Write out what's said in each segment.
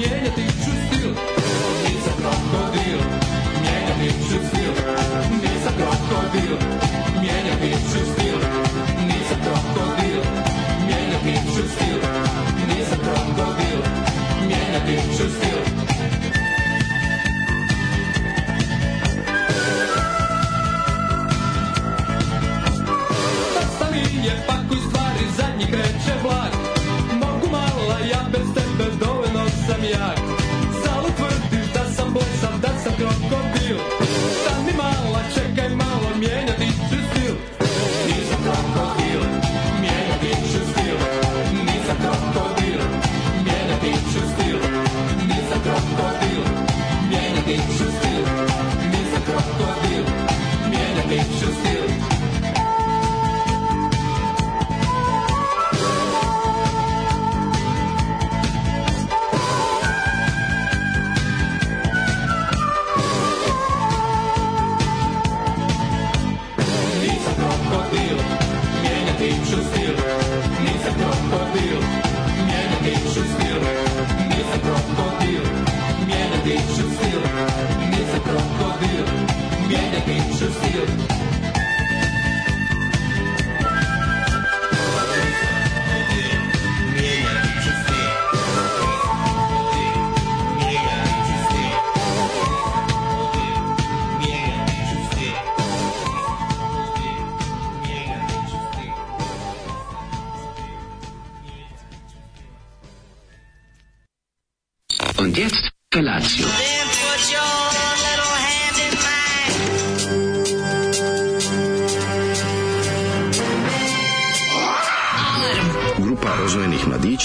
mijenjati Čustva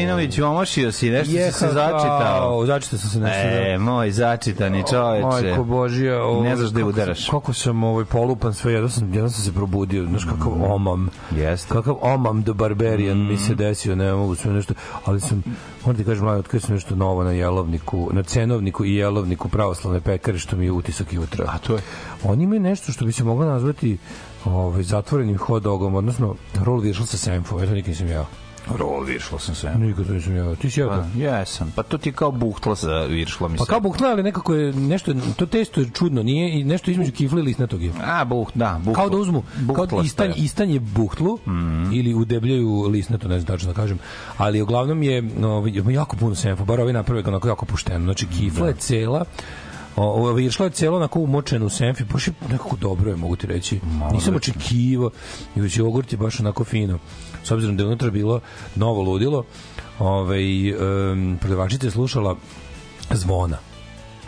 Milinović, omošio si, nešto si se začitao. Začitao sam se nešto. E, moj začitani čoveče. Majko Božija, ovo, Ne znaš gde kako- udaraš. Kako sam ovaj polupan sve, jedno sam, jedno sam se probudio, znaš kakav omam. Jeste. Kakav omam the barbarian mi se desio, ne mogu sve nešto, ali sam, moram ti kažem, mladen, otkrio sam nešto novo na jelovniku, na cenovniku i jelovniku pravoslavne pekare, što mi je utisak jutra. A to je? Oni imaju nešto što bi se moglo nazvati ovaj, zatvorenim hot dogom, odnosno roll viršl sa senfom, ja to nikad nisam jeo. Rol viršlo sam sve. Nikad to nisam jeo. Ti si jeo to? Pa, jesam. Pa to ti kao buhtla sa viršlom. Pa kao buhtla, ali nekako je nešto, to testo je čudno, nije i nešto između kifle i lisnatog je. A, buht, da, buhtla. Kao da uzmu, kao da Buhtlasto istan, je. istanje buhtlu Mhm. ili udebljaju lisnato, ne znam tačno da kažem, ali uglavnom je no, ima jako puno senfa, bar ovi naprave onako jako pušteno. Znači, kifla je cela, O, išlo je celo onako umočeno u senfi, baš je nekako dobro je, mogu ti reći. Nisam očekivao, i već jogurt je baš onako fino. S obzirom da je unutra bilo novo ludilo, ovaj, um, prodavačica je slušala zvona.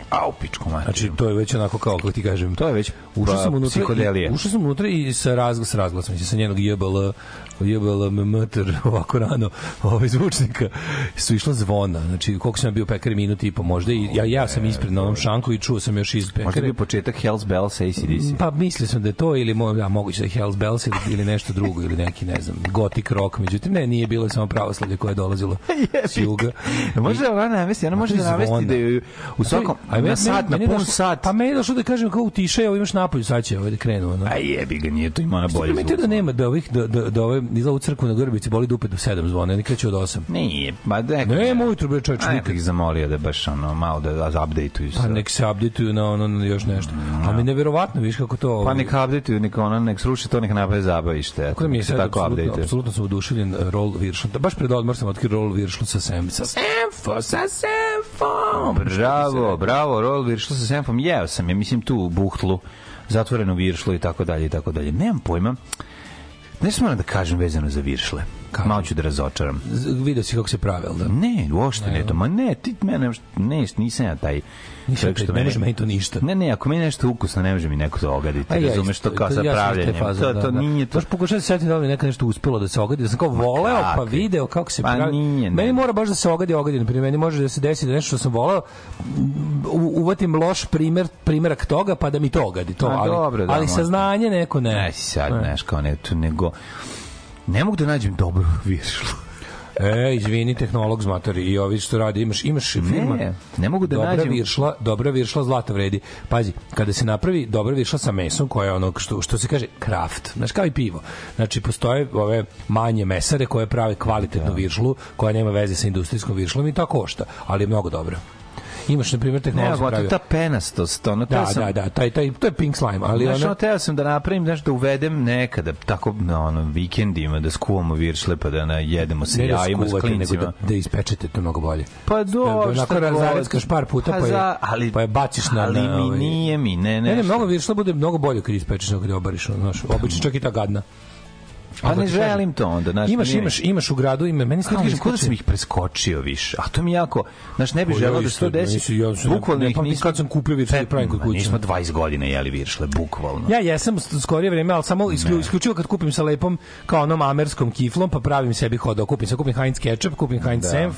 A, u pičku. Znači, to je već onako kao, kako ti kažem, To je već ušao pa, sam unutra psihodelije. i, ušao sam unutra i sa razglas sa razglasom sa njenog JBL JBL mtr ovako rano ovaj zvučnika su išla zvona znači koliko sam bio pekari minut i po možda i ja ja sam ispred na onom šanku i čuo sam još iz Možda je pekare bio početak Hells Bells ACDC. Pa mislio sam da je to ili mo, ja, moguće da je Hells Bells ili, ili nešto drugo ili neki ne znam gothic rock međutim ne nije bilo samo pravoslavlje koje je dolazilo s juga Može ona navesti, ona može da Zvona. navesti da je u svakom, A na sat, na pun sat. Pa meni je došlo da kažem kao utišaj, ovo imaš napolju, sad će ovaj da krenu. Ono. A jebi ga, nije to ima bolje zvuk. da nema da ovih da da da ove izla u crkvu na Grbici boli dupe do 7 zvona, oni kreću od 8. Nije, ma da Nema ujutru bre čoveče nikad. zamolio da baš ono malo da da updateuju Pa se. nek se updateuju na ono na još nešto. A mi neverovatno, viš kako to. Pa nek updateuju, nek ono, nek sruši to, nek napravi zabavište. Tako da mi je se sad tako apsolutno, updateuju. apsolutno sam oduševljen uh, roll viršlom. Da, baš pred odmor sam otkrio roll viršlom sa sem. Sa semfo, sa semfo. Bravo, bravo, rol viršlo sa senfom. Jeo sam je, mislim, tu buhtlu, zatvorenu viršlu i tako dalje i tako dalje. Nemam pojma. Nešto moram da kažem vezano za viršle. Kako? Malo ću da razočaram. Z- Video si kako se pravi, jel da? Ne, uopšte ne to. Ma ne, ti mene, ne, nisam ja taj Nisam ne može meni to ništa. Ne, ne, ako meni nešto ukusno, ne može mi neko to ogaditi. A ja razumeš to kao sa pravljenjem. To, da, to da. nije to. Baš pokušavam se setiti da mi nekad nešto uspelo da se ogadi, da sam kao voleo, pa video kako se Pa pravi. nije, ne. Meni mora baš da se ogadi, ogadi. Na primjer, meni može da se desi da nešto što sam voleo, uvatim loš primer, primerak toga, pa da mi to ogadi. To, ali, dobro, da, ali saznanje neko ne. Ne, sad, Ne. kao ne, tu nego... Ne mogu da nađem dobru viršlu. E, izvini, tehnolog zmatori i ovi što radi, imaš, imaš firma. Ne, ne mogu da dobra nađem- viršla, dobra viršla zlata vredi. Pazi, kada se napravi dobra viršla sa mesom, koja je ono što, što se kaže kraft, znaš kao i pivo. Znači, postoje ove manje mesare koje prave kvalitetnu viršlu, koja nema veze sa industrijskom viršlom i to košta, ali je mnogo dobra. Imaš, na primjer, nego, pravio. ta penastost, ono, Da, sam, da, da, taj, taj, to je pink slime, ali Znaš, ona... ono, teo sam da napravim, znaš, da uvedem nekada, tako, na ono, vikendima, da skuvamo viršle, pa da na jedemo sa ne da jajima, s skuvate, nego klincima. da, da ispečete, to je mnogo bolje. Pa dobro, Onako šta god. par puta, pa je- za- ali, pa je baciš na- Ali na, mi ovaj- nije mi, ne, ne. Ne, ne, mnogo viršla bude mnogo bolje kad ispečeš nego je obariš, ono, znaš, obično čak i ta gadna. Pa Ali ne ti želim to onda, znaš. Imaš, imaš, imaš u gradu ime, meni Kako kod da iskoči- sam ih preskočio više. A to mi jako, znaš, ne bih Pa želeo da se to desi. sam- Bukvalno ih nismo... kad sam kupio viršle da pravim kod kuće. Nismo 20 godina jeli viršle, bukvalno. Ja jesam skorije vreme, ali samo isklju, isključivo kad kupim sa lepom kao onom amerskom kiflom, pa pravim sebi hot dog. Kupim se, kupim Heinz ketchup, kupim Heinz Da. senf,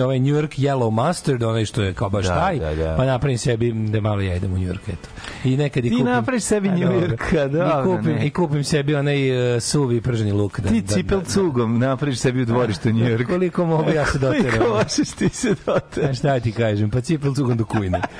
ovaj New York yellow mustard, onaj što je kao baš Da, taj, da, da. pa napravim sebi da malo ja idem u New York, eto. I nekad i Ti kupim... napraviš sebi A, New. Yorka, dobro, I kupim. I kupim sebi onaj uh, suvi prženi luk. Da, Ti da- cipel da- cugom napraviš sebi u dvorištu New York. Koliko mogu ja se doteram. Koliko možeš ti se A doterati? šta ti kažem, pa cipel cugom do kujne.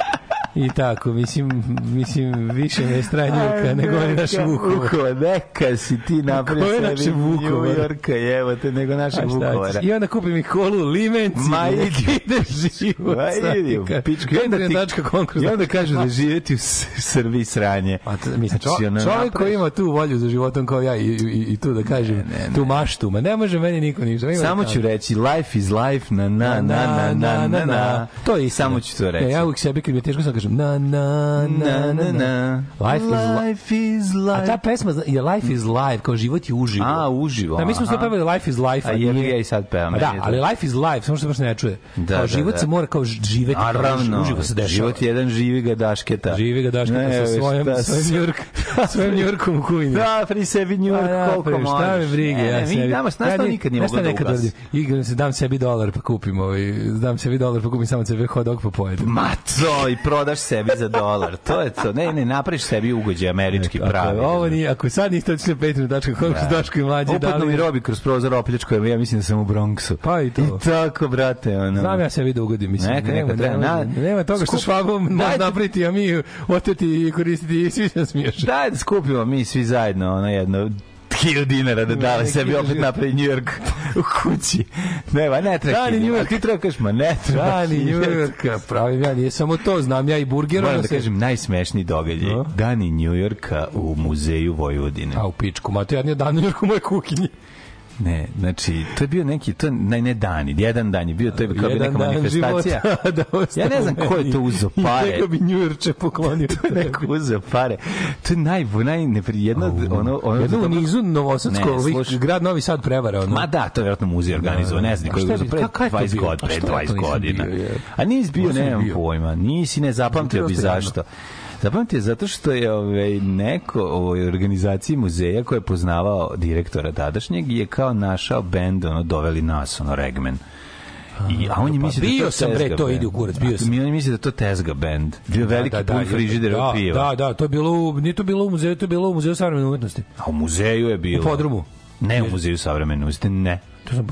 I tako, mislim, mislim više me je stranjuka nego oni naši Vukovar. Vukova, neka si ti napravio sebi naše New Vukovara? Yorka, evo te, nego šta Vukovara. I onda kupim i kolu, limenci. Ma idi. ide život. Ma idi pičku. I onda ti- konkurs. I onda kažu da živeti u Srbiji sranje. A to, mislim, Znači, čo, čovjek koji ima tu volju za životom kao ja i, i, i tu da kažem, tu maštu, ma ne može meni niko ništa. Samo ću reći life is life na na na na na na na. To je istina. Samo ću to reći. Ne, ja uvijek sebi kad mi je teško sam kažem na na na na na. Life is li- Life is A ta life. pesma je Life is Live, kao život je uživo. A, uživo, Da, mi smo sve pevali Life is Life. A jebi nije- ga i sad pevam, A da, je to- ali Life is Life, samo što baš ne čuje. Da, kao da, život da. se mora kao živeti, Naravno, uživo se dešava. život je jedan živi ga dašketa. Živi ga dašketa Ne, sa svojom, svojim s- Njurk, svojim Njurkom u. Da, pri sebi New Pa York da, koliko možeš. Šta me brige, ja mi sebi. Nama, ja što ni- nikad nije moglo da ugasi? Igram se, dam sebi dolar pa kupim, ovaj, dam sebi dolar pa kupim samo sebe hot dog pa pojedem. Ma to, i prodaš sebi za dolar. To je to. Ne, ne, napraviš sebi ugođaj američki Ako, pravi. ovo nije, ako sad niste otišli na patreon.com da. Daško i mlađe Upadno dali- mi robi kroz prozor opljačkuje, ja mislim da sam u Bronxu. Pa i to. I tako, brate, ono. Znam ja sebi da ugodim, mislim. Neka, nema, neka, treba. nema, Na- nema toga što švabom može napriti, a mi oteti i koristiti i svi se smiješ. Daj da skupimo mi svi zajedno ono jedno hiljadu dinara da dale sebi opet napravi New York u kući. Ne, ba, ne treba. Dani. New York. ti treba kažeš, ma ne treba. Dani New. Yorka, pravim ja, nije samo to, znam ja i burger. Moram da se- kažem najsmešniji događaj. Dani New Yorka u muzeju Vojvodine. A u pičku, ma to ja nije dan New York u moje kuhinji. Ne, znači, to je bio neki, to ne, ne dani, jedan dan je bio, to je kao bi neka dan manifestacija. života da Ja ne znam ko je to uzeo I pare. njega bi Yorkče poklonio. To je neko uzeo pare. To je naj, najnepri, jedna, ono, ono, Jedno u nizu Novosadsko, Ne, slušaj. grad Novi Sad prevara. Ono. Ma da, to je vjerojatno muzej organizovao, ne znam A koji šta je uzeo pre kakav je to 20 bio? godina, A pre što ja to 20 nisam godina. bio, je? A nisi bio, nemam pojma, nisi, ne zapamtio bi zašto. Zapamtio je zato što je ovaj, neko u ovoj organizaciji muzeja koji je poznavao direktora tadašnjeg je kao našao bend, ono, doveli nas, ono, Regmen. I, a on je pa mislio da je bio to sam, bre, to ide u kurac, bio A sam. Mi on je mislio da to Tezga band. Bio veliki pun frižidera da, piva. Da, da, to je bilo, nije to bilo u muzeju, to je bilo u muzeju savremene umetnosti. A u muzeju je bilo. U podrumu? Ne u muzeju savremene umetnosti, ne.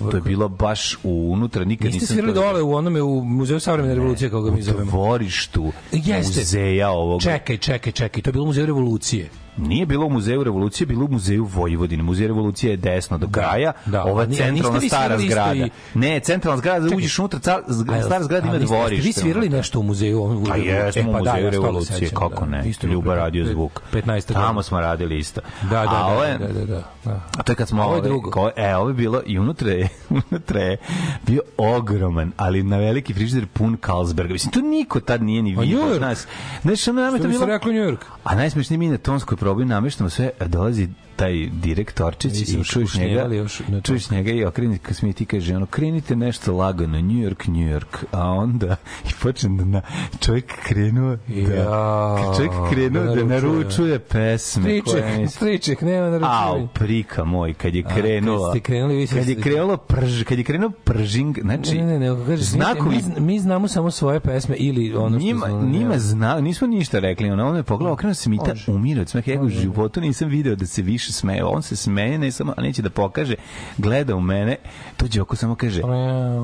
To je bilo baš u unutra, nikad Niste nisam svirali to- dole u onome u muzeju savremene revolucije, kako ga mi u zovemo. dvorištu Jeste. muzeja ovog. Čekaj, čekaj, čekaj, to je bilo u muzeju revolucije. Nije bilo u muzeju revolucije, bilo u muzeju Vojvodine. Muzej revolucije je desno do kraja. da. Ova A ni- a niste centralna stara zgrada. i- Ne, centralna zgrada, da Čekaj. uđeš unutra, car, A, stara zgrada ima dvorište. Vi svirali nešto u muzeju? ovom- Pa jesmo E, u pa da, muzeju ja se toga revolucije, sećam, kako da. ne. Isto Ljuba radio zvuk. 15 Tamo smo radili isto. Da, da, A da, je- da, da, da, da. A to je kad smo A ovo je ovaj, drugo. ko, e, ovo je bilo i unutra je, unutra je bio ogroman, ali na veliki frižider pun Carlsberga. Mislim, to niko tad nije ni A vidio New York? od nas. Znaš, ono nama je Što to bi se bilo... reklo New York? A najsmešnije mi na tonskoj probu nameštamo sve, dolazi taj direktorčić Mi i čuješ njega, još to. čuješ njega i okreni ka smije ti kaže ono krenite nešto lagano New York New York a onda i počne da na čovjek krenuo da Ja, čovjek krenuo da da naručuje. naručuje pesme koje Striček, mi striček, nema na Au, prika moj, kad je kad krenulo. ste krenuli, vi kad je krenulo prž, kad je krenuo pržing, znači Ne, ne, ne, ne, kaže, znakovi mi, mi znamo samo svoje pesme ili ono što njima, znamo, njima ne. zna, nismo ništa rekli, ona on me pogledao, okrenuo se Mita, umire od smeha, ja u životu nisam video da se više smeje, on se smeje, ne samo, a neće da pokaže, gleda u mene, dođe oko samo kaže,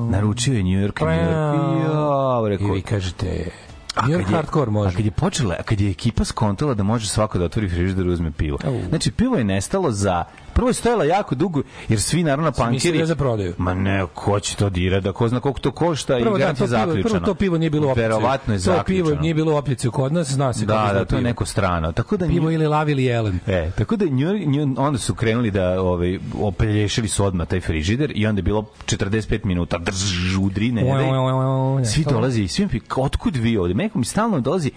naručio je New York, New York, ja, I rekao, vi kažete, A New kad York je- hardcore A može. kad je počela, a kad je ekipa skontala da može svako da otvori frižider i uzme pivo. Znači, pivo je nestalo za... Prvo je stojala jako dugo, jer svi naravno pankeri... da za prodaju. Ma ne, ko će to dira, da ko zna koliko to košta Prvo, i da, to je pivo, zaključano. prvo to pivo nije bilo u. Verovatno je To zaključano. pivo nije bilo u opticaju kod nas, zna se Da, da, to je neko strano. Tako da Pivo ili lav ili jelen. E, tako da nju, nju, onda su krenuli da ovaj opelješili su odmah taj frižider i onda je bilo 45 minuta drž, udri, ne, svi dolazi, svi mi pi- otkud vi ovde? Neko mi stalno dolazi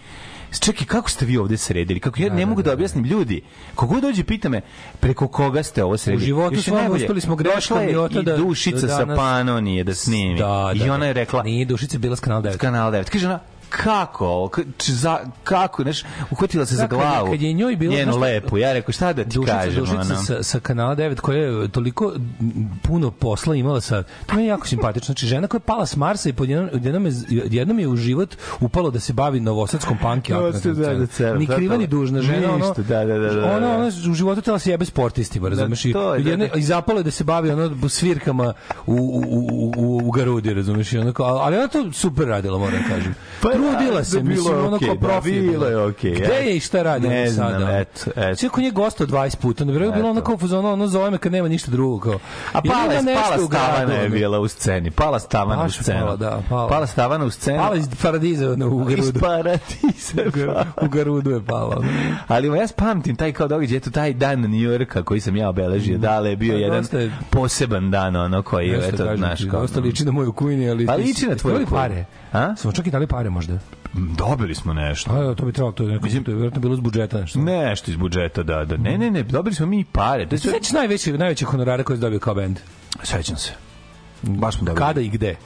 Čekaj, kako ste vi ovde sredili? Kako ja ne mogu da objasnim ljudi. Kogo dođe pita me preko koga ste ovo sredili? U životu svom najbolje, uspeli smo greškom i da- Dušica da sa Panonije da snimi. Da, I da, ona je da. rekla, Nije Dušica bila s kanal 9. kanal 9. Kaže ona, kako ovo? Za, kako? Znaš, uhvatila se za Da, kad je- glavu. kad je njoj bilo- Njenu znaš- lepu. Ja rekao, šta da ti Dušica, kažem? Dušica ono? sa, sa kanala 9 koja je toliko puno posla imala sa to je jako simpatično znači žena koja je pala s Marsa i podjednom jednom je jednom je u život upalo da se bavi novosadskom punk No, da, da, da, ni da, kriva da. ni dužna žena ono Ništa, da, da, da, da, da. ona ona u životu tela se jebe sportistima razumeš i je, da, jedne- da. i zapalo je da se bavi ono svirkama u u u u, u Garudi razumeš onako ali ona to super radila moram da kažem Pa, trudila da, se bilo mislim je ono okej, kao da, profi je bilo je okej, gde ja. je i šta radi Ne znam, sada eto, eto. Sve ko nje gostao 20 puta, na vreme bilo ono kao fuzona, ono zove me kad nema ništa drugo kao. A pala, je, pala stavana je ono. bila u sceni. Pala stavana u je scenu. pala, da, pala. Pala stavana u scenu. Pala iz paradiza ono, u Iz Garudu. paradisa. pala. U Garudu je pala. ono. Ali ja pamtim taj kao događaj, eto taj dan New Yorka koji sam ja obeležio, dale je bio Pa, jedan je- poseban dan, ono koji je, eto, naš kao... Dosta liči na moju kujni, ali... Pa liči na kujnu. pare. A? Smo čak i dali pare možda. Dobili smo nešto. A, da, to bi trebalo, to je, neko, to je vjerojatno bilo iz budžeta nešto. Nešto iz budžeta, da, da. Ne, ne, ne, dobili smo mi i pare. To je sve... Sveći najveći, najveći honorare koje je dobio kao bend. Sećam se. Baš smo dobili. Kada i gde?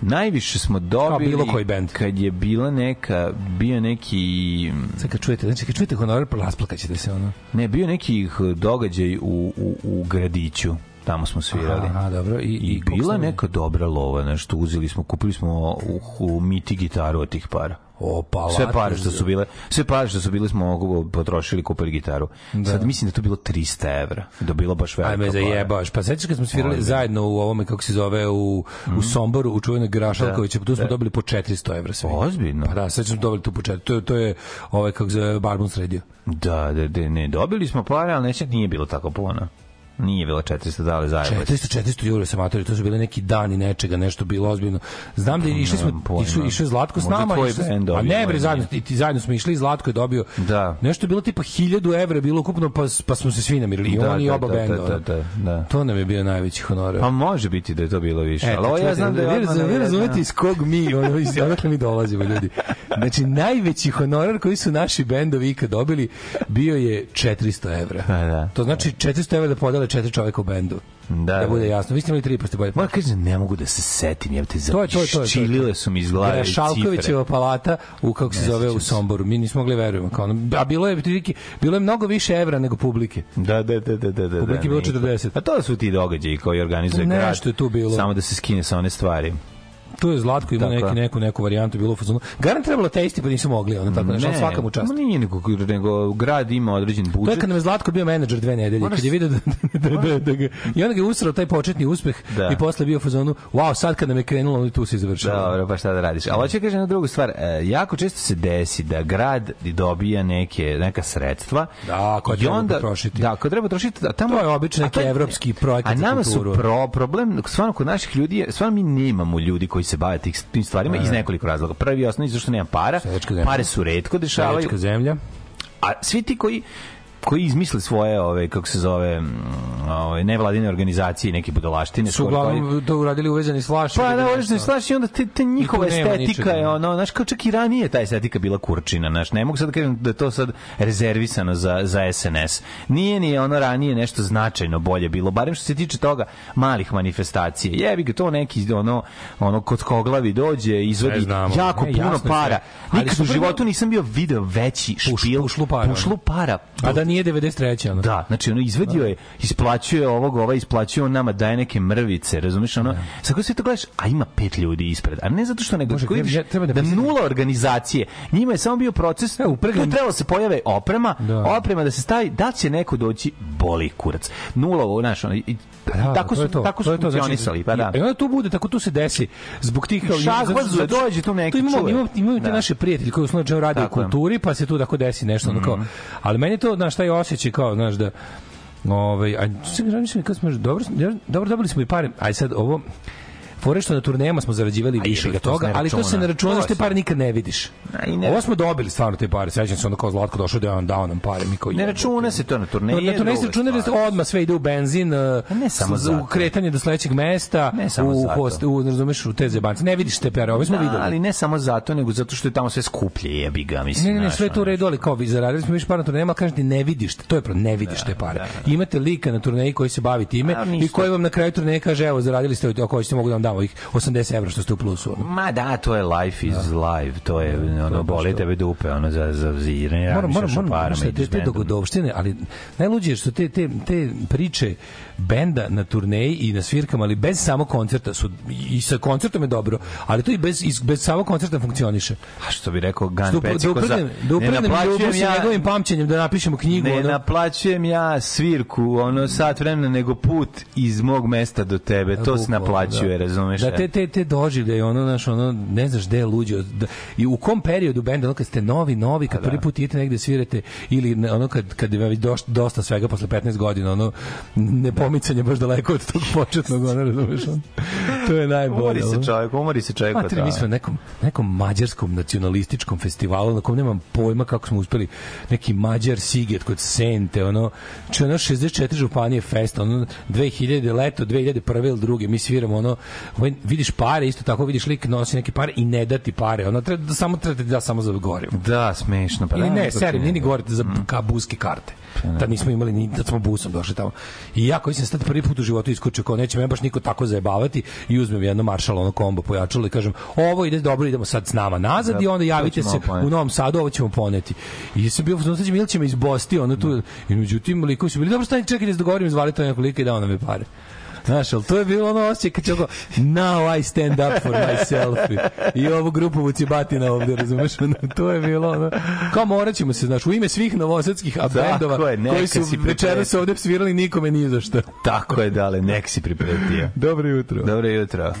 Najviše smo dobili bilo koji bend. kad je bila neka, bio neki Sad kad čujete, znači kad čujete honorar, rasplakaćete se ono. ne, bio neki događaj u, u, u gradiću tamo smo svirali. Aha, dobro. I, I, i, bila ste- neka dobra lova, nešto uzeli smo, kupili smo u, u miti gitaru od tih para. O, pa Sve pare što su bile, sve pare što su bile smo potrošili, kupili gitaru. Sad mislim da je to bilo 300 evra. Da je bilo baš velika Aj me para. zajebaš. Pa sećaš kad smo svirali Ozbiljno. zajedno u ovome kako se zove u u Somboru u čuvenoj Grašalkoviću, tu smo dobili po 400 evra sve. Ozbiljno? Pa da, sećam smo dobili tu po 400. To je to je ovaj kako se zove Barbun sredio. Da, da, da, ne, dobili smo pare, ali neće, nije bilo tako puno. Nije bilo 400 dali zajedno. 400 400 eura sa matori, to su bili neki dani nečega, nešto bilo ozbiljno. Znam da išli smo išao je Zlatko s Možda nama, tvoj išli smo- bend a ne bre možda zajedno ti, zajedno smo išli Zlatko je dobio. Da. Nešto je bilo tipa 1000 evra bilo ukupno pa pa smo se svi namirili i Da, oni i da, oba da, benda. da, da, da. To nam je bio najveći honorar. Pa može biti da je to bilo više. E, ali ja znam da je vi, razumete- vi navedeno. razumete iz kog mi, odakle mi dolazimo, ljudi. Znači, najveći honorar koji su naši bendovi ikad dobili bio je 400 evra. Pa da. To znači 400 evra da podele četiri čoveka u bendu. Da, Da bude da. jasno. Vi ste imali tri, pa ste bolje. Moram kažem, ne mogu da se setim, jebate, To je to, to je, to je. čilile su mi iz glave. Šalkovićeva palata u kako se Ne zove u. Somboru. Mi nismo mogli verujemo kao ono, a bilo je bilo je mnogo više evra nego publike. Da, da, da, da, da, da. Publike je bilo nije. 40. A to su ti događaji koji organizuje grad. Nešto je tu bilo. Samo da se skine sa one stvari. Tu je Zlatko imao neki neku neku varijantu bilo u fazonu. Garant trebalo testi pa nisu mogli, ono tako nešto, svaka mu čast. nije nego, nego grad ima određen To budžet. je kad nam je Zlatko bio menadžer dve nedelje, kad je video da, da, da, da, ga, i onda ga usrao taj početni uspeh Da. i posle bio u fazonu, wow, sad kad nam je krenulo, onda tu se završilo. Dobro, pa šta da radiš. Ali hoću da kažem jednu drugu stvar. E, jako često se desi da grad dobija neke, neka sredstva. Da, i treba onda, potrošiti. Da, koje treba trošiti. A tamo, To je obično a neki to evropski projekat A nama su problem, stvarno kod naših ljudi, stvarno mi nemamo ljudi koji se bave tih, tim stvarima iz nekoliko razloga. Prvi osnovni zašto nema para. Pare su redko dešavaju. Seljačka zemlja. A svi ti koji koji izmisle svoje ove kako se zove ove nevladine organizacije neke budalaštine Su uglavnom to uradili uvezani s Flash. Pa da, uvezani slaš i onda te, te njihova estetika je ono, znaš, kao čak i ranije ta estetika bila kurčina, znaš, ne mogu sad da kažem da je to sad rezervisano za, za SNS. Nije ni ono ranije nešto značajno bolje bilo, barem što se tiče toga malih manifestacija. Jebi ga to neki ono, ono kod koglavi dođe, izvodi jako Ne, puno para. Nikad u životu nisam bio video veći špil. pušlu para, Pušlu para. A da nije 93. ono. Da, znači ono izvadio je, isplaćuje ovog, ovaj isplaćuje on nama daje neke mrvice, razumeš ono. Sad kako sve to gledaš, a ima pet ljudi ispred. A ne zato što nego Bože, ja- vidiš ja- treba da da nula organizacije. Njima je samo bio proces, Evo, uprgam- trebalo da se pojave oprema, Da. oprema da se stavi, da će neko doći boli kurac. Nula, ovo, znaš, ono, i, i Da, tako su, to, tako su to, znači, funkcionisali, pa da. I onda tu bude, tako tu se desi. Zbog tih... kao- zato- dođe tu neki tu imamo, imamo, imamo te Da. naše prijatelje koji u slučaju rade u kulturi, pa se tu tako desi nešto. ono kao, ali meni to, znaš, taj osjećaj kao, znaš, da Ovaj, a mislim kad smo dobro, dobro dobili smo i pare. Aj sad ovo fore što na turnejama smo zarađivali više se toga, ali to se ne računa To što te pare nikad ne vidiš. Ne- Ovo smo dobili stvarno te pare. Sećam se onda kao Zlatko došao da on dao nam pare, mi kao Ne računa se to na turneji. Na turneji se računa da odmah sve ide u benzin, A ne samo s- zato. u kretanje do sledećeg mesta, Ne samo u, host, u, razumeš, u te zebance. Ne vidiš te pare, ove smo Da, videli. ali ne samo zato, nego zato što je tamo sve skuplje, jebi ga, mislim. Ne, ne, sve to u redu, ali kao vi zaradili smo više para na turnejama, kažete ne vidiš, to je pro, ne vidiš te pare. Imate lika na turneji koji se bavi time i koji vam na kraju turneje kaže, evo, zaradili ste, ako hoćete mogu da vam dam ovih 80 evra što ste u plusu. ono. Ma da, to je life is live, to je ono boli tebe dupe, ono za za ziranje, moram, moram, moram, znaš šta, te, te dogodovštine, ali najluđe je što te, te, te priče benda na turneji i na svirkama, ali bez samog koncerta su, i sa koncertom je dobro, ali to i bez, i bez samog koncerta funkcioniše. A što bi rekao Gan Da, Peciko da za... da upregnem ljubav sa njegovim pamćenjem, da napišemo knjigu. Ne ono. naplaćujem ja svirku, ono sat vremena, nego put iz mog mesta do tebe. To se Bukvalno, naplaćuje, da. razumeš? Da, te, te, te doživlje, ono, znaš, ono, ne znaš gde je luđe. Da, I u kom periodu benda, ono, kad ste novi, novi, kad prvi put idete negde svirate, ili ono, kad, kad je već dosta svega posle 15 godina, ono, ne pomicanje baš daleko od tog početnog, ono, razumeš, ono. To je najbolje. Umori se čovjek, umori se čovjek. Materi, mi smo nekom, nekom mađarskom nacionalističkom festivalu, na kom nemam pojma kako smo uspeli, neki mađar Siget kod Sente, ono, če ono 64 županije fest, ono, 2000 leto, 2001 ili druge, mi sviramo, ono, ovaj, vidiš pare, isto tako vidiš lik nosi neke pare i ne da ti pare, ono, treba da samo treba da da samo za gorivo. Da, smešno. Pa Ili da, ne, serim, ti nije ni govorite za ka buske karte. Tad nismo imali ni da smo busom došli tamo. I ja koji sam sad prvi put u životu iskočio kao neće me baš niko tako zajebavati i uzmem jedno maršalo ono kombo pojačalo i kažem ovo ide dobro idemo sad s nama nazad Da, i onda javite se poneti. u Novom Sadu ovo ćemo poneti. I sam bio znači ili će me izbosti ono tu i međutim likovi su bili dobro stani čekaj da se dogovorim zvali to nekog lika i dao nam je pare. Znaš, ali to je bilo ono osjećaj kad oko, now I stand up for myself. I ovu grupu vucibatina ovde, razumeš? To je bilo ono, kao morat ćemo se, znaš, u ime svih novosadskih a Tako bendova je, koji su večeras ovde svirali nikome nije za šta. Tako je, dale, nek si pripretio. Dobro jutro. Dobro jutro.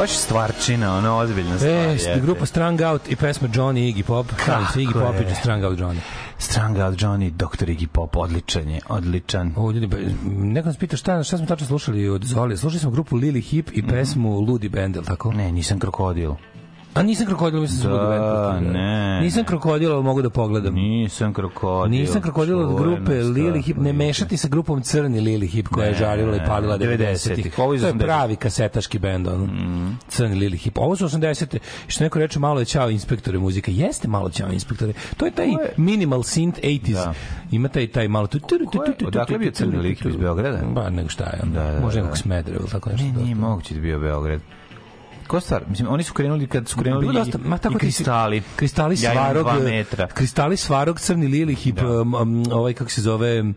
Baš stvarčina, ono, ozbiljna stvar. E, grupa Strung Out i pesma Johnny Iggy Pop. Kako Iggy Pop i Strung Out Johnny. Strung Out Johnny, Dr. Iggy Pop, odličan je, odličan. O, ljudi, ba- neko nas pita šta, šta smo tačno slušali od Zoli. Slušali smo grupu Lily Hip i pesmu Ludi Band, je li tako? Ne, nisam krokodil. A nisam krokodil, mislim da sam Da, ne. Nisam krokodil, ali mogu da pogledam. Nisam krokodil. Nisam krokodil od grupe Lily Hip, ne mešati sa grupom Crni Lily Hip koja je žarila i palila 90-ih. 90-ih. Ovo iz To je 80-ih. pravi kasetaški bend, ono. Crni Lily Hip. Ovo su 80-te. I što neko reče, malo je ćao inspektore muzike. Jeste malo ćao inspektore. To je taj minimal synth 80s. Da. Ima taj, taj malo tu... tu, tu, tu, tu, tu, Odakle je bio Crni tu, Lily Hip iz Beograda? Ba, nego šta je. Da, da, Možda da. nekog Smedereva ili tako nešto. Ne, nije moguće da je bio Beograd. Ko stvar? Mislim, oni su krenuli kad su krenuli Bilo dosta, ma tako i kristali. Kristali Ja svarog, dva metra. kristali svarog, crni lili, hip, um, um, ovaj, kako se zove, uh,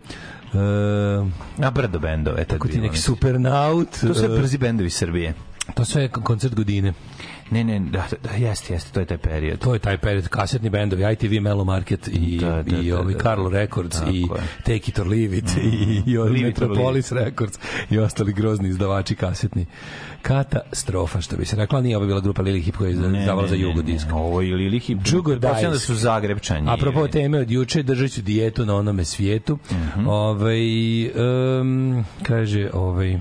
A brdo bendove. tad kako ti neki supernaut, To su brzi bendovi Srbije. to sve je koncert godine. Ne, ne, da, da, jeste, jeste, to je taj period. To je taj period, kasetni bendovi, ITV, Mellow Market i, Da, da, i da, ovaj da. Carlo Records Tako i je. Take It or Leave It i, i ovaj Leave it or Metropolis Records i ostali grozni izdavači kasetni. Katastrofa, što bi se rekla, nije ovo bila grupa Lili Hip koja je izdavala za Jugo disk. Ovo je Lili Hip. Jugo da su Zagrebčani. Apropo teme od juče, držat ću dijetu na onome svijetu. Mhm. Ovaj, um, kaže, ovaj,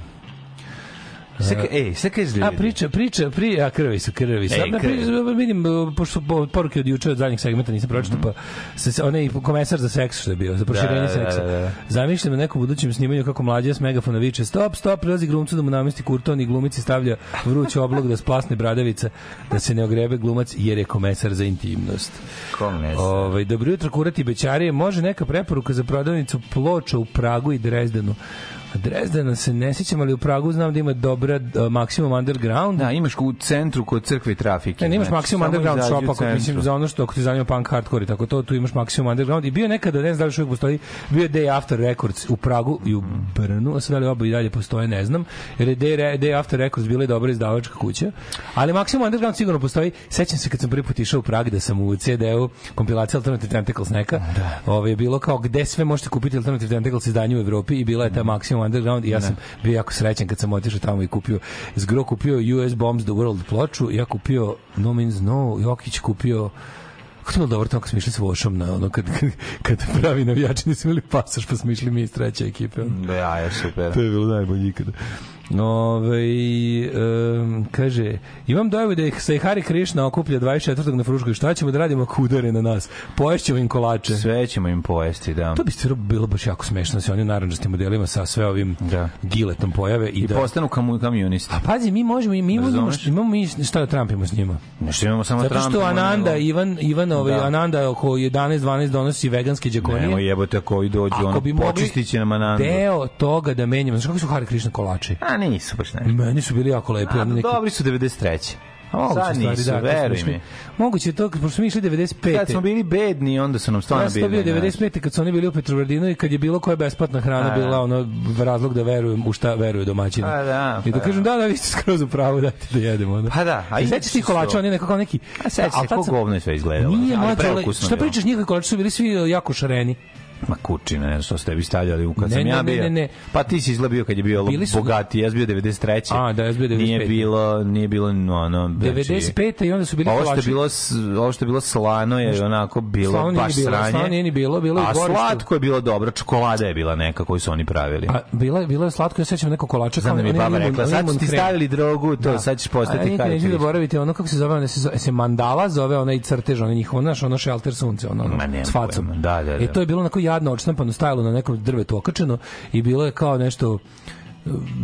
Sve ka, ej, sve ka izgleda. A priča, priča, pri, a krvi su, krvi. Ej, Na priča, vidim, uh, pošto poruke od juče od zadnjeg segmenta nisam pročitao, pa se, onaj komesar za seks što je bio, za proširenje Da, da, da, seksa. da, da. Zamišljam na nekom budućem snimanju kako mlađa s megafona viče stop, stop, prilazi glumcu da mu namesti kurton i glumici stavlja vruć oblog da splasne bradavica, da se ne ogrebe glumac jer je komesar za intimnost. Komesar. Ovaj dobro jutro kurati bećarije, može neka preporuka za prodavnicu ploča u Pragu i Drezdenu. A Drezdena se ne sjećam, ali u Pragu znam da ima dobra uh, Maximum Underground. Da, imaš u centru kod crkve trafike. Ne, ne imaš Znači, Maximum Underground shop, ako, mislim, za ono što ako te zanima punk hardcore i tako to, tu imaš Maximum Underground. I bio nekada, ne znam da li uvijek postoji, bio je Day After Records u Pragu i u Brnu, a sad da li oba i dalje postoje, ne znam, jer je Day, Day After Records bila je dobra izdavačka kuća, ali Maximum Underground sigurno postoji. Sećam se kad sam prvi put išao u Prag da sam u CD-u kompilacija Alternative Tentacles neka, ovaj, je bilo kao gde sve možete kupiti Alternative Tentacles izdanje u Evropi i bila je ta Maximum Underground i ja sam bio jako srećan kad sam otišao tamo i kupio zgro kupio US Bombs the World ploču, ja kupio No Means No, Jokić kupio Kako to bilo dobro tamo kad smo išli s Vošom na ono, kad, kad, kad pravi navijači nisu imali pasoš, pa smo išli mi iz treće ekipe. Da, ja, je super. To je bilo najbolje ikada. Ove, um, kaže, imam dojavu da se Hari Krišna okuplja 24. na Fruškoj. Šta ćemo da radimo ako udare na nas? Poješćemo im kolače. Sve ćemo im pojesti, da. To bi stvarno bilo baš jako smešno da se oni naranđastim modelima sa sve ovim Da. giletom pojave i, I da... postanu kamu, kamionisti. A pazi, mi možemo, i mi imamo, Razumeš? imamo mi šta da trampimo s njima. Nešto imamo samo Zato što Ananda, nego- Ivan, Ivan ovaj, Da. Ananda oko 11-12 donosi veganske džakonije. Nemo jebote koji dođu, Ako ono, bi mogli počistit će nam Anandu. deo toga da menjamo. Znaš kako su Hari Krišna kolači? A nisu baš ne. Meni su bili jako lepi. A, neki... dobri su 93. A moguće Sad stvari, nisu, da, kad smo veruj mi. Moguće je to, pošto smo išli 95. Kad smo bili bedni, onda su nam stvarno Ja sam bili. bio znaš. 95. kad su oni bili u Petrovaradinu i kad je bilo koja besplatna hrana A, bila da. ono razlog da verujem u šta veruje domaćin. Pa da, I da pa kažem da, da, vi ste skroz u pravu, dajte da jedemo. Ono. Pa da, a I sećaš ti kolača, oni nekako neki... A seća ali se, kako govno je sve izgledalo. Nije, ali preukusno šta pričaš, njihovi kolači su bili svi jako šareni. Ma kučine, ne znam što ste vi stavljali u kad Ne, sam ne, ja ne, bio. ne, ne. Pa ti si izgleda bio kad je bio Bili su- bogati, ja sam bio 93. A, da, ja sam bio 95. Nije bilo, nije bilo, no, ono, znači, 95. i onda su bili Ovo što je bilo, ovo što je bilo slano je onako bilo Slano nije baš bilo, sranje. slano nije ni bilo, bilo je A slatko je bilo dobro, čokolada je bila neka koju su oni pravili. A bila je bilo je slatko, ja sećam neko kolača Znam da mi baba rekla, sad su ti stavili drogu, to Da. sad ćeš postati nikad neću zaboraviti ono kako se zove, ono se, se mandala zove onaj crtež, onaj njihov, znaš, ono shelter sunce, ono, ono s facom. Da, da, da. E, to je bilo onako jadno odštampano, stajalo na nekom drvetu okačeno i bilo je kao nešto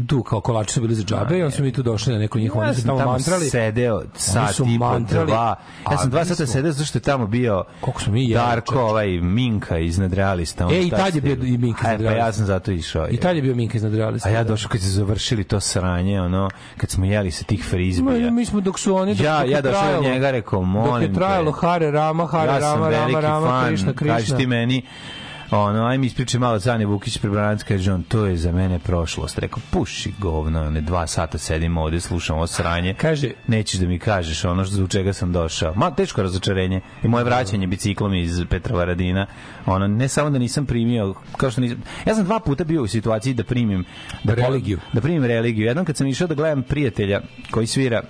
tu kao kolači su bili za džabe i on su mi tu došli na neko njihovo, Ja oni su sam tamo tamo mantrali. sedeo sat i po dva. Ja sam dva sata smo- sedeo zato što je tamo bio Koliko smo mi jeli, Darko, čoveče. ovaj Minka iz Nadrealista. on E, i tad je bio i Minka iz Aj, Pa Nadrealista. ja sam zato išao. I tad je bio Minka iznad realista. A ja došao kad su završili to sranje, ono, kad smo jeli sa tih frizbija. mi smo dok su oni dok, Ja, dok je ja došao trajalo- od njega, rekao, Dok molim je trajalo. Hare Rama, Hare ja sam Rama, veliki Rama, Rama, fan, Krišna, kaži Krišna. ti meni, ono, aj mi ispričaj malo Zane Vukić prebranac, kaže on, to je za mene prošlost. Rekao, puši govno, one dva sata sedim ovde, slušam ovo sranje. Kaže- nećeš da mi kažeš ono što zbog čega sam došao. Ma, teško razočarenje. I moje vraćanje biciklom iz Petrovaradina, ono, ne samo da nisam primio, kao što nisam, ja sam dva puta bio u situaciji da primim da Religiju. Da primim religiju. Jednom kad sam išao da gledam prijatelja koji svira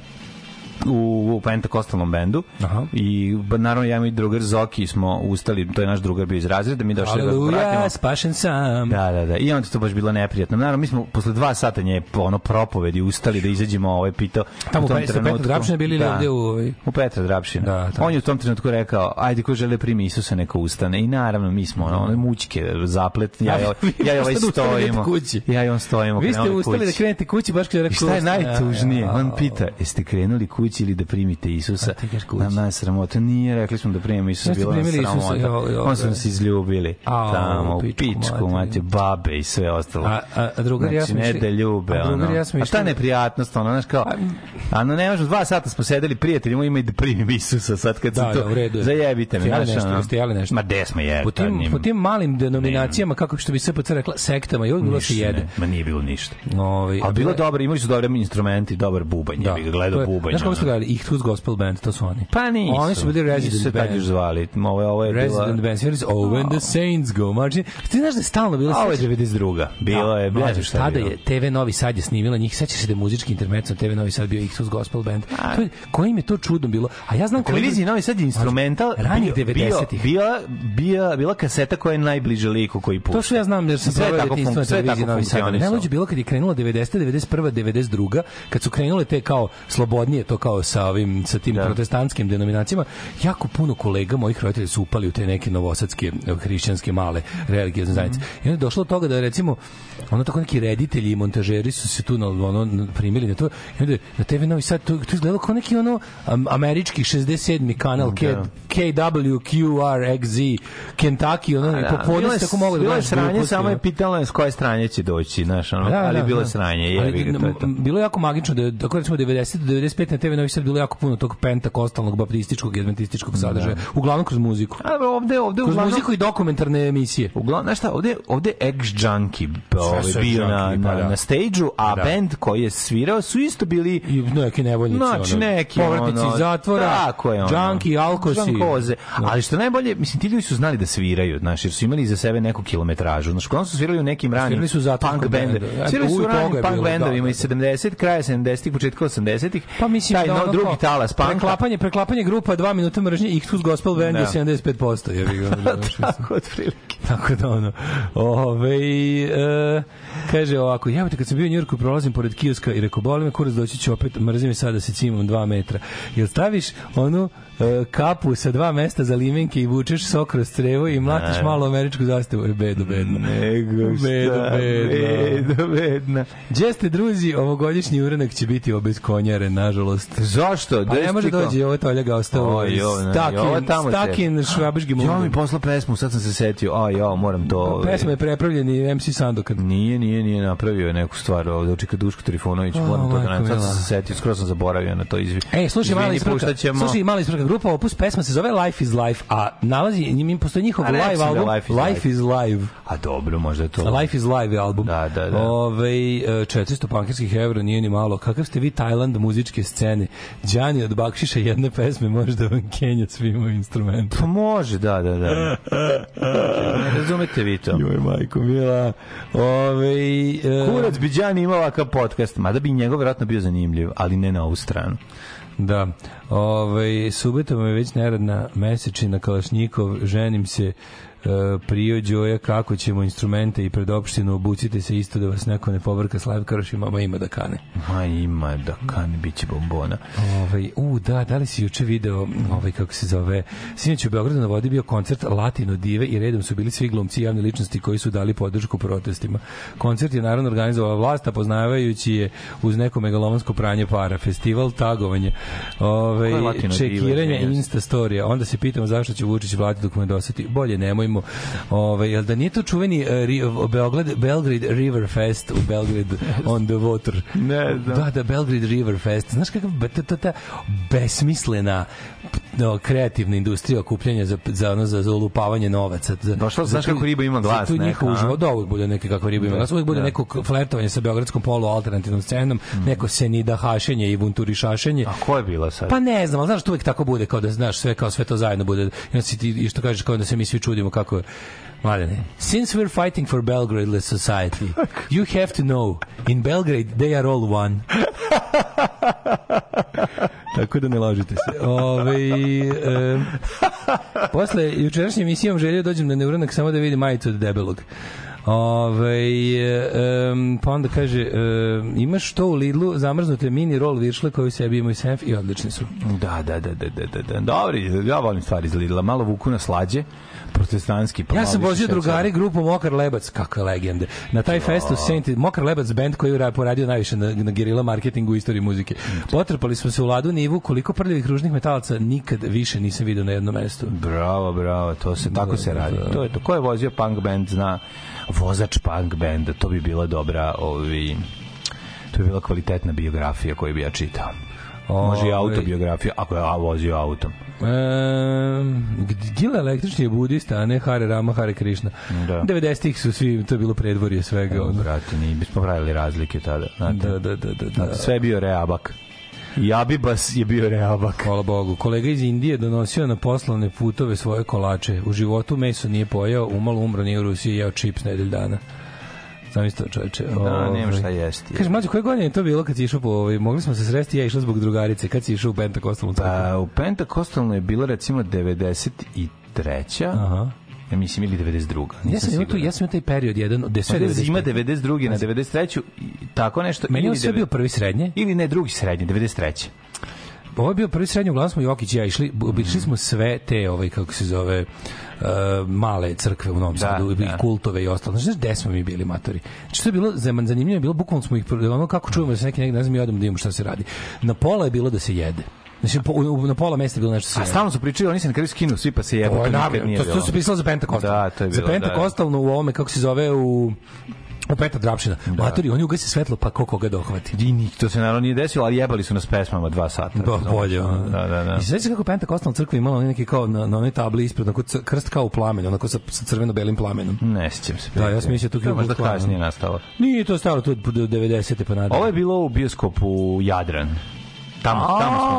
u, u pentakostalnom bendu Aha. i ba, naravno ja i drugar Zoki smo ustali, to je naš drugar bio iz razreda, mi došli da ga pratimo. Aleluja, spašen sam. Da, da, da. I onda to baš bilo neprijatno. Naravno, mi smo posle dva sata nje ono propovedi ustali da izađemo, ovaj pitao. Tamo u tom trenutku- Petra Drapšina bili ili ovde u, ovaj? U Petra Drapšina. Da, tamo. On je u tom trenutku rekao, ajde ko žele primi Isusa neka ustane. I naravno, mi smo ono, mućke, zaplet, ja, ja, Vi ja i ovaj da stojimo. Ja i on stojimo. Vi ste ustali da kući. krenete kući baš kada rekao... šta je najtužnije? On pita, jeste krenuli kući ili da primite Isusa? A kući. Nam nas sramota. Nije, rekli smo da primimo Isusa, bilo nam sramota. jo, jo, On su nas izljubili. Au, Tamo, u pičku mate, babe i sve ostalo. A- a- a drugar i ja znači, smo ne išli- da ljube, a drugar ono. ja smo a šta išli- neprijatnost, ono, znaš kao, a no ne možemo, dva sata smo sedeli prijatelji, moj ima i da primim Isusa, sad kad Da, sam to, da, je. zajebite me, jeli nešto, jeste jeli nešto? Ma des smo je, Po tim, po tim malim denominacijama, kako što bi SPC rekla, sektama, i bilo se jede. Ma nije bilo ništa. Ali a bilo dobro, imali su dobre instrumenti, dobar bubanj, da, ga to gledao bubanj. Znaš kako su gledali? Ihtus Gospel Band, to su oni. Pa nisu. Oni su bili Nisu Resident se tad Band. još zvali. Ovo je, ovo je bila... Resident Band, svirali su Oh, when the Saints go marching. Ti znaš da je stalno bilo... A ovo je sećaš- 92. Bilo je, Da, ne mlađe, znam šta tada bilo. je TV Novi Sad je snimila njih, sećaš se da je muzički intermezzo TV Novi Sad bio Ihtus Gospel Band. To je, kojim je to čudno bilo? A ja znam koji- televiziji Novi Sad je instrumental Ranih bio- bio- 90-ih. bila, bila, bila kaseta koja je najbliže liku koji pušta. To što ja znam jer sam tako detinjstvo na televiziji tako Novi Sad. funkcionisalo. Najluđe bilo kad je krenula 90. 91. 92. kad su krenule te kao slobodnije to kao sa ovim sa tim Da. protestantskim denominacijama, jako puno kolega mojih roditelja su upali u te neke novosadske eh, hrišćanske male religiozne zajednice. I onda je došlo do toga da recimo ono tako neki reditelji i montažeri su se tu na, ono primili na to i onda na TV Novi Sad to, to izgledalo kao neki ono am, američki 67. kanal K, Da. KWQRXZ Kentucky ono Da, popodne se tako moglo da Bilo je gledaš sranje, samo je pitala s koje stranje će doći, znaš, ono, Da, da, ali da, bilo je da. sranje, Ali, je m- Bilo je jako magično da tako recimo 90 do 95 na TV Novi Sad bilo jako puno tog pentakostalnog, baptističkog i adventističkog sadržaja, uglavnom kroz muziku. A, ovde, ovde, Kroz uglavnom, muziku i dokumentarne emisije. Uglavnom, znaš šta, ovde, ovde ex-junkie ovaj, bio na, pa na, da. na stage-u, a Da. band koji je svirao su isto bili I neki nevoljnici. Znači, ono, neki povratnici ono, iz zatvora, tako je ono, džanki, alkosi. džankoze. Ali što najbolje, mislim, ti ljudi su znali da sviraju, znaš, jer su imali za sebe neku kilometražu. Znaš, uglavnom su svirali u nekim ranim Svirali su punk. E, Svirali su u ranim punk bendovima da, iz 70, kraja 70-ih, početka 80-ih. Pa mislim Taj no, ono drugi kao talas punka. Preklapanje, preklapanje grupa 2 minuta mržnje Ihtus Gospel Band je Da. 75%. Je ga, Tako, otprilike. Tako da ono. Ove, e, kaže ovako, jebote kad sam bio u Njurku prolazim pored kioska i rekao, boli me kurac, doći ću opet, mrzim me sad da se cimam dva metra. Jel staviš onu e, kapu sa dva mesta za limenke i vučeš sok kroz crevo i mlatiš malo američku zastavu? E, bedo, bedno. Nego šta, Bedo, bedno. bedo, bedna. Gdje ste druzi, ovogodišnji uranak će biti obeskonjaren, nažalost. Zašto? Pa ne može dođe, ovo je Toljaga ostao. Oj, ovo, ne, Stakin, ovo tamo. Stakin, švabiški Jo mundom. mi poslao pesmu, sad sam se setio. A jo, moram to. Pesma je prepravljeni MC Sandokan. Nije, nije, nije napravio neku stvar ovde. Očeka Duško Trifunović, O, moram to da napravim. Sad sam se setio, skoro sam zaboravio na to izvi. E, slušaj, mala Izvini, isprka. ćemo. Slušaj, mala isprka. Grupa Opus pesma se zove Life is Life, a nalazi, njim postoji njihov A live da album Life is Life Life. is Live. A dobro, možda je to. Life is Live je album. Da, da, da. Ove, 400 pankerskih evra nije ni malo. Kakav ste vi Tajland muzičke scene? Đani od Bakšiša jedne pesme može da vam kenja svima instrumentu. Pa može, da, da, da. Ne razumete vi to. Joj, majko, mila. Ove, e, Kurac bi Đani imao ovakav podcast, mada bi njegov vjerojatno bio zanimljiv, ali ne na ovu stranu. Da. Ove, subota me već neradna mesečina Kalašnjikov, ženim se prio Đoja kako ćemo instrumente i pred opštinu obucite se isto da vas neko ne povrka s live karošima, ma ima da kane. Ma ima da kan biće bombona. Ovaj, u, da, da li si juče video, ovaj, kako se zove, sinoć u Beogradu na vodi bio koncert Latino Dive i redom su bili svi glumci i javne ličnosti koji su dali podršku protestima. Koncert je naravno organizovala vlast, a poznavajući je uz neko megalomansko pranje para, festival tagovanje, ovaj, čekiranje? Insta storija. Onda se pitamo zašto će Vučić vladati dok me doseti. Bolje nemojmo. Ovaj, jel da nije to čuveni uh, Beograd, Belgrade River Fest u Belgrade on the water? Ne znam. Da, da, Belgrade River Fest. Znaš kakav, ta, ta, ta besmislena no, kreativna industrija okupljanja za, za, ono, za, za olupavanje novaca. Za, Došla, za znaš kako riba ima glas tu neka, njihovu a? život, da, uvijek bude neke kako riba ima glas, uvijek bude neko flertovanje sa beogradskom polu alternativnom scenom, neko senida hašenje i vunturi šašenje. A ko je bila sad? Pa ne znam, ali znaš, uvek tako bude, kao da znaš, sve kao sve to zajedno bude. I onda si ti, i što kažeš, kao da se mi svi čudimo kako Mladene, since we're fighting for Belgradeless society, you have to know, in Belgrade they are all one. Tako da ne lažite se. Ove, e, posle jučerašnje emisije imam želio da dođem na neuranak samo da vidim majicu od debelog. Ove, um, pa onda kaže um, imaš to u Lidlu zamrznute mini roll viršle koju sebi imaju senf i odlični su Da, da, da, da, da, da, da. Dobri, ja volim stvari iz Lidla. Malo vuku na slađe, protestantski. pa Ja sam vozio drugari grupu Mokar Lebac, kakve legende. Na taj fest u Saint Mokar Lebac band koji je poradio najviše na, na gerila marketingu u istoriji muzike. Potrpali smo se u Ladu Nivu, koliko prljavih ružnih metalaca nikad više nisam vidio na jednom mestu. Bravo, bravo, to se tako se radi. To je to. Ko je vozio punk band zna vozač punk benda, to bi bila dobra, ovi to bi bila kvalitetna biografija koju bi ja čitao. Može i autobiografija, ako je vozio autom. Um, Gila električni je budista, a ne Hare Rama, Hare Krishna. Da. 90-ih su svi, to je bilo predvorje svega. O, ono. brate, ni bismo pravili razlike tada. Znate, Da, da, da, da, da. Sve je bio reabak. I Abibas je bio reabak. Hvala Bogu. Kolega iz Indije donosio na poslovne putove svoje kolače. U životu meso nije pojeo, umalo umro, nije u Rusiji jeo čips nedelj dana. Zamisli to čoveče. Da, Ovaj. nema šta jesti. Kaže, mlađe, koje godine je to bilo kad si išao po, ovaj, mogli smo se sresti, ja išla zbog drugarice, kad si išao u Pentakostalnu crkvu? Pa, u Pentakostalno je bilo recimo 93. Aha. Ja mislim ili 92. Nisam Ja sam imao tu, ja sam imao taj period jedan, gde sve Sve zima 95. 92. na 93. i tako nešto. Meni je ili sve bio prvi srednje. Ili ne, drugi srednji, 93. Ovo je bio prvi srednji, uglavnom smo Jokić i ja išli, obišli smo sve te, ovaj, kako se zove, uh, male crkve u Novom Da, Sadu, i da. kultove i ostalo. Znaš gde smo mi bili matori? Znači, to je bilo zanimljivo, je bilo, bukvalno smo ih, ono kako čujemo da se neki, neki ne znam, mi odemo da imamo šta se radi. Na pola je bilo da se jede. Znači, po, u- na pola mesta je bilo nešto da se A jede. stalno su pričali, oni se na kraju skinu, svi pa se jebu. To je to, to bilo. su pisalo za Pentakostal. Da, to je Za bilo, da. Pentakostalno u ovome, kako se zove, u u Petar Drapšina. Da. Matori, oni ugasi svetlo, pa ko koga dohvati. I ni, to se naravno nije desilo, ali jebali su nas pesmama dva sata. Da, bolje. ono. Da, da, da. I sveći kako Pentakostalna crkva imala onaj neki kao na, na onoj tabli ispred, onako krst kao u plamenu, onako sa, sa crveno-belim plamenom. Ne sjećam se. Da, ja sam mislio tu To je možda kasnije nastalo. Nije to stalo tu do 90. pa nadalje. Ovo je bilo u bioskopu Jadran. Tamo, tamo smo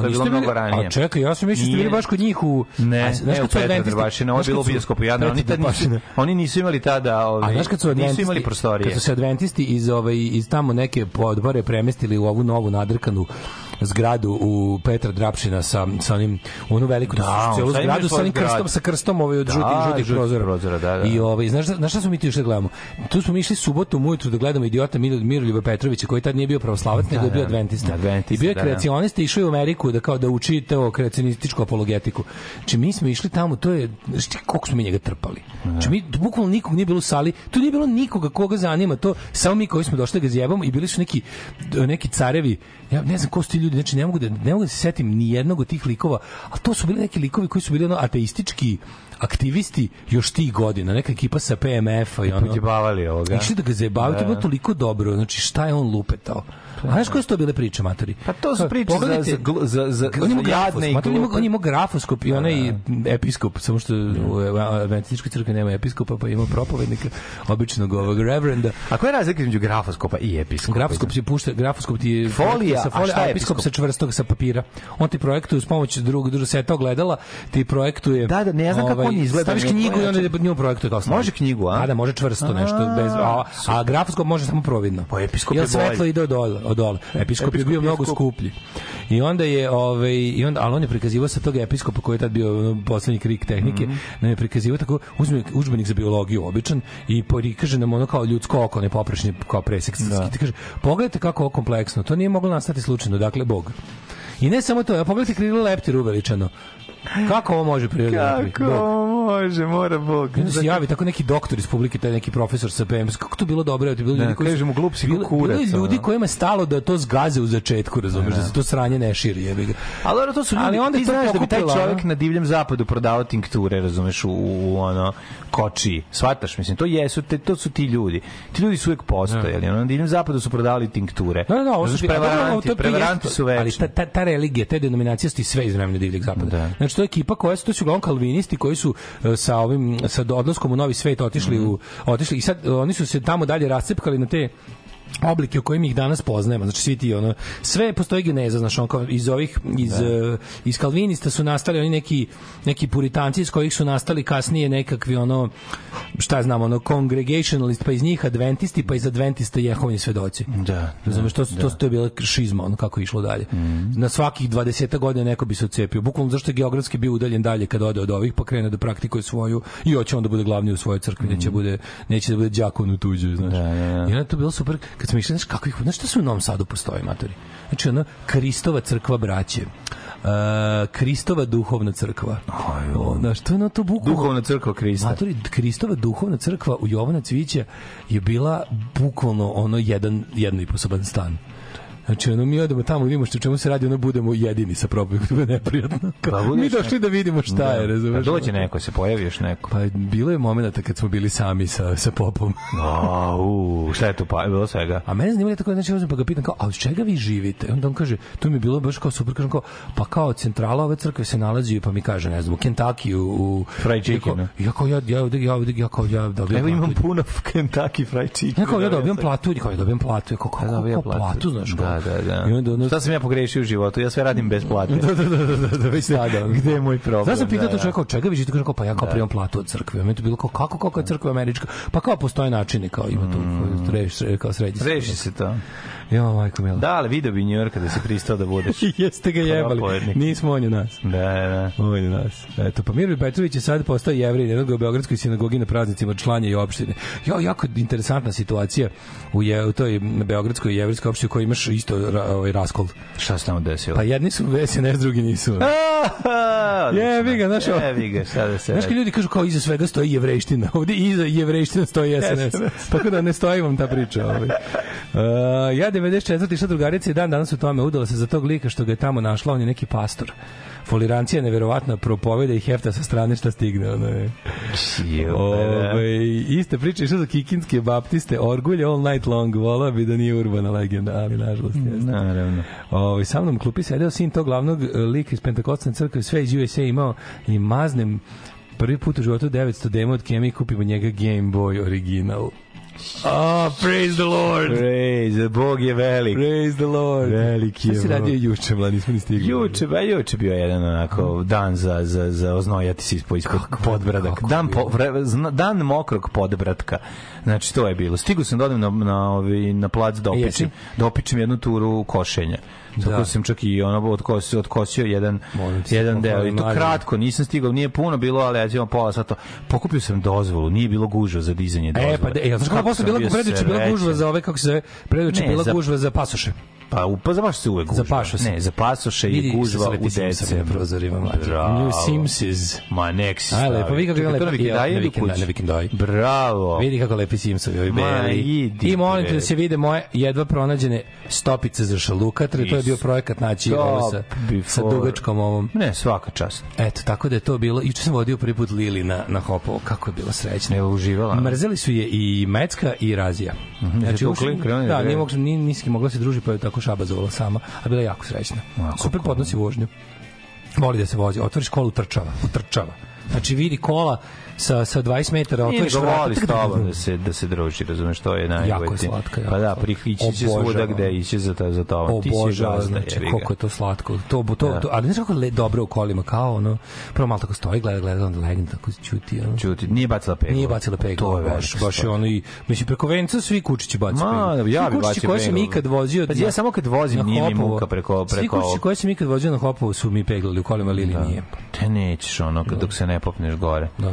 bili. To je bilo bili- mnogo ranije. A čekaj, ja sam mislio da ste bili baš kod njih u... Ne, A, ne u Petra adventisti- Drvašina, ovo je bilo u bioskopu. Oni, tad nisu, oni nisu imali tada, A ovaj, znaš kad su nisu imali prostorije. kad su se adventisti iz, ovaj, iz tamo neke podbore premestili u ovu novu nadrkanu zgradu u Petra Drapšina sa, sa onim, onu veliku Da, da, celu zgradu sa onim krstom, sa krstom ovaj, od Da, žutih, žutih žutih prozora. prozora, da, da. I ovaj, znaš, znaš šta smo mi ti još da gledamo? Tu smo išli subotom ujutru da gledamo idiota Miro, Miroljuba Petrovića koji tad nije bio pravoslavac, nego je bio da. adventista. Adventista, I bio je da, da. kreacionista, išao je u Ameriku da kao da uči to kreacionističku apologetiku. Znači mi smo išli tamo, to je, znaš ti koliko smo mi njega trpali. Znači mi, bukvalno nikog nije bilo u sali, tu nije bilo nikoga koga zanima to, samo mi koji smo došli da ga zjebamo i bili su neki, neki carevi, ja ne znam ko su ti ljudi, znači ne mogu da, ne mogu da se setim ni jednog od tih likova, a to su bili neki likovi koji su bili ono ateistički aktivisti još tih godina, neka ekipa sa PMF-a i ono. Podjebavali ovoga. Išli da ga zajebavaju, to je bilo toliko dobro. Znači, šta je on lupetao? A znaš koje su to bile priče, matori? Pa to su Kao, priče za, pogledajte- za, za, za, on ima za jadne grafos, i matori, on ima- grafoskop i onaj episkop, samo što u Adventističkoj crkvi nema episkopa, pa ima propovednika, običnog ovog reverenda. A koja je razlika između grafoskopa i episkopa? Grafoskop se pušta, grafoskop ti je Folija, sa a šta je episkop episkop? sa čvrstog sa papira. On ti projektuje uz pomoć drugog drugog seta ogledala, ti projektuje. Da, da, ne znam kako on izgleda, Staviš knjigu i onda čak- nju projektuje slajd. Može knjigu, a? A da, može čvrsto nešto bez a, a grafoskop može samo providno. Pa episkop je bolji. svetlo ide dole, od dole. Episkop, je Episkop bio je mnogo skup. skuplji. I onda je ovaj i onda ali on je prikazivao sa tog episkopa koji je tad bio poslednji krik tehnike, Mhm. nam je prikazivao tako uzme udžbenik za biologiju običan i prikaže nam ono kao ljudsko oko, ne poprečni kao presek. Da. Kaže, pogledajte kako je ovo kompleksno. To nije moglo nastati slučajno, dakle Bog. I ne samo to, a pogledajte krilo leptir uveličano. Kako ovo može priroda? da? Kako Bog. ovo može, mora Bog. Onda se javi tako neki doktor iz publike, taj neki profesor sa PMS. Kako to bilo dobro? ti Bilo Da, ljudi koji kažemo, glup si bilo- kurac, Bilo ljudi ono. kojima je stalo da to zgaze u začetku, razumeš, da se to sranje ne širi, jebi ga. Ali dobro, to su ljudi, Ali onda ti to znaš da bi taj čovjek na divljem zapadu prodavao tinkture, razumeš, u, u ono, koči. Svataš, mislim, to jesu, te, to su ti ljudi. Ti ljudi su uvek postojali. Ono, na divljem zapadu su prodavali tinkture. Da, da, da, ovo su prevaranti, to- to prevaranti su večni. Ali ta, ta, ta religija, te denominacije su ti sve iz vremena divljeg zapada. Da. Znači, to je ekipa koja su, to su uglavnom kalvinisti koji su e, sa ovim, sa odlaskom u novi svet otišli u, otišli i sad e, oni su se tamo dalje rascepkali na te oblike u kojim ih danas poznajemo znači svi ti ono sve postoji geneza znači on kao iz ovih iz da. iz kalvinista su nastali oni neki neki puritanci iz kojih su nastali kasnije nekakvi ono šta znam ono congregationalist pa iz njih adventisti pa iz adventista jehovini svedoci Da, Razumeš, to, su- to, to je bila šizma, ono kako je išlo dalje. Na svakih 20 godina neko bi se odcepio. Bukvalno zašto je geografski bio udaljen dalje kad ode od ovih, pa krene da praktikuje svoju i hoće on da bude glavni u svojoj crkvi, neće, bude, neće da bude đakon u tuđoj, znaš. Da, da, da. I onda to bilo super, kad smo išli, znaš kako ih, znaš šta su u Novom Sadu postoje, matori? Znači, ono, Kristova crkva braće, uh, Kristova duhovna crkva. O, Znaš, to je ono to bukvalno... Duhovna crkva Krista. Matori, Kristova duhovna crkva u Jovana Cvića je bila bukvalno ono jedan jedno i poseban stan. Znači, ono, mi odemo tamo, vidimo što čemu se radi, ono, budemo jedini sa probom, to je neprijatno. Pa mi došli da vidimo šta je, Pa razumeš? dođe neko, se pojavi još neko. Pa bilo je momenta kad smo bili sami sa, sa popom. A, u, šta je tu pa, je bilo svega? A mene zanimalo tako, znači, uzmem pa ga pitam kao, a od čega vi živite? Onda on kaže, to mi je bilo baš kao super, kažem kao, pa kao centrala ove crkve se nalazi, pa mi kaže, ne znam, u Kentucky, u... u Fried chicken, Ja, kao, ja kao, ja, ja, ja, ja kao, ja dobijam Evo imam puno Kentucky fried chicken. Ja kao, ja dobijam platu, ja kao, ja dobijam platu, ja kao, Ja dobijam kako platu, znaš, kao. Da, da, da. I onda ono, Šta sam ja pogrešio u životu? Ja sve radim bez plate. da, da, da, da, da, da, već ono. Gde je moj problem? Znaš sam pitao Da, to da. čovjeka, od čega vi kaže kao, pa ja kao primam platu od crkve. Meni je to bilo kao, kako, kako je crkva američka? Pa kao postoje načini, kao ima tu, Mm. reš, kao sređi se. Reši se to. Jo, majko mila. Da, ali video bi Njujorka da si pristao da budeš. Jeste ga jebali. Nismo on je nas. Da, da. On je nas. Eto, pa Mirbi Petrović je sad postao jevrej, jednog u Beogradskoj sinagogi na praznicima članje i opštine. Jo, jako interesantna situacija u, je, u toj Beogradskoj jevrijskoj opštini koji imaš isto ra, ovaj raskol. Šta se tamo desilo? Pa jedni su SNS, drugi nisu. Jebi ga, znaš, ovo- Jebi ga, šta da se Znaš ljudi kažu kao iza svega stoji jevrejština, ovde iza jevrejština stoji SNS. Tako da ne stoji vam ta priča. Ovaj. Uh, ja 94. išla drugarica i dan danas u tome udala se za tog lika što ga je tamo našla, on je neki pastor. Folirancija neverovatna propoveda i hefta sa strane šta stigne. Ono je. Ove, iste priče išla za kikinske baptiste, orgulje all night long, volao bi da nije urbana legenda, ali nažalost jeste. Naravno. Ovaj sa mnom u klupi sedeo sin tog glavnog e, lika iz Pentakostalne crkve, sve iz USA imao i maznem prvi put u životu 900 demo od Kemi kupimo njega Game Boy original. Oh, praise the Lord! Praise, Bog je velik. Praise the Lord! Veliki je Šta si radio juče, mlad, nismo ni stigli. Juče, ba juče bio jedan onako dan za za za oznojati se ispod ispod podbradak. kako Dan po, vre, zna- dan mokrog podbratka. Znači to je bilo. Stigu sam da odem na na na plac da opičem, Jesi? da opičem jednu turu košenja. Tako Da. sam čak i ono odkosio, odkosio jedan, Molim jedan deo. I to kratko, nisam stigao, nije puno bilo, ali ja ćemo pola sata. Pokupio sam dozvolu, nije bilo gužva za dizanje dozvole. E, pa de, e, znaš kako posle bila preduče bila gužva za ove kako se zove, preduče bila za- gužva za pasoše. Pa, u- pa za baš se uvek gužva. Za pasoše. Ne, za pasoše i gužva u na prozorima, mlađe. Bravo. New Simses. Ma nek si stavi. lepo, vidi kako je lepo. na Vikendaji Ja, na? Vikendaji. Bravo. Vidi kako lepi Simsovi, ovi beli. I molim te da se vide moje jedva pronađene stopice za šalukatre. To je bio projekat naći ovo sa, before. sa dugačkom ovom. Ne, svaka čast. Eto, tako da je to bilo. Juče sam vodio prvi put Lili na, na Hopovo. Kako je bila srećna. Evo, uživala. Mrzeli su je i Mecka i Razija. Znači, ušli- tukli, krenuli da, da nije mogla, ni, nisi mogla se druži, pa je tako šabazovala sama. A bila je jako srećna. A, Super podnosi vožnju. Voli da se vozi. Otvoriš kolu, trčava. Utrčava. Znači vidi kola sa, sa 20 metara, otvoriš vrata. voli s tobom da se, da se druži, razumeš, to je najbolje. Jako je slatka, jako Pa da, slatka. prihvići će svuda gde iće za, ta, za tobom. Ti si Obožava, znači, koliko je to slatko. To, to, Da. to, ali znaš kako le, dobro u kolima, kao ono, prvo malo tako stoji, gleda, gleda, onda legne, tako čuti, ono. Čuti, nije bacila pegla. Nije bacila pegla, To je baš, baš je ono i, mislim, preko venca svi kučići baci Ma, ja Svi bi kučići bacio koje sam ikad vozio... Pa ja samo kad vozim nije mi muka preko- Svi preko kučići ovog. koje sam ikad vozio na Hopovu su mi peglali u kolima, Lili nije. Te nećeš ono, kad- dok se ne popneš gore. Da.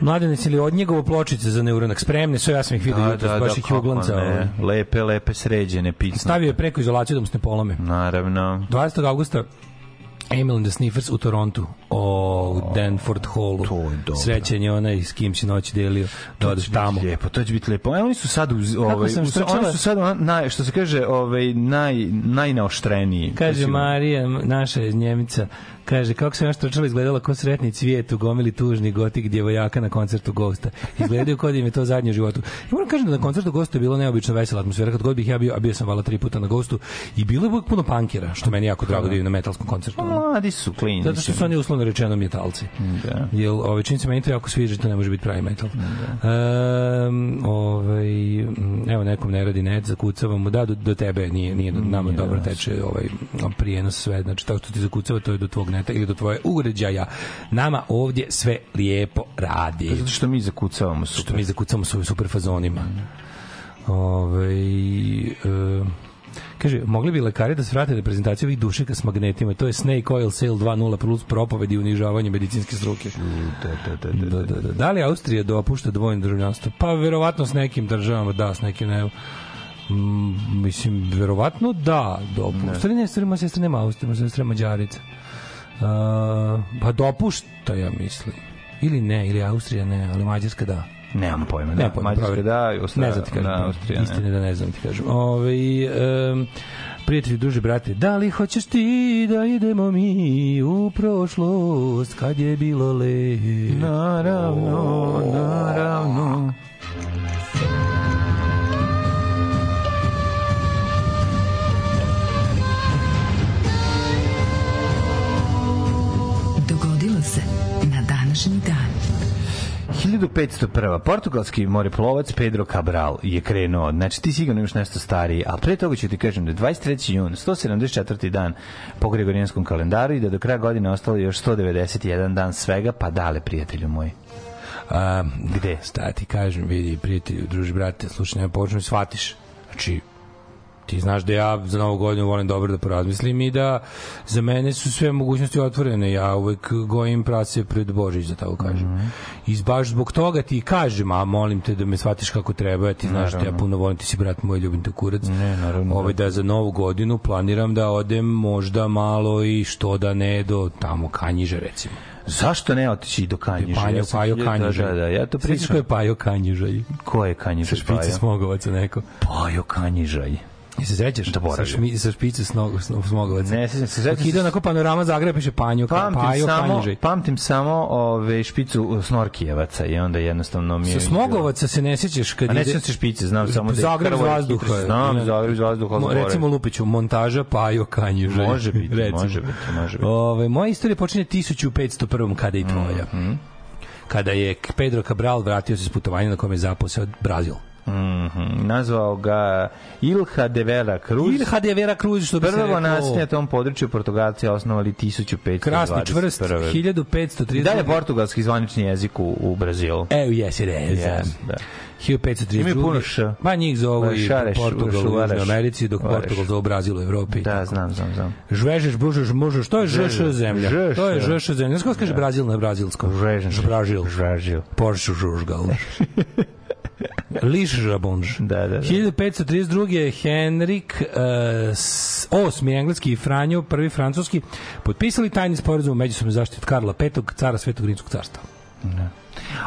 Mladene, si li od njegovo pločice za neuronak spremne? Sve ja sam ih vidio Da, jutros, da, baš da, ih uglanca. ne. Lepe, lepe, sređene, picne. Stavio je preko izolaciju da mu se ne polome. Naravno. 20. augusta Emil and the Sniffers u Torontu o u Danford Hallu. To je dobro. Srećan je onaj s kim si noć delio da odeš tamo. Lijepo, to će biti lepo. E, oni su sad uz, ovaj, sam uz- strčala- oni su sad ona- naj, što se kaže, ovaj naj najnaoštreniji. Kaže Marija, naša je Njemica, kaže, kako se naš trčala izgledala ko sretni cvijet u gomili tužni gotik djevojaka na koncertu Ghosta. Izgledaju kod im je to zadnje u životu. I moram kažem da na koncertu Ghosta je bilo neobično vesela atmosfera. Kad god bih ja bio, a bio sam vala tri puta na Ghostu, i bilo je uvijek puno pankera, što meni je jako drago da vidim na metalskom koncertu. Mladi su klini. Zato što su oni uslovno rečeno metalci. Da. Jel, ovaj, čini se meni to jako sviđa, to ne može biti pravi metal. Um, ovaj, m, evo, nekom ne radi net, zakucava mu, da, do, do tebe nije, nije do, nama dobro teče ovaj, prijenos sve, znači to što ti zakucava, to je do tvog neta ili do tvoje uređaja. Nama ovdje sve lijepo radi. Zato što mi zakucavamo super. Što mi zakucamo s ovim super fazonima. Ovaj e, Kaže, mogli bi lekari da svrate reprezentaciju ovih dušeka s magnetima. To je Snake Oil Sale 2.0 plus propovedi i unižavanje medicinske struke. Da, da, da, Da, da, da. Da li Austrija dopušta dvojno državljanstvo? Pa verovatno s nekim državama, da, s nekim ne. Mm, mislim, verovatno da, dopušta. Ne, moja sestra nema Austrija, sestra Mađarica. Uh, pa dopušta, ja mislim. Ili ne, ili Austrija ne, ali Mađarska da. Nemam pojma. Ne, Da, pojma, Mađarska da, i Austrija, ne znam ti kažem. da, Austrija ne. Istine da ne znam ti kažem. Ove, um, prijatelji, druži, brate, da li hoćeš ti da idemo mi u prošlost kad je bilo le? Naravno, naravno. 1501. Portugalski moreplovac Pedro Cabral je krenuo. Znači, ti sigurno imaš nešto stariji, a pre toga ću ti kažem da je 23. jun, 174. dan po Gregorijanskom kalendaru i da do kraja godine ostalo još 191 dan svega, pa dale, prijatelju moj. A, gde? Sta ti kažem, vidi, prijatelju, druži, brate, slušaj, nema počnu shvatiš. Znači, ti znaš da ja za novu godinu volim dobro da porazmislim i da za mene su sve mogućnosti otvorene. Ja uvek gojim prase pred Božić, da tako kažem. Mhm. I baš zbog toga ti kažem, a molim te da me shvatiš kako treba, ja ti znaš da ja Naravno. puno volim, ti si brat moj, ljubim te kurac. Ne, naravno. Ovaj, da za novu godinu planiram da odem možda malo i što da ne do tamo Kanjiže recimo. Zašto ne otići do Kanjiža? Panjo, Ja Pajo hiljadu- Kanjiža. Da, da, ja to pričam. ko je Pajo Kanjižaj? Ko je Kanjiža? Sa špice Smogovaca neko. Pajo Kanjižaj. I se sećaš? Sa, Zaboravio. šmi, sa špice snog, Smogovaca. Ne, sećam se, Dok sećam ide se- onako panorama Zagreba, piše Panjo, Pamtim Pajo samo, pamtim samo ove špicu Snorkijevaca i onda jednostavno mi je... Sa Smogovaca se ne sećaš kad A ne ide... sećam se špice, znam samo da je Zagreb iz vazduha. Znam, Zagreb iz vazduha, Mo-. Recimo Lupiću, montaža Pajo Kanjižaj. Može biti, može biti, može biti. Ove, moja istorija počinje 1501. kada i tvoja. Mhm. Kada je Pedro Cabral vratio se s putovanja na kome je zaposeo Brazil. Mhm. Nazvao ga Ilha de Vera Cruz. Ilha de Vera Cruz, što bi se Prvo reklo. naselje na tom području Portugalci osnovali 1521. Krasni čvrst, 1530. I dalje portugalski zvanični jezik u, u Brazilu. E, yes, it is. Yes, da. 1532. Imaju puno š. Ma njih zovu Ma i Portugal u. Južnoj Americi, dok Šuvaraš. Portugal zovu Brazil u Evropi. Da, znam, znam, znam. Žvežeš, bužeš, mužeš, to je Žež- zemlja. žeš, To je da. ŽŠ zemlja. Znaš kako se kaže Brazil na brazilskom? Žežeš. Brazil. Žažil. Porsche žužgal. Liš žabonž. Da, da, da. 1532. je Henrik uh, s- osmi engleski i Franjo, prvi francuski, potpisali tajni sporazum o međusobnoj zaštiti Karla V, cara Svetog Rimskog carstva.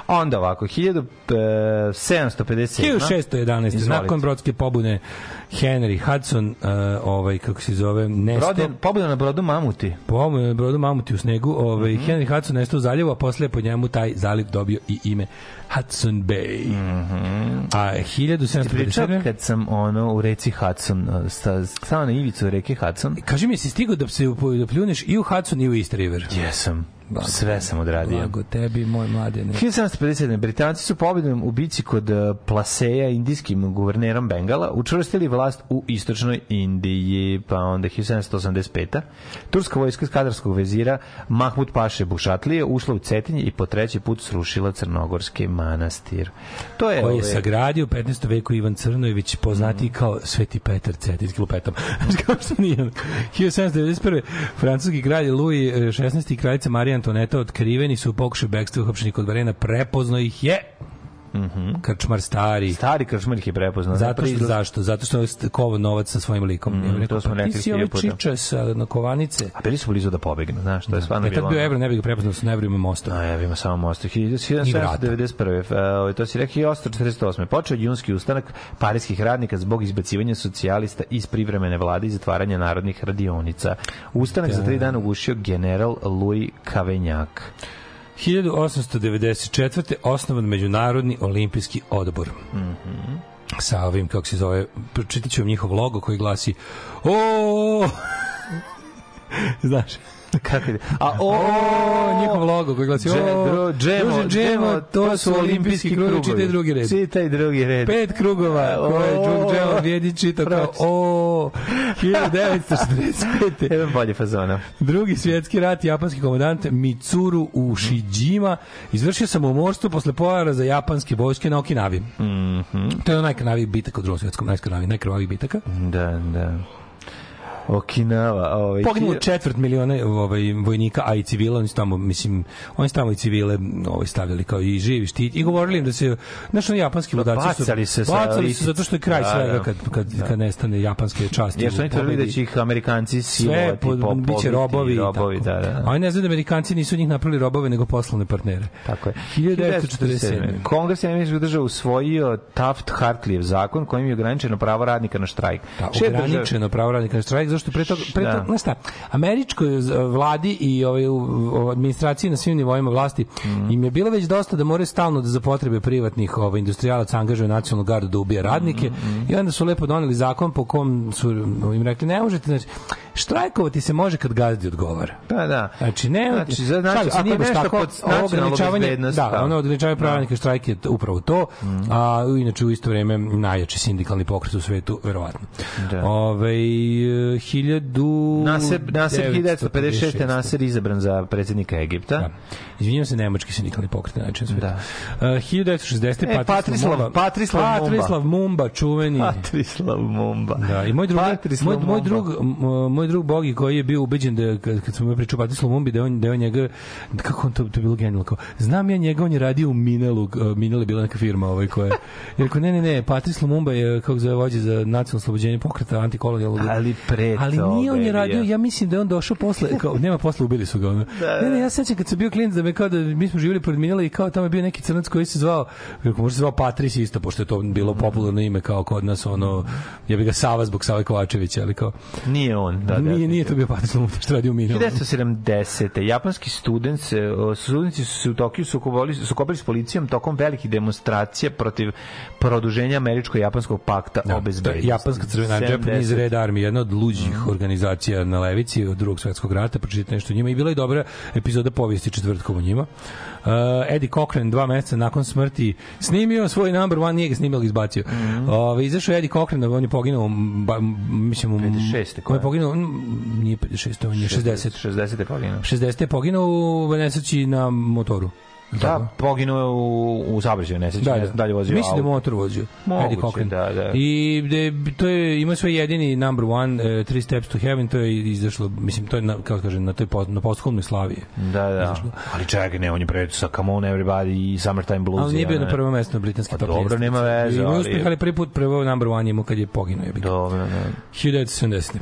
Onda ovako, 1757. 1611. Izvolite. Nakon brodske pobune Henry Hudson, uh, ovaj, kako se zove, nesto... Broden, pobuda na brodu Mamuti. Pobune na brodu Mamuti u snegu, ovaj, Mhm. Henry Hudson nestao u zaljevu, a posle je po njemu taj zaliv dobio i ime Hudson Bay. A Ti pričao 1757. kad sam ono u reci Hudson, uh, sta- stao na ivicu reke Hudson. Kaži mi, si stigao da se da pljuneš i u Hudson i u East River? Jesam. Sve sam odradio. Blago tebi, moj mladene. 1757. Britanci su pobedom u bici kod uh, Plaseja indijskim guvernerom Bengala učvrstili vlast u istočnoj Indiji, pa onda 1785. Turska vojska skadarskog vezira Mahmud Paše Bušatlije ušla u Cetinje i po treći put srušila Crnogorski manastir. To je... koji je ove- sagradio u 15. veku Ivan Crnojević, poznati Mhm. kao Sveti Petar Cetinski lupetom. Kao što nije. 1791. francuski kralj Louis XVI i kraljica Marija Antoneta otkriveni su u pokušaju bekstva uhapšenih kod Varena, prepozno ih je krčmar stari. Mhm. Stari kršmar ih je prepoznao. Zato što, zašto? Zato što je kovo novac sa svojim likom. Mm, rekao, to smo pa rekli hiljadu puta. čiče sa na kovanice. A bili su blizu da pobegnu, znaš, to je stvarno Da je tad bilo... bio ono- Evro, ne bih ga prepoznao sa Nevrima mostom. A ja ima samo vrata. 1791. E, ovaj, to si rekao 1848. Počeo je junski ustanak parijskih radnika zbog izbacivanja socijalista iz privremene vlade i zatvaranja narodnih radionica. Ustanak za tri dana ugušio general Louis Kavenjak. 1894. osnovan Međunarodni olimpijski odbor. Mhm. Sa ovim, kako se zove, pročitat ću vam njihov logo koji glasi o Znaš, Kako? A o, o, njihov logo koji glasi o, Džemo, džemo, to su olimpijski krugovi, čitaj drugi red. Čitaj drugi red. Pet krugova koje Džuk Džemo vjedi čito kao o 1945. Jedan bolje fazona. Drugi svjetski rat, japanski komandant Mitsuru Ushijima izvršio samomorstvo posle pojara za japanske vojske na Okinavi. Mhm. To je onaj najkrvaviji bitak u drugom svjetskom, najkrvaviji, najkrvaviji bitaka. Da, da. Okinawa, ovaj Poginulo četvrt miliona ovaj, vojnika, a i civila, oni su tamo, mislim, oni su tamo i civile ovaj, stavljali kao i živi štit i govorili im da se, znaš, oni japanski ludaci su, bacali se bacali se zato što je kraj Da, svega da. kad, kad, kad nestane japanske časti. Jer su u oni tvrdili da će ih Amerikanci silovati, pod, po, biće robovi, robovi da, da, da. A oni ne znaju da Amerikanci nisu njih napravili robove, nego poslovne partnere. Tako je. 1947. Kongres američkih država usvojio Taft-Hartlijev zakon kojim je ograničeno pravo radnika na štrajk. Da, ograničeno pravo radnika na štrajk, zašto pre toga, pre Da. toga, šta, američkoj z- vladi i ovaj, administraciji na svim nivoima vlasti Mhm. im je bilo već dosta da moraju stalno da za potrebe privatnih ovaj, industrijalaca angažuju nacionalnu gardu da ubija radnike Mhm, i onda su lepo doneli zakon po kom su im rekli ne možete, znači, štrajkovati se može kad gazdi odgovara. Pa da. Znači, ne, Znači, za- znači, se, ako nije nešto tako, pod ograničavanje- Da, da. ono ograničavanje pravilnika štrajk je upravo to, a inače u isto vreme najjači sindikalni pokret u svetu, verovatno. Da. Ove, hiljadu... Nasir, Nasir 1956. Nasir izabran za predsjednika Egipta. Da. Izvinjam se, nemački sindikalni pokret na način svetu. Da. Uh, 1960. E, Patrislav-. Patrislav Mumba. Patrislav Mumba, čuveni. Patrislav Mumba. Da, i moj drug, Patrislav moj, moj drug, m- moj drug Bogi koji je bio ubeđen da kad, kad sam mu pričao o Patrislavu Mumbi da on da on njega kako on to, to bilo genijalno kao znam ja njega on je radio u Minelu uh, Minel je bila neka firma ovaj koja je jer rekao ne ne ne Patrislav Mumba je kako zove vođa za nacionalno oslobođenje pokreta antikolonijalnog Ali pre ali nije on je radio ja mislim da je on došao posle kao nema posle ubili su ga ono. Da, ne ne da. ja se sećam kad sam bio klinac da me kao da mi smo živjeli pored Minela i kao tamo je bio neki crnac koji se zvao kako može se zvao Patris isto pošto je to bilo popularno ime kao kod nas ono ja bih ga Sava zbog Save Kovačevića ali kao Nije on. Da, nije, da, nije to bio Patrislav Mumba što radi u Minelu 1970. Japanski student o, studenti su se u Tokiju sukobili, sukobili s policijom tokom velikih demonstracija protiv produženja američko-japanskog pakta o To je bezbednosti. Japanska crvena 70. Japanese Red Army, jedna od luđih organizacija na levici od drugog svetskog rata, pročitajte nešto o njima i bila je dobra epizoda povijesti četvrtkom o njima. Uh, Eddie Cochran dva meseca nakon smrti snimio svoj number one, nije ga snimio, ga izbacio. Ove, izašao je Eddie Cochran, on je poginuo, ba, mislim, u- 56. on je poginuo, mm, nije 56, on je 60. 60. je poginuo. 60. je poginuo u nesreći na motoru. Da, poginuo je u, u saobraćaju, ne sećam, ne znam da li je vozio Mislim da je motor vozio. Moguće, Eddie da, da. I de, to je ima svoj jedini number one, uh, Three Steps to Heaven, to je izašlo, mislim, to je, na, kako kažem, na toj na posthumnoj slavi. Da, da. Ali čekaj, ne, on je pre sa Come On Everybody i Summertime Blues. Ali nije bio na ne. prvom mestu na britanskim Pa top dobro, nema veze, Ima ali- uspeh, ali prvi put prvo number one je imao kad je poginuo. Je Dobro, da. 1970.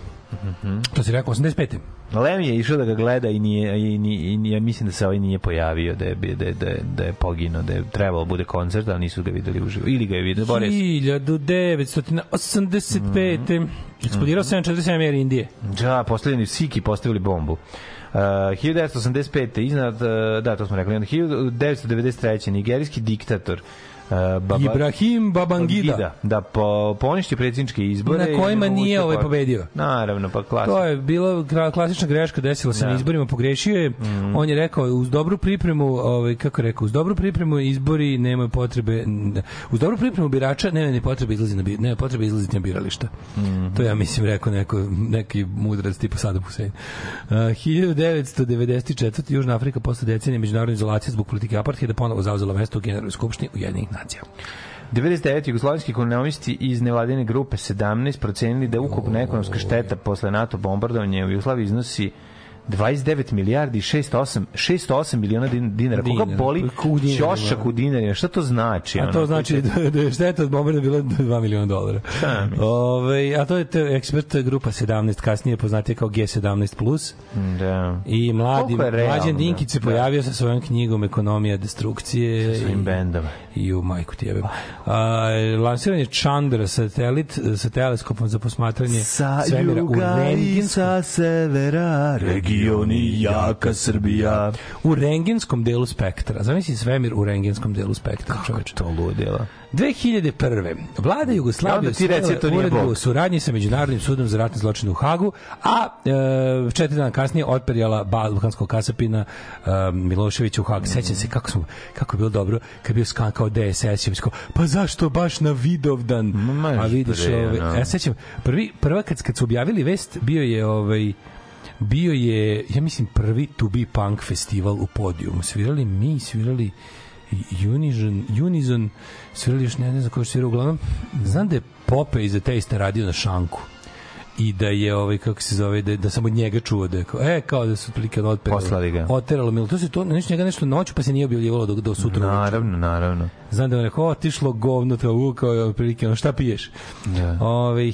To si rekao, 85. Lem je išao da ga gleda i nije i, ni, i nije, mislim da se ovaj nije pojavio da je da je, da je, da je poginuo, da je trebalo bude koncert, ali nisu ga videli uživo. Ili ga je vidio, Boris. 1985. Eksplodirao 747 Air Indije. Da, postavljeni Siki postavili bombu. Uh, 1985. iznad, uh, da, to smo rekli, onda 1993. nigerijski diktator uh, Baba, Ibrahim Babangida. Da, po, poništi predsjedničke izbore. Na kojima nije ovaj po- pobedio. Naravno, pa klasno. To je bila klasična greška, desila se Da. na izborima, pogrešio je. On je rekao uz dobru pripremu, ovaj kako je rekao, uz dobru pripremu izbori nema potrebe uz dobru pripremu birača nema ni potrebe izlazi na nema potrebe izlaziti na birališta. To ja mislim rekao neko neki mudrac tipa Saddam Hussein. Uh, 1994. Južna Afrika posle decenije međunarodne izolacije zbog politike apartheida ponovo zauzela mesto u Generalnoj skupštini Ujedinjenih nacija. 99. jugoslovenski ekonomisti iz nevladine grupe 17 procenili da ukupna ekonomska šteta posle NATO bombardovanja u Jugoslaviji iznosi 29 milijardi 608 608 miliona din- dinara. Koga boli ćošak u dinarima? Šta to znači? A ono? to znači da, da je šteta od bombarda bila 2 miliona dolara. Ove, a to je te, ekspert grupa 17, kasnije poznatije kao G17+. Plus. Da. I mladi, mlađan Dinkić se da. pojavio sa svojom knjigom Ekonomija destrukcije. Sa svojim bendom. I u majku tijebe. A, lansiran je Chandra satelit sa teleskopom za posmatranje svemira u rengenskom sa severa, regioni jaka Srbija. u rengenskom delu spektra. Zamisli svemir u rengenskom delu spektra, čoveče. To ludilo. 2001. Vlada Ja, Jugoslavije onda ti reci, usvojila to nije uredbu o suradnji sa Međunarodnim sudom za ratne zločine u Hagu, a e, četiri dana kasnije otperjala balkanskog kasapina e, Miloševića u Hag. Sećam se kako smo kako je bilo dobro kad je bio skan kao DSS i kao, pa zašto baš na Vidovdan? Ma, a vidiš, ovaj, ono. ja se sećam, prvi, prva kad, kad su objavili vest, bio je ovaj bio je, ja mislim, prvi To Be Punk festival u podijumu. Svirali mi, svirali Unison, Unison svirali još ne, ne znam ko je svirao, uglavnom znam da je Pope iz Taste radio na šanku i da je ovaj kako se zove da, da sam od njega čuo da je kao, e kao da su otprilike ono otperalo Poslali ga. oteralo mi to se to nešto njega nešto noću pa se nije objavljivalo do, do sutra uveče. Naravno, naravno. Znam da je rekao, otišlo govno to u kao je otprilike, ono, šta piješ? Da. Ove,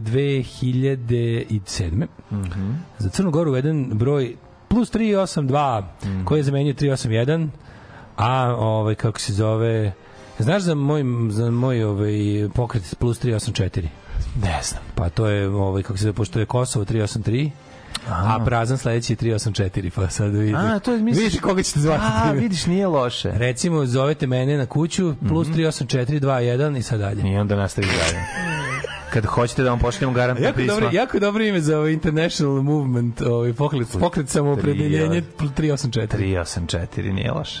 2007. Mhm. Za Crnu Goru uveden broj plus 382, Mhm. koji je zamenio 381, a ovaj, kako se zove, znaš za moj, za moj ovaj, pokret plus 384? Ne znam. Pa to je, ovaj, kako se zove, pošto je Kosovo 383, a prazan sledeći je 384, pa sad vidiš. A, to je, misliš- Vidiš koga ćete zvati. A, time. vidiš, nije loše. Recimo, zovete mene na kuću, plus 38421 i sad dalje. I onda nastavi dalje. kad hoćete da vam pošaljemo garantno Jako pismo. dobro, jako dobro ime za ovaj International Movement, ovaj pokret, pokret samoopredeljenje 384. 384, nije loše.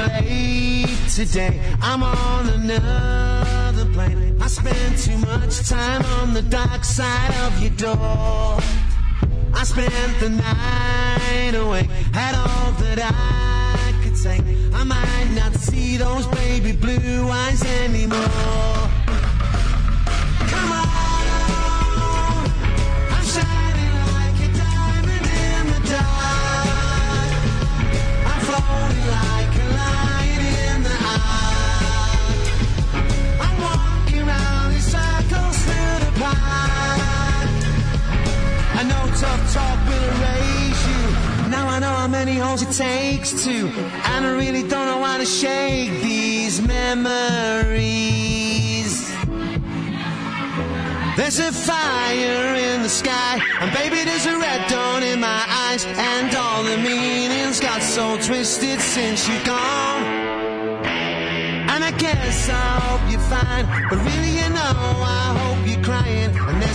Left LA today. I'm on another plane. I spent too much time on the dark side of your door. I spent the night away, had all that I could say. I might not see those baby blue eyes anymore. I know tough talk will erase you. Now I know how many holes it takes to. And I really don't know how to shake these memories. There's a fire in the sky, and baby, there's a red dawn in my eyes, and all the meanings got so twisted since you're gone. And I guess I hope you're fine, but really, you know, I hope you're crying.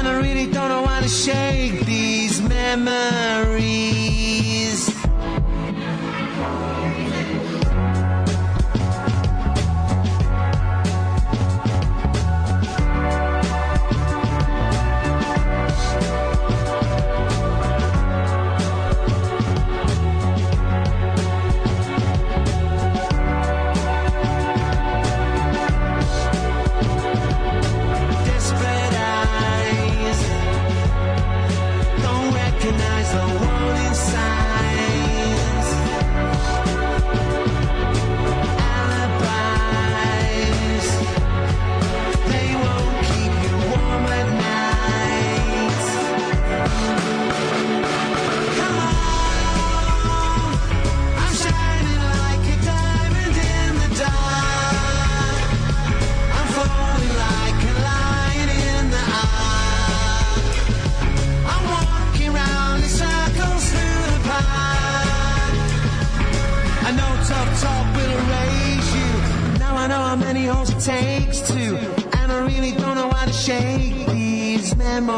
And I really don't to shake these memories. Takes to. And I really don't know how to shake these memories.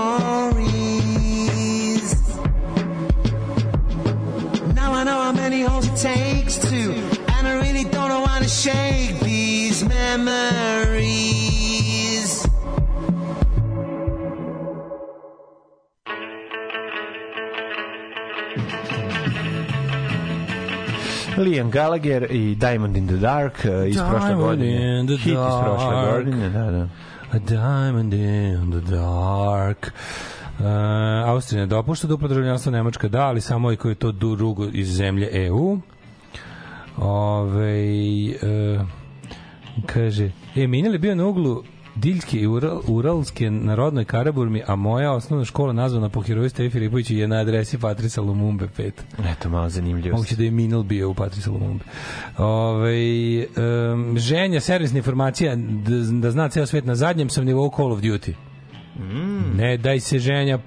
Now I know how many holes it takes to. And I really don't know how to shake these memories. Liam Gallagher i Diamond in the Dark eh, iz prošle Diamond godine. in the Hit iz prošle dark. godine, da, da. A diamond in the dark. Uh, Austrija ne dopušta duplo državljanstvo, Nemačka da, ali samo i koji je to drugo iz zemlje EU. Ove, uh, kaže, e, Minjel je bio na uglu Diljke i Ural, Uralske na rodnoj Karaburmi, a moja osnovna škola nazvana po heroju Stevi Filipoviću je na adresi Patrisa Lumumbe 5. Eto, malo zanimljivo. Moguće da je Minel bio u Patrisa Lumumbe. Ove, um, ženja, servisna informacija, da, da zna ceo svet na zadnjem sam nivou Call of Duty. Mm. Ne, daj se ženja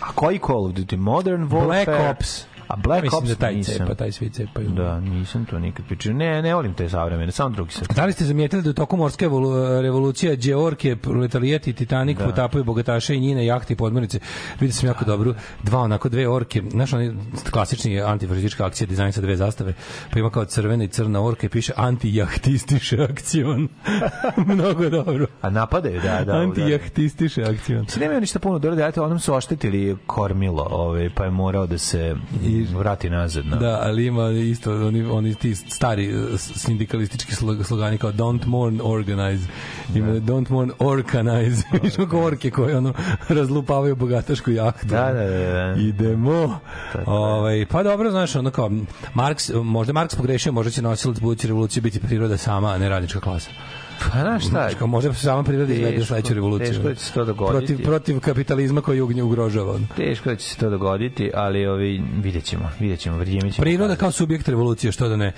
A koji Call of Duty? Modern Warfare? Black Ops. A Black Mislim Ops da taj nisam. cepa, taj svi cepaju. Da, nisam to nikad pričao. Ne, ne volim te savremene, samo drugi se. Da li ste zamijetili da u toku morske evolu- revolucija Đeorke, Proletarijat i Titanik Da. potapaju bogataše i njine jahte i podmornice? Vidio sam jako dobru, dva onako dve orke, znaš oni klasični antifašistička akcija, dizajn sa dve zastave, pa ima kao crvena i crna orka i piše antijahtistiše akcion. Mnogo dobro. A napadaju, da, da. da. Antijahtistiše akcion. Se nemaju ništa puno dobro da eto, onom su oštetili kormilo, ovaj, pa je morao da se vrati nazad. No. Da, ali ima isto oni oni ti stari eh, sindikalistički slog- slogani kao don't mourn organize. Ima don't mourn organize. Viš kako orke koje ono razlupavaju bogatašku jahtu. Da, da, da, da. Idemo. Ovaj pa dobro, znaš, ono kao Marks, možda Marks pogrešio, možda će nosilac buduće revolucije biti priroda sama, a ne radnička klasa. Pa znaš šta? Kao možda sama priroda izvede sledeću revoluciju. teško da će se to dogoditi. Protiv, protiv kapitalizma koji ugnje ugrožava. Teško da će se to dogoditi, ali ovi, vidjet ćemo, vidjet ćemo, vrijeme će... Priroda kao subjekt revolucije, što da ne.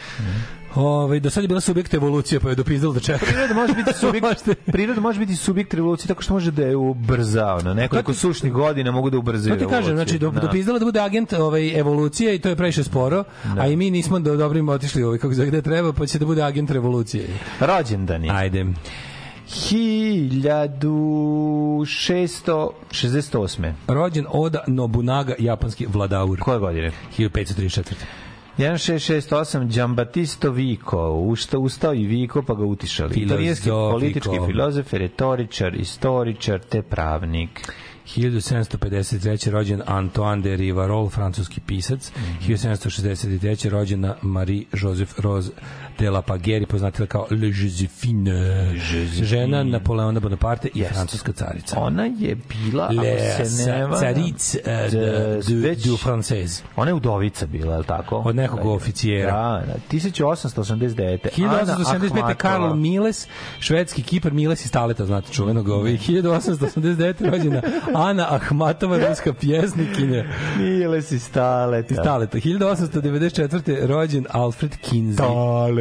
Ovaj do sad je bila subjekt evolucije, pa je dopizdalo da čeka. Priroda može biti subjekt, priroda može biti subjekt revolucije tako što može da je ubrza, ono, nekoliko sušnih godina mogu da ubrzaju To ti kažem, znači do, Da. dopizdala da bude agent ovaj evolucije i to je previše sporo, a i mi nismo do dobrimo otišli ovaj kako zove, gde treba, pa će da bude agent revolucije. Rođendani. Ajde. 1668. Rođen Oda Nobunaga, japanski vladaur. Koje godine? 1534. 1668 Giambattista Vico, ušta, ustao i Vico pa ga utišali. Italijanski politički filozof, retoričar, istoričar te pravnik. 1753. rođen Antoine de Rivarol, francuski pisac. Mhm. 1763. rođena Marie-Joseph Rose de la Pagueri, poznatila kao Le Josephine. Žena Napoleona Bonaparte i francuska carica. Ona je bila, Le ako se ne varam, caric eh, de, de- du, već- du française. Ona je udovica bila, je li tako? Od nekog oficijera. Da, da, 1889. 1875. Ana Karl Ahmatova. Miles, švedski kipar Miles iz Staleta, znate čuvenog ovaj. 1889. rođena Ana Ahmatova, ruska pjesnikinja. Miles iz Staleta. Iz Staleta. 1894. rođen Alfred Kinsey.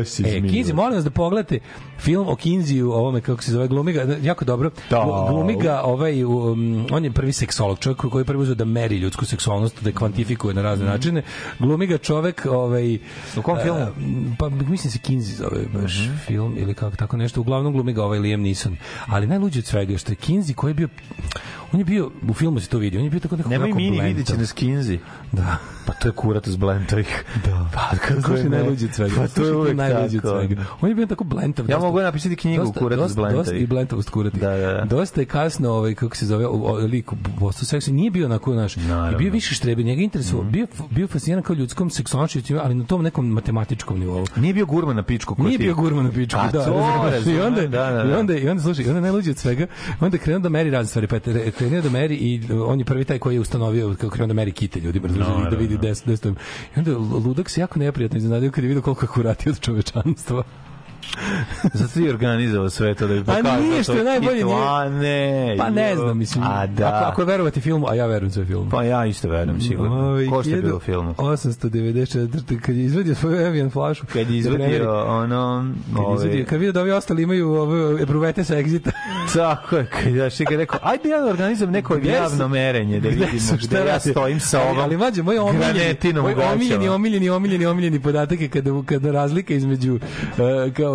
Iz E, Kinsey, molim vas da pogledate film o Kinzeyu, ovome, kako se zove, glumi ga, jako dobro, Da. glumi ga, ovaj, um, on je prvi seksolog, čovjek koji je prvi uzeo da meri ljudsku seksualnost, da je kvantifikuje na razne načine. Glumi ga čovek, ovaj... Mhm. U kom filmu? a, pa mislim se Kinsey zove baš Mhm. film ili kako tako nešto. Uglavnom glumi ga ovaj Liam Neeson. Ali najluđe od svega je što je Kinsey koji je bio on je bio u filmu se to vidi. On je bio tako nekako Nemoj mini, vidjet će nas Kinzi. Da. Pa to je kurat uz Blentovih. Da. Pa kako je najluđi od svega. Pa to je uvek najluđi od svega. On je bio tako blentav. Ja dosta- mogu napisati knjigu dosta- Kurat uz Blentovih. Dosta i blentavost kurati. Da, da, da. Dosta je kasno, ovaj, kako se zove, o- o- lik u postao seksi. Nije bio onako, naš, Naravno. je bio više štrebe. Njega interesovao, Mhm. bio, bio fasciniran kao ljudskom seksualnošću, ali na tom nekom matematičkom nivou. Nije bio gurman na pičku. Nije bio gurman na pičku, A da. to, razumeš? I onda, da, da, da. i onda, i onda, slušaj, i onda najluđe od svega, onda krenuo da meri razne stvari, pa krenuo da meri i uh, on je prvi taj koji je ustanovio kako krenuo da meri kite ljudima, No, da vidi no, no. des, des, I onda ludak se jako neprijatno iznenadio kad je vidio koliko je kurati od čovečanstva. Zato je organizovao sve to da bi A pokazao. nije što je najbolje, nije- A ne. Pa ne znam, mislim. A da. Ako, ako je verovati filmu, a ja verujem sve filmu. Pa ja isto verujem sigurno. Ovaj, Ko što je bilo filmu? 894. kad je izvadio svoju Evian flašu. Kad je da izvadio ono... Kad, je ove- izvadio, kad vidio da ovi ostali imaju ove epruvete sa egzita. Tako je, kad ja što je rekao, ajde ja da organizujem neko javno merenje, da vidimo gde ja stojim sa ovom Ali mađe, moj omiljeni, moj omiljeni, omiljeni, omiljeni, omiljeni podatak je kada, kada razlika između, uh,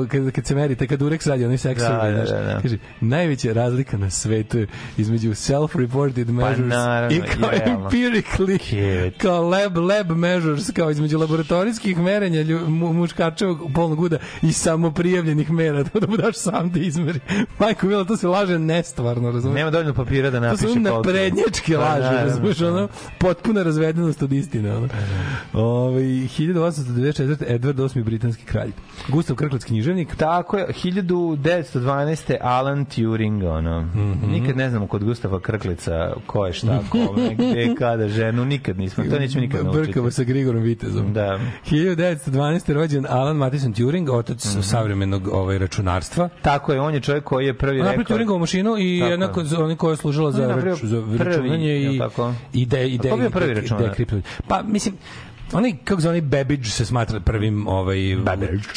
kao, kad, kad se merite, kad Urex radi onaj sex Da, da, da, da. kaže, najveća razlika na svetu između self-reported measures Pa naravno, i kao realno. empirically, Kjevet. kao lab, lab measures, kao između laboratorijskih merenja lju, mu, muškačevog polnog uda i samoprijavljenih mera, to da mu daš sam da izmeri. Majko, Mila, to se laže nestvarno, razumiješ? Nema dovoljno papira da To napiše su koliko. naprednjačke Pa, laže, naravno. razumiješ, ono, potpuna razvedenost od istine, ono. Ove, 1894. Edward VIII. britanski kralj. Gustav Krklac književnik. Tako je, 1912. Alan Turing, ono. Mhm. Nikad ne znamo kod Gustava Krklica ko je šta, kome, gde, kada, ženu, nikad nismo, to nećemo nikad naučiti. Brkava sa Grigorom Vitezom. Da. 1912. rođen Alan Matheson Turing, otac Mhm. savremenog ovaj, računarstva. Tako je, on je čovjek koji je prvi Napravio rekao... Turingovu mašinu i Tako jednako je. za koja je služila za, napravio rač, za prvi, računanje jel i, tako? i de, i A de, ko bio i prvi de- računar? dekriptovanje. Pa, mislim, onaj, kako zove, onaj Babbage se smatra prvim ovaj,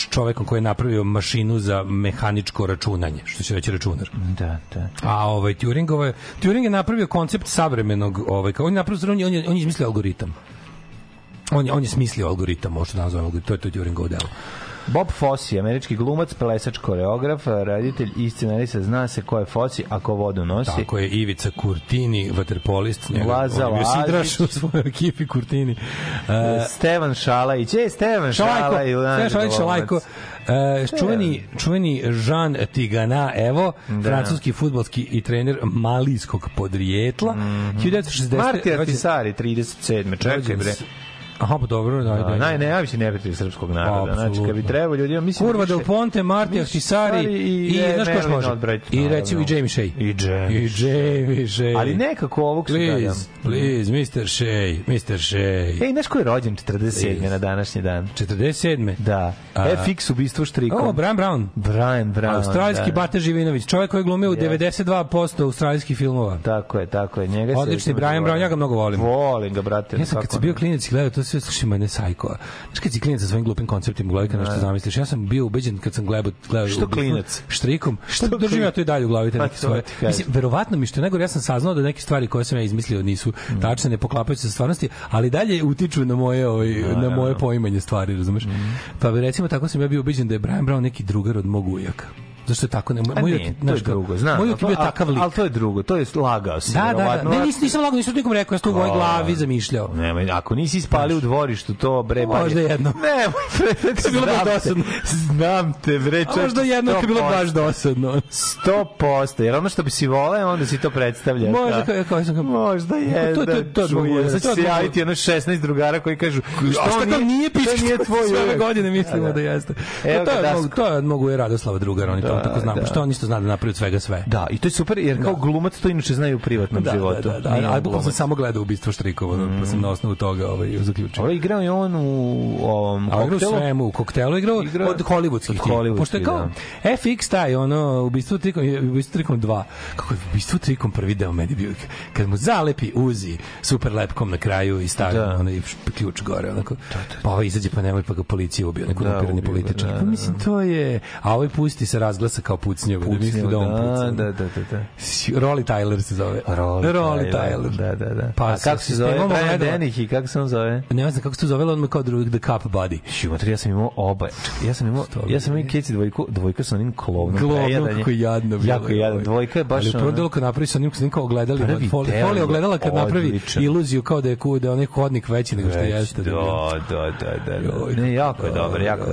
čovekom koji je napravio mašinu za mehaničko računanje, što će reći računar. Da, da. A ovaj Turingova Turing je napravio koncept savremenog ovaj kao on je napravio on je, on je, on je izmislio algoritam. On je, on je smislio algoritam, možda nazvamo algoritam, to je to During Godel. Bob Fosse, američki glumac, plesač, koreograf, reditelj i scenarista, zna se ko je Fosse, a ko vodu nosi. Tako je Ivica Kurtini, vaterpolist, Laza Lazić. u svojoj ekipi Kurtini. Uh, Stevan Šalajić, e, Stevan Šalajko, Šalaj, Stevan Šalajko, Šalajko. E, čuveni, čuveni Jean Tigana, evo, Da. francuski futbolski i trener malijskog podrijetla. 1960. Marti rođen- Artisari, 37. Čekaj, bre. Aha, pa dobro, da, da. Da, naj, najveći neprijatelj srpskog naroda. Znači, kad bi trebao ljudima, mislim... Kurva Del Ponte, Marti Ahtisari i, i, znaš ko može? Albright, I recimo i Jamie Shea. I Jamie. I Jamie Shea. Ali nekako ovog su Please, please, Mr. Shea, Mr. Shea. Ej, znaš ko je rođen 47. na današnji dan? 47. Da. A- FX ubistvo štrikom. O, Brian Brown. Brian Brown. Australijski da. Bata Živinović, čovjek koji je glumio u Yes. 92% australijskih filmova. Tako je, tako je. Njega se Odlični Brian. Brown, ja ga mnogo volim. Volim ga, brate. Ja sam kad sam bio i gledao to sve, slušaj, mene sajko. Znaš kad si klinac sa svojim glupim konceptima u glavi kad nešto zamisliš, ja sam bio ubeđen kad sam gledao, gledao Što klinac? Štrikom. Što držim ja to i dalje u glavi te Pa neke svoje. Mislim, verovatno mi što najgore, ja sam saznao da neke stvari koje sam ja izmislio nisu Mm. tačne, ne poklapaju se sa stvarnosti, ali dalje utiču na moje ovaj, na moje poimanje stvari, razumeš? Mm. Pa recimo tako sam ja bio ubeđen da je Brian Brown neki drugar od mog ujaka. Zašto je tako? Ne, A moj ne, to je drugo, znam. Moj je bio takav lik. Ali to je drugo, to je lagao si. Da, da, da. Ne, nisam, nisam lago, nisam nikom rekao, ja sam to u mojoj glavi zamišljao. Nemoj, ako nisi ispali u dvorištu, to bre... Možda jedno. Nemoj, bre, To je bilo baš dosadno. Znam te, bre, A možda jedno je bilo baš dosadno. 100%, jer ono što bi si voleo, onda si to predstavlja. Možda da. kao, kao sam kao, Možda je. To- to- to- to je od mog ujaka, Sad će se javiti ono 16 drugara koji kažu šta kao nije pička? to nije tvoj Sve godine mislimo Da, da, da. jeste. Evo to, je od mogu je Radoslava drugar, oni to Da, tako znamo. da. Što on isto zna da napravi od svega sve. Da, i to je super, jer kao glumac to inače znaju u privatnom Da, da, životu. da, da, Nije ali bukvalno sam samo gledao ubistvo Štrikova, mm. pa sam na osnovu toga ovaj, zaključio. Ovo igrao je on u ovom A igrao koktelu. svemu, u koktelu igrao, Igrao- od hollywoodskih. od hollywoodskih, Pošto je kao FX taj, ono, ubistvo trikom, ubistvo trikom 2. Kako je ubistvo trikom prvi deo meni bio, kad mu zalepi uzi super lepkom na kraju i stavi Da. onaj ključ gore, onako. Pa ovaj izađe pa nemoj pa ga policija ubio, neko Da, napirani ubio ga, političar. da, Pa da, mislim, to je... A ovaj pusti se razglasa kao pucnjava, da misli da on puca. da, da, da, da. Rolly Tyler se zove. Rolly, Rolly Tyler. Da, da, da. Pa A kako se zove? Brian. Denich i kako se on zove? Ne znam kako se to zove, on me kao drug, The Cup Buddy. Ši, matri, ja sam imao oba. Ja sam imao, ja sam imao Keci dvojku, dvojka sa onim klovnom. Je. kako je jadno bilo. Jako jadno. Dvojka je baš Ali ono- delu kad napravi sa onim, onim kao ogledalima, foli, foli ogledala kad napravi iluziju kao da je, da je onaj hodnik veći nego što jeste. Da, da, da, da, da. Ne, jako je dobar, jako.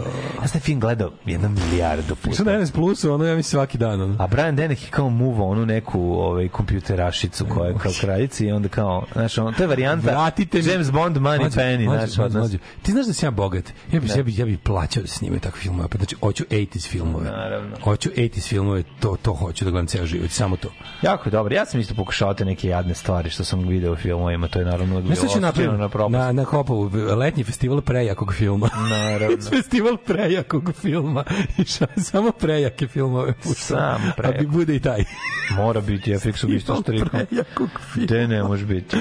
Ja sam film gledao jedno milijardu puta. na NS Plusu, ono ja mislim svaki dan. Ono. A Brian Dennehy je kao muva onu neku ovaj, kompjuterašicu koja je kao kraljica i onda kao, znaš, ono, to je varijanta Vratite mi. James Bond Money Mlađe, Penny, mlađe, znaš, odnos. mlađe. Ti znaš da sam ja bogat. Ja bih Da. ja bi, ja bi plaćao da se snimaju takve filmove. Pa znači, hoću 80s filmove. Naravno. Hoću 80s filmove, to, to hoću da gledam ceo život, samo to. Jako je dobro. Ja sam isto pokušao te neke jadne stvari što sam video u filmovima, to je naravno osuđeno napraviti? na propast. Na, na Hopovu, letnji festival prejakog filma. Naravno. festival prejakog filma. I ša, samo prejake filmove. puštam. Samo A prejak. bi bude i taj. Mora biti FX ubistvo štrikom. prejakog filma. De ne može biti.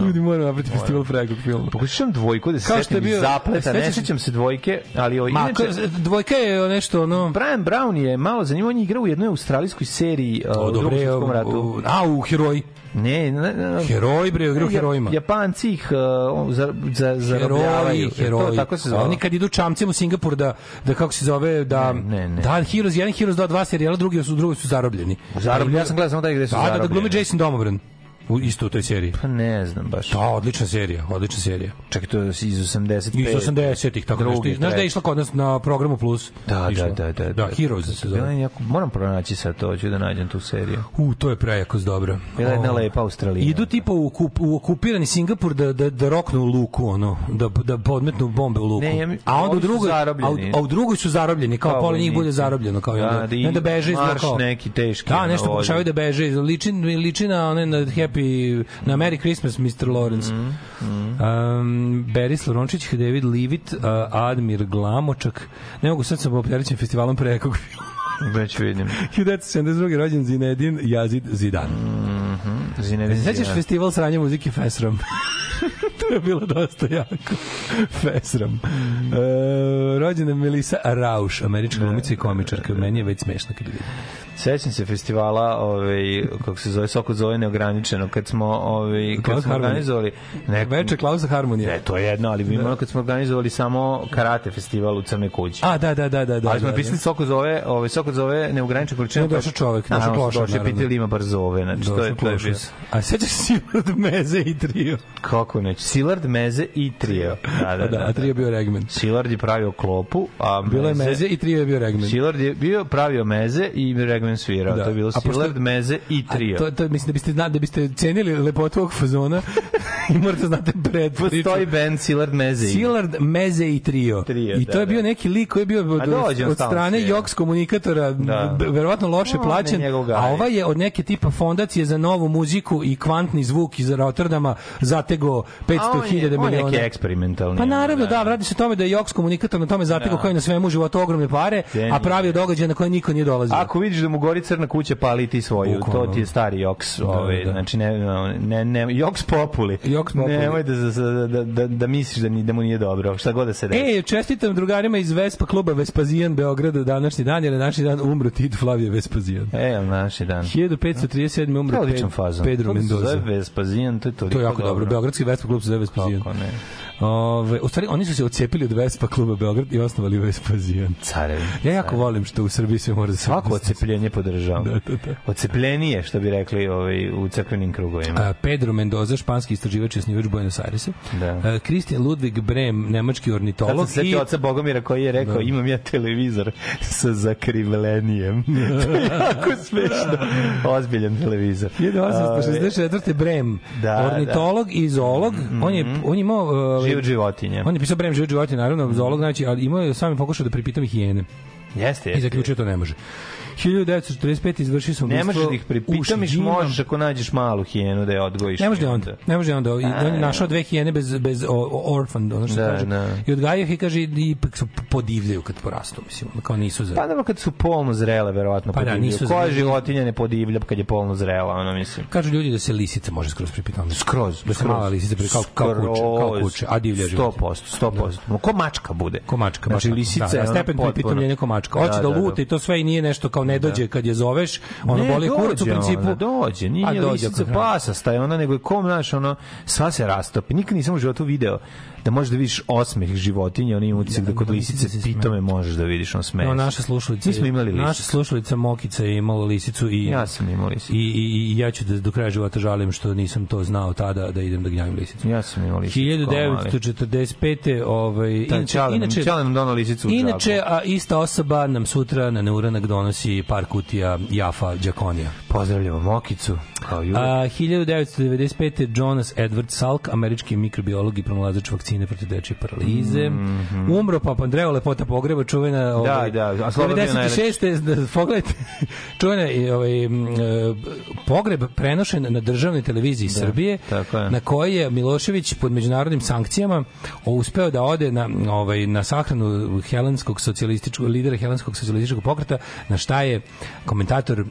Ljudi moraju napraviti festival prejakog filma. Pokušam dvojku da se setim bio- zapleta, ne sećam se dvojke, ali o, Ma, inače... dvojka je nešto ono... Brian Brown je malo zanimljivo, on je igrao u jednoj australijskoj seriji uh, O, u drugom svjetskom ratu. a, u Heroji. Ne, ne, ne, Heroji, bre, igrao u Ja- herojima. Japanci ih uh, za, za, zarobljavaju. Heroji, Je to heroji. Tako se zove. Oni kad idu čamcem u Singapur da, da kako se zove, da... Ne, ne, ne. Da, Heroes 1, Heroes 2, dva serijala, drugi su, drugi su zarobljeni. Zarobljeni, ja sam gledao samo taj gde su Da, da, da zarobljeni. glumi Jason Domobran. U, isto u toj seriji. Pa ne znam baš. Da, odlična serija, odlična serija. Čekaj, to je iz 85. Iz 80-ih, tako Drugi, nešto. Znaš da je išla kod nas na programu Plus? Da, Išla. da, da, da. Da, Heroes se Bila zove. jako- Moram pronaći sad to, ću da nađem tu seriju. U, to je prejako dobro. Bila je jedna lepa Australija. Idu tipa u, okup, u okupirani Singapur da, da, da roknu u luku, ono, da, da podmetnu bombe u luku. Ne, ja mi- a onda u drugoj, a, u- a u drugoj su zarobljeni, kao, Kao pola njih bude zarobljeno, kao Da, onda, da, ne da beže kao. neki teški Da, nešto pokušavaju da beže, liči, liči na, one, na Happy, na Merry Christmas, Mr. Lawrence. Mhm, Um, Beris Lorončić, David Livit, uh, Admir Glamočak. Ne mogu sad sa opterećim festivalom pre nekog filma. Već vidim. 1972. rođen Zinedin Jazid Zidan. Zinedine Sećaš Zidane. festival sranja muzike Fesram? to je bilo dosta jako. Fesram. E, rođena je Melissa Rauš, američka glumica i komičarka. Meni je već smešno kad je vidim. Sećam se festivala, ovaj kako se zove Soko zove neograničeno kad smo ovaj kad smo organizovali nek Veče Klausa Harmonije. Ne, to je jedno, ali mi imamo kad smo organizovali samo karate festival u Crnoj kući. A, da, da, da, da. da ali smo da, napisali Soko zove, ovaj Soko zove neograničena količina. Ne, došao čovek, došao klošar, Došao pitali ima bar zove, znači to je to je bio. A sećaš se Silard Meze i trio? Kako neće? Silard, Meze i Trio. Da, da, da, da, da. Trio da. bio Regmen. Silard je pravio klopu, a Meze... Bilo je Meze i Trio je bio Regmen. Silard je bio pravio Meze i Regmen svirao. Da. To je bilo Silard, pošto, Meze i Trio. to, to, mislim da biste, znali, da biste cenili lepotu ovog fazona i morate da znate pred priču. Postoji band Silard, Meze i... Silard, Meze i Trio. trio I da, to da, je bio da. neki lik koji je bio od, od strane. Joks komunikatora, da. verovatno loše no, plaćen, a ova je od neke tipa fondacije za novu muziku i kvantni zvuk iz Rotterdama zategao 500 hiljada miliona. On je neki eksperimentalni. Pa naravno, da. da, radi se o tome da je Joks komunikator na tome zatekao da. kao i na svemu životu ogromne pare, a pravi događaje na koje niko nije dolazio. Ako vidiš da mu gori crna kuća, pali ti svoju. To ti je stari Joks. Da, ovaj, znači, ne, ne, ne, Joks populi. Joks populi. Nemoj da, da, da, da, misliš da, ni, da mu nije dobro. Šta god da se reći. E, čestitam drugarima iz Vespa kluba Vespazijan Beograda današnji dan, jer je naši dan umro Tid Flavije Vespazijan. E, naši dan. 1537. umro Pedro Mendoza. To je Vespazijan, to je. To je jako dobro. Beogradski Vespa klub se zove Vespazijan. Kako ne. Ove, u stvari, oni su se ocepili od Vespa kluba Beograd i osnovali Vespazijan. Carevi. Ja jako volim što u Srbiji se mora da se... Svako ocepljenje podržavam. Da, da, da. Ocepljenije, što bi rekli ovaj, u crkvenim krugovima. A, Pedro Mendoza, španski istraživač i osnivač Buenos Airesa. Da. Christian Ludwig Brem, nemački Sad ornitolog. sam se setio oca Bogomira koji je rekao Da. imam ja televizor sa zakrivlenijem. to je jako smešno. Ozbiljan televizor. 1864. Brem, Da, ornitolog i zoolog. On je on je imao uh, Život životinje. On je pisao Brem život životinje, naravno zoolog, znači, ali imao je sam je pokušao da pripitam i hijene. Jeste, I jeste. zaključio to ne može. 1945 izvršio sam Ne možeš da ih pripitamiš, možeš ako nađeš malu hijenu da je odgojiš. Ne može i da onda. Ne može da onda. I on je našao dve hijene bez, bez o, o- orphan, ono što Da, se kaže. da. I odgajao ih i kaže, i su podivljaju kad porastu, mislim. Kao nisu za... Pa dobro kad su polno zrele, verovatno Pa da, podivljaju. nisu Koja životinja ne podivlja kad je polno zrela, ono mislim. Kažu ljudi da se lisica može skroz pripitati. Skroz, Da se mala lisica pri- kao, kao kuće, kao kuće, a divlja životinja. 100%, 100%. Da. Ko mačka bude. Ko mačka, Znači, lisica da, da, stepen pripitomljenja ko mačka. Hoće da, Da, da, da. luta i to sve i nije nešto kao ne dođe kad je zoveš, ono Ne, boli kurac u principu. Ona, dođe, nije A, dođe lisica pasa, staje ona, nego je kom, znaš, ono, sva se rastopi. Nikad nisam u životu video da možeš da vidiš osmeh životinja, oni imaju utisak da kod lisice pitome možeš da vidiš on. Evo se. naša slušalica. Mi smo imali lisicu. Naša slušalica Mokica je imala lisicu i Ja sam imao lisicu. I, i, i ja ću da do kraja života žalim što nisam to znao tada da idem da gnjavim lisicu. Ja sam imao lisicu. kao mali. 1945. Ovaj, Taj inače, Čale inače, Čale nam donao lisicu Inače, a ista osoba nam sutra na neuranak donosi par kutija Jafa Đakonija. Pozdravljamo Mokicu, kao ju. A, 1995. Jonas Edward Salk, američki mikrobiolog i pronalazač vakcine protiv dečje paralize. Umro Papa Andreo, lepota pogreba, čuvena... Ovaj, Mhm. da, a Sloba bio 96. Da, pogledajte, čuvena i, ovaj, e, pogreb prenošen na državnoj televiziji Srbije, tako je. na koji je Milošević pod međunarodnim sankcijama uspeo da ode na, ovaj, na sahranu helenskog socijalističkog, lidera helenskog socijalističkog pokreta, na šta je komentator e,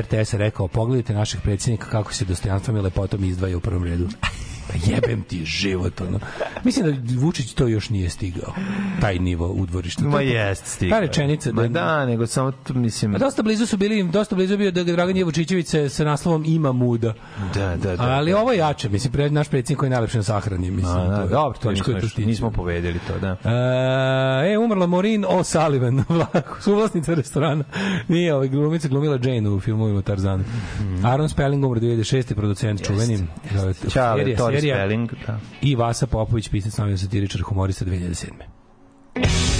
RTS-a rekao, pogledajte našeg predsjednika kako se dostojanstvom i lepotom izdvaja u prvom redu. Pa jebem ti život, ono. Mislim da Vučić to još nije stigao, taj nivo udvorišta. Ma To je- jest stigao. Ta rečenica. Ma da, nego samo, tu, mislim... A dosta blizu su bili, dosta blizu bio da Dragan Jevučićević se sa naslovom ima muda. Da, da, da. Ali ovo je jače, mislim, pre, naš predsjednik koji je najlepše na sahrani, mislim. A, da, to dobro, to nismo, to još- nismo povedeli to, da. E, e, umrla Maureen O'Sullivan, suvlasnica restorana. Nije, ovaj glumica glumila Jane u filmovima Tarzan. Aaron Spelling umro 2006. producent čuveni. e, Ćale, serija- Tori serija. Spelling, da. I Vasa Popović, pisac, novin satiričar, humorista 2007.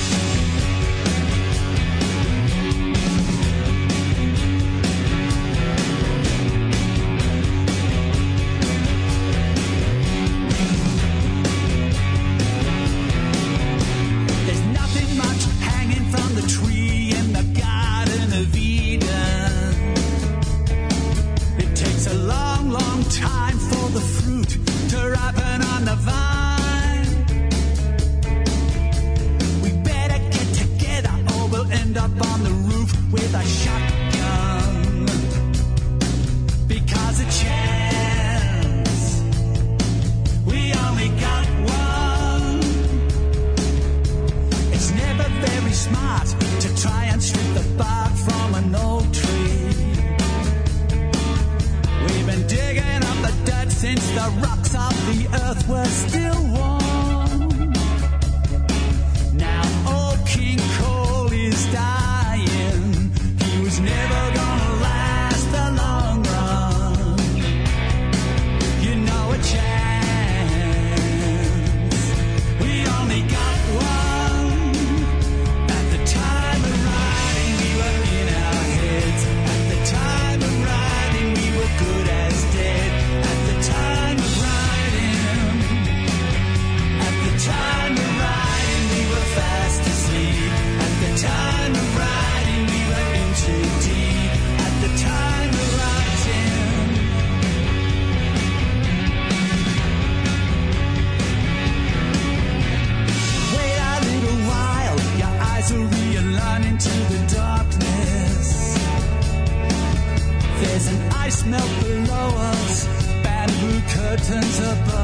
melt below us. Bamboo curtains above.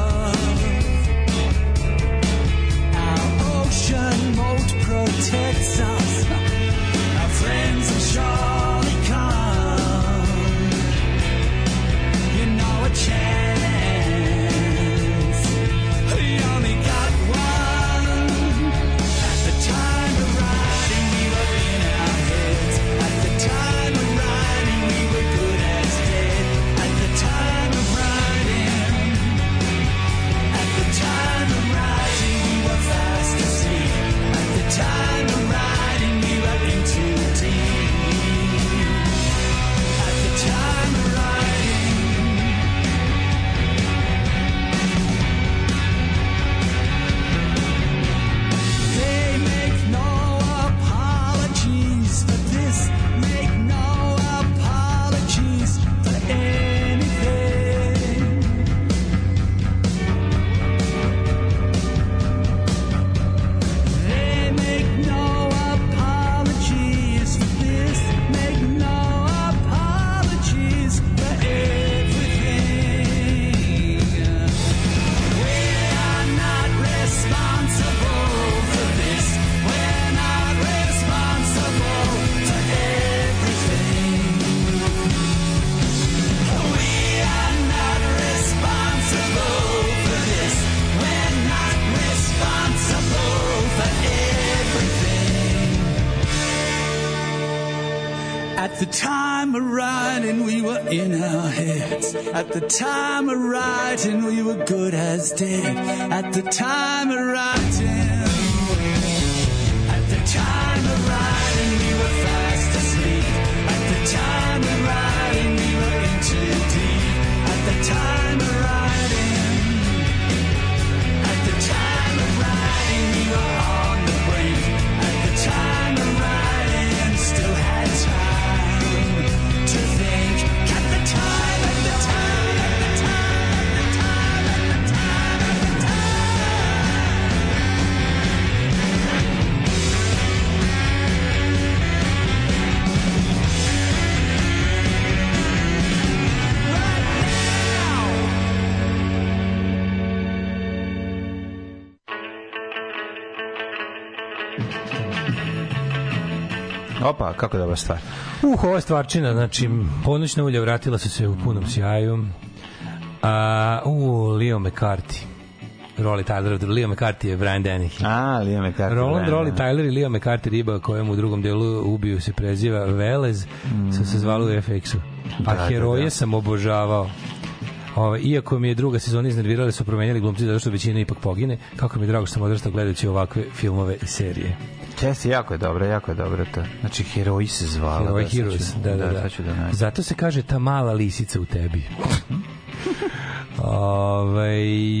Good as dead. At the time kako dobra stvar. Uh, ova stvarčina, znači, ponoćna ulja vratila su se u punom sjaju. A, u, Leo McCarthy. Rolly Tyler, Leo McCarthy je Brian Dennehy. A, Leo McCarthy. Roland, Brian, Rolly Tyler i Leo McCarthy riba kojemu u drugom delu ubiju se preziva Velez, su se zvali u FX-u. A Da, da, heroje da. sam obožavao. Ove, iako mi je druga sezona iznervirala su promenjali glumci zato što većina ipak pogine, kako mi je drago što sam odrastao gledajući ovakve filmove i serije. Jeste, jako je dobro, jako je dobro to. Znači, heroji se zvala. Heroji da, Heroes, da, da, da. da nađem. Zato se kaže ta mala lisica u tebi. Ove,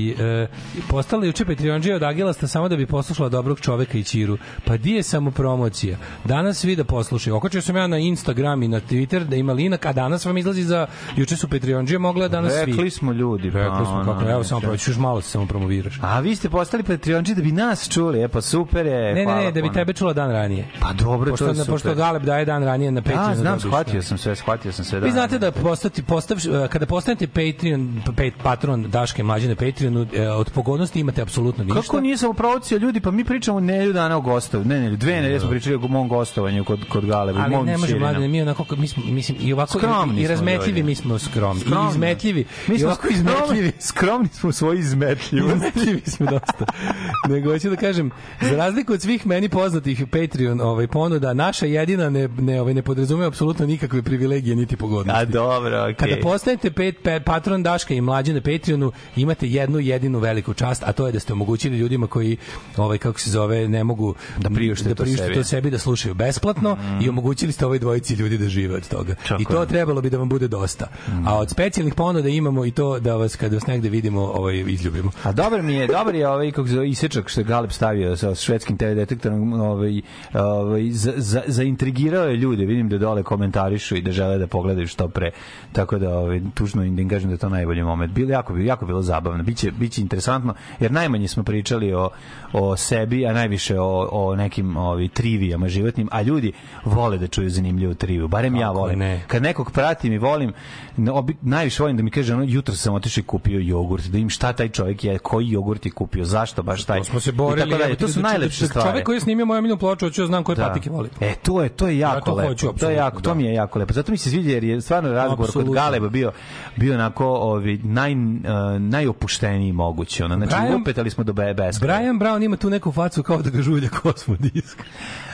e, postala juče Patreonđija od Agilasta samo da bi poslušala dobrog čoveka i Čiru. Pa di je samo promocija? Danas svi da poslušaju. Okačio sam ja na Instagram i na Twitter da ima linak, a danas vam izlazi za... Juče su Patreonđije mogla, a danas svi. Rekli smo ljudi. pa Rekli smo kako, evo samo proći, još malo se samo promoviraš. A vi ste postali Patreonči da bi nas čuli, e pa super je. Ne, ne, ne, da bi tebe čula dan ranije. Pa dobro, pošto, to je super. Pošto Galeb daje dan ranije na Patreon. Da, znam, shvatio sam sve, shvatio sam sve. Da, Vi znate da postati, postav, kada postanete Patreon, pet, patron Daške mlađe na Patreonu, e, od pogodnosti imate apsolutno ništa. Kako nije samo promocija ljudi, pa mi pričamo nedelju dana o gostovanju. Ne, ne, dve nedelje smo pričali o mom gostovanju kod kod Galeba, ali mom ne može mlade, mi onako, mi smo, mislim, i ovako, Skromni i, i razmetljivi ljudi. mi smo skromni, Skromni. i izmetljivi, Mi i smo ovako izmetljivi. skromni smo u svojoj izmetljivosti. Izmetljivi smo dosta. Nego hoću da kažem, za razliku od svih meni poznatih Patreon ovaj ponuda, naša jedina ne ne ovaj ne podrazumeva apsolutno nikakve privilegije niti pogodnosti. A dobro, okej. Kada postanete pet, pe, patron Daška i mlađe na Patreonu, imate jednu jedinu veliku čast, a to je da ste omogućili ljudima koji ovaj kako se zove ne mogu Da priušte da to priušte sebi. to sebi da slušaju besplatno i omogućili ste ovoj dvojici ljudi da žive od toga. Tako I to je. trebalo bi da vam bude dosta. A od specijalnih ponuda imamo i to da vas kada vas negde vidimo ovaj izljubimo. A dobar mi je, dobar je ovaj kako se zove isečak što je Galeb stavio sa švedskim TV detektorom, ovaj ovaj za, za, zaintrigirao je ljude. Vidim da dole komentarišu i da žele da pogledaju što pre. Tako da ovaj tužno im da im kažem da je to najbolji moment. Bil jako jako bilo zabavno. Biće biće interesantno jer najmanje smo pričali o o sebi, a najviše o, o nekim ovi trivijama životnim, a ljudi vole da čuju zanimljivu triviju. Barem ja Kako volim. ne. Kad nekog pratim i volim, obi- najviše volim da mi kaže ono jutro sam otišao i kupio jogurt, da im šta taj čovjek je, koji jogurt je kupio, zašto baš taj. To smo se borili. tako dalje. To su da- najlepše da- stvari. Čovek koji je snimio moju omiljenu ploču, hoću da znam koje patike voli. E, to je, to je jako to lepo. hoću, to je jako, to da. mi je jako lepo. Zato mi se sviđa jer je stvarno razgovor kod Galeba bio bio onako ovi naj uh, najopušteniji mogući. Ono, znači Brian- upetali smo do beska. Brian Brown ima tu neku facu kao da ga žulja kosmodisk.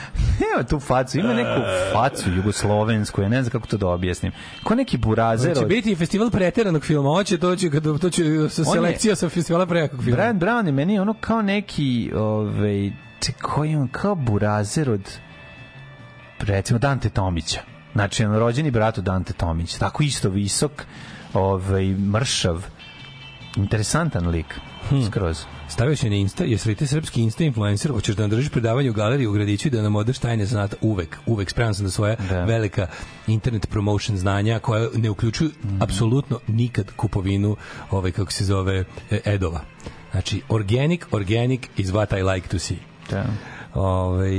Nema tu facu, ima neku facu jugoslovensku, ja ne znam kako to da objasnim. Ko neki burazer Hoće biti festival preteranog filma, hoće to će kad to će sa selekcija sa festivala prejakog filma. Brian Brown je meni ono kao neki, ovaj, koji on, kao burazer od, recimo, Dante Tomića. Znači, on rođeni brat od Dante Tomić. Tako isto visok, ovaj, mršav, interesantan lik. Skroz. Stavio si na Insta, jesi li ti srpski Insta influencer, hoćeš da nam držiš predavanje u galeriji u gradiću i da nam odeš tajne zanata uvek, uvek spreman sam da svoja velika internet promotion znanja koja ne uključuju apsolutno nikad kupovinu ovaj kako se zove e, edova. Znači organic, organic is what I like to see. Da. Ove,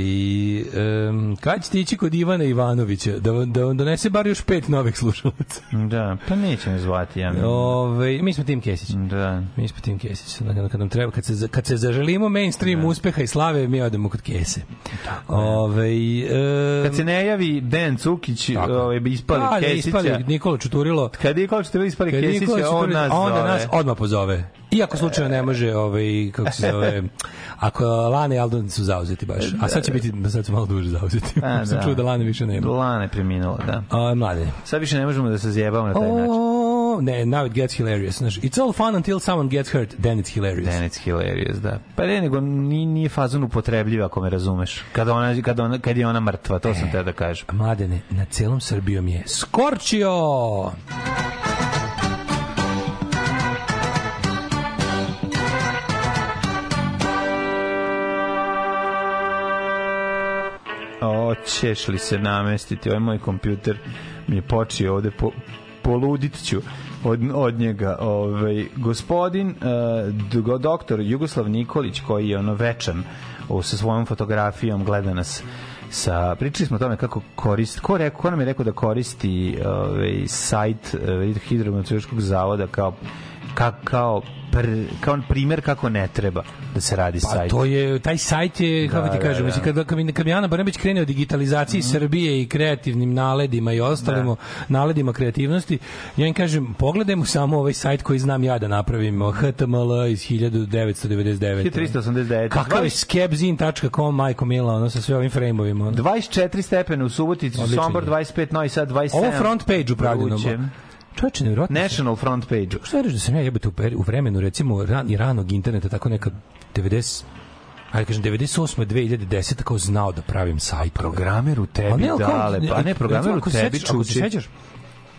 um, kad ćete ići kod Ivana Ivanovića da, da vam donese bar još pet novih slušalaca? Da, pa neće me zvati, ja. Ove, mi smo Tim Kesić. Da. mi smo Tim Kesić. Kad, kad nam treba kad se kad se zaželimo mainstream uspeha i slave mi odemo kod Kese. Ove, e, Kad se ne javi Dejan Cukić, ovaj, bi ispali da, ne, Kesića. ispali Nikola Čuturilo. Kad Nikola Čuturilo ispali Kesića, on nas onda nas odmah pozove Iako slučajno ne može, ovaj, kako se zove, ako Lana i Aldon su zauzeti baš. A sad će biti, sad su malo duže zauzeti. A, Sam čuo da Lane više nema. Lana je preminula, da. A, mlade. Sad više ne možemo da se zjebamo na taj način. Oh, ne, now it gets hilarious. Znaš, it's all fun until someone gets hurt, then it's hilarious. Then it's hilarious, da. Pa ne, nego nije, nije fazon upotrebljiv, ako me razumeš. Kada, ona, kada, ona, kad je ona mrtva, to sam te da kažem. Mladene, na celom Srbijom je Skorčio! Oćeš li se namestiti? Ovaj moj kompjuter mi je počeo ovde po, poludit ću od, od njega. Ovaj, gospodin, uh, doktor Jugoslav Nikolić, koji je ono večan o, sa svojom fotografijom, gleda nas sa pričali smo o tome kako koristi ko rekao ko nam je rekao da koristi ovaj sajt uh, hidrometeorološkog zavoda kao ka, kao pr, kao primer kako ne treba da se radi Pa sajt. to je, taj sajt je, kako Da, ti da, kažem, da. mislim, kad, kad, kad Ana Brnabić krene o digitalizaciji Srbije i kreativnim naledima i ostalim Da. naledima kreativnosti, ja im kažem, pogledajmo samo ovaj sajt koji znam ja da napravim, HTML iz 1999. 1389. Kakav je skepzin.com, majko mila, ono sa sve ovim frame-ovima. ono. 24 stepena u Subotici, Sombor je. 25, Novi Sad 27. Ovo front page upravljeno. Vruće. Čovječe, nevjerojatno. National front page. Što reći da sam ja jebate u, vremenu recimo ran, i ranog interneta tako neka 90 ajde kažem 98. 2010 kao znao da pravim sajt. Programer u tebi, ali dale, pa ne, programer u tebi Ako se čuči. sećaš,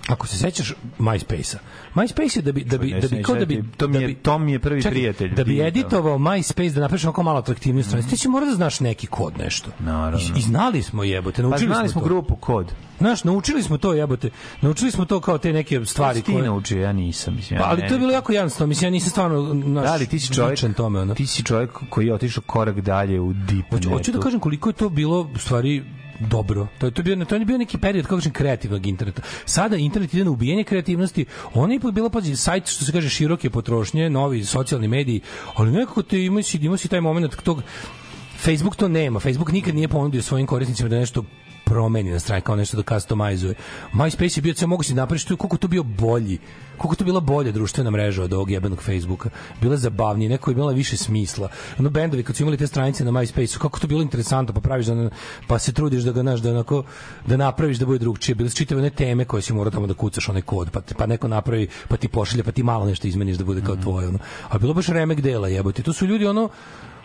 ako se sećaš MySpace-a. MySpace je da bi da bi da bi kao da bi ti, to mi je- da bi- to mi je prvi Čekaj, prijatelj, Da bi editovao MySpace da napraviš onako malo atraktivniju stranicu. Ti će mora da znaš neki kod nešto. Naravno. I, i znali smo jebote, Pa naučili znali smo, smo to. grupu kod. Znaš, naučili smo to jebote. Naučili smo to kao te neke stvari Ti koje naučio, ja nisam. Mislim, Pa, ali ne- to je bilo jako jednostavno. Mislim, ja nisam stvarno naš, Da li ti si čovjek, tome, ono. ti si čovjek koji je otišao korak dalje u deep Hoću, hoću da kažem koliko je to bilo u stvari dobro. To je to bio to je bio neki period kako kažem kreativnog interneta. Sada internet ide na ubijanje kreativnosti. On je bilo pazi sajt što se kaže široke potrošnje, novi socijalni mediji, ali nekako te ima si ima si taj momenat tog Facebook to nema. Facebook nikad nije ponudio svojim korisnicima da nešto promeni na strani kao nešto da customizuje. MySpace je bio sve si napraviš tu koliko je to bio bolji. Koliko je to bila bolja društvena mreža od ovog jebenog Facebooka. Bila je zabavnije, neko je imala više smisla. Ono bendovi kad su imali te stranice na MySpaceu, kako je to bilo interesantno, pa praviš da pa se trudiš da ga naš da onako da napraviš da bude drugčije. Bile su čitave one teme koje si morao tamo da kucaš onaj kod, pa pa neko napravi, pa ti pošalje, pa ti malo nešto izmeniš da bude kao tvoje ono. A bilo baš remek dela, jebote. To su ljudi ono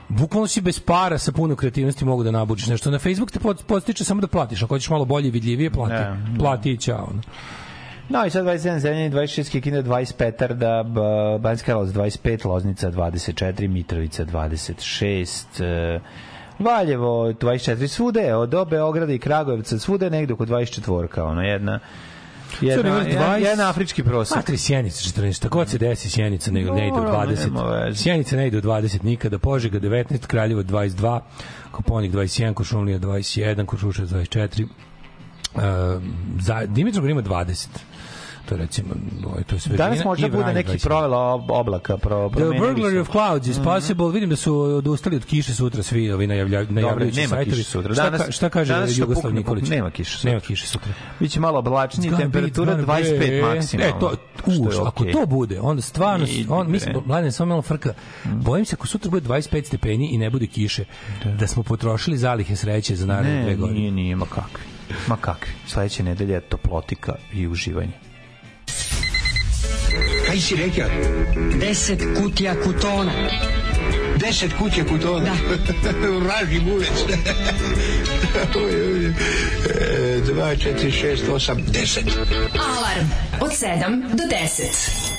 bukvalno si bez para sa puno kreativnosti mogu da nabučiš nešto. Na Facebook te pod- podstiče samo da platiš. Ako hoćeš malo bolje i vidljivije, plati. Da, da. Plati i ćao. ono. No i sad 27 Zemljani, 26 Kikinde, 20 Petarda, Banjska Karlovac 25, Loznica 24, Mitrovica 26, e, Valjevo 24, svude, od Beograda i Kragujevca, svude negde oko 24, ono jedna Jedna, jedan, 20. jedan afrički prosek. Matri Sjenica 14. Šta god se desi Sjenica ne, ne ide u Dobro, 20. nema veze. Sjenica ne ide u 20 nikada. Požega 19, Kraljevo 22, Koponik 21, Košumlija 21, Košuša 24. Uh, za, Dimitrovgrad ima 20. To recimo, ovaj, to sve Danas možda bude neki provela ob- oblaka. Pro, The burglary of clouds is possible. Vidim da su odustali od kiše sutra svi ovi najavlja, najavljujući nema sajtovi. kiše sutra. Šta, Danas- ka- šta kaže danas Jugoslav Nikolić? nema kiše sutra. Nema kiše sutra. Biće malo oblačnije, temperatura it's gonna 25 be- maksimalno. E, to, uš, ako to bude, onda stvarno, on, mislim, mladen, samo malo frka. Bojim se ako sutra bude 25 stepeni i ne bude kiše, da, smo potrošili zalihe sreće za naredne dve Ne, godine. nije, nije, ma kakvi. Ma kakvi. Sledeće nedelje je toplotika i uživanje. Kaj si rekao? Deset kutija kutona. Deset kutija kutona? Da. Vraži bulec. Dva, četiri, šest, osam, deset. Alarm od 7 do 10.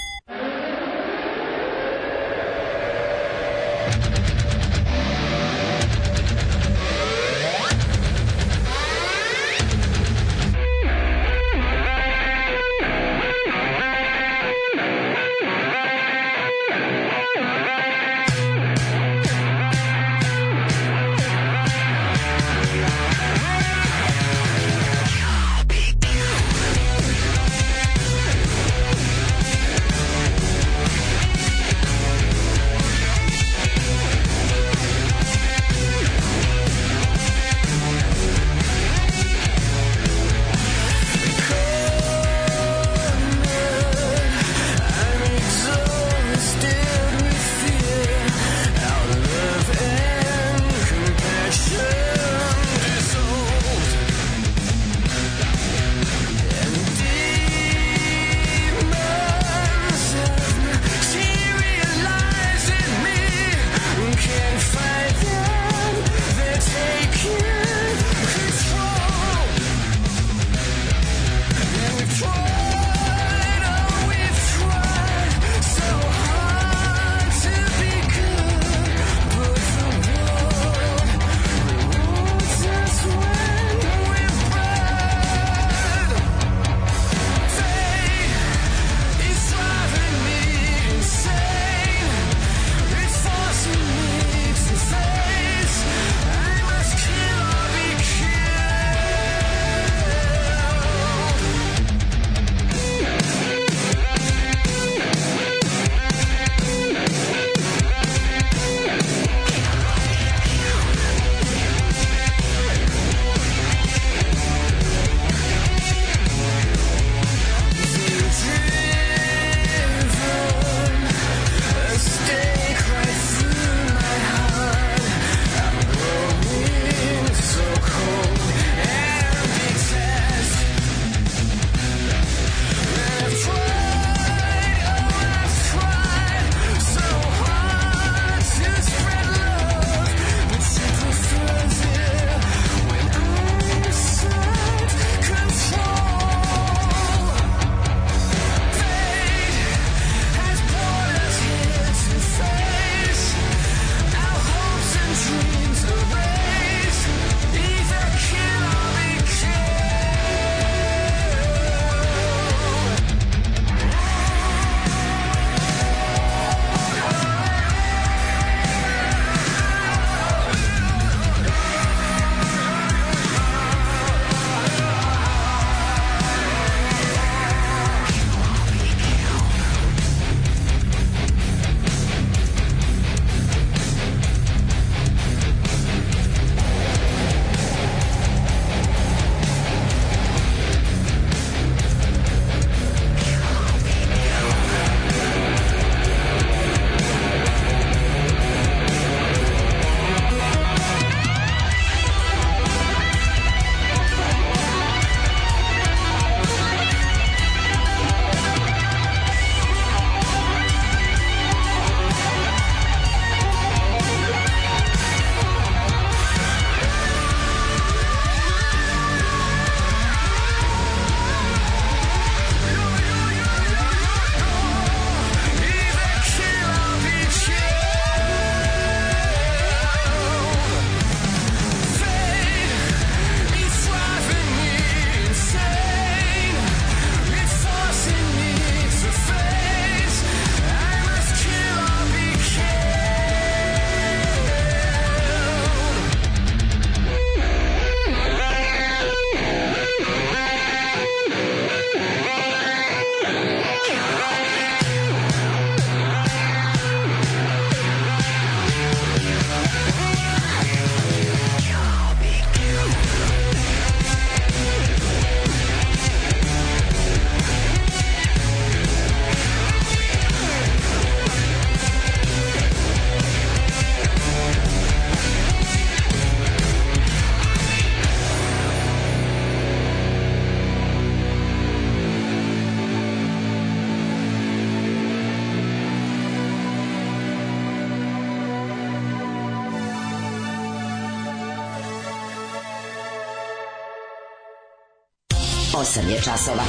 8 je časova.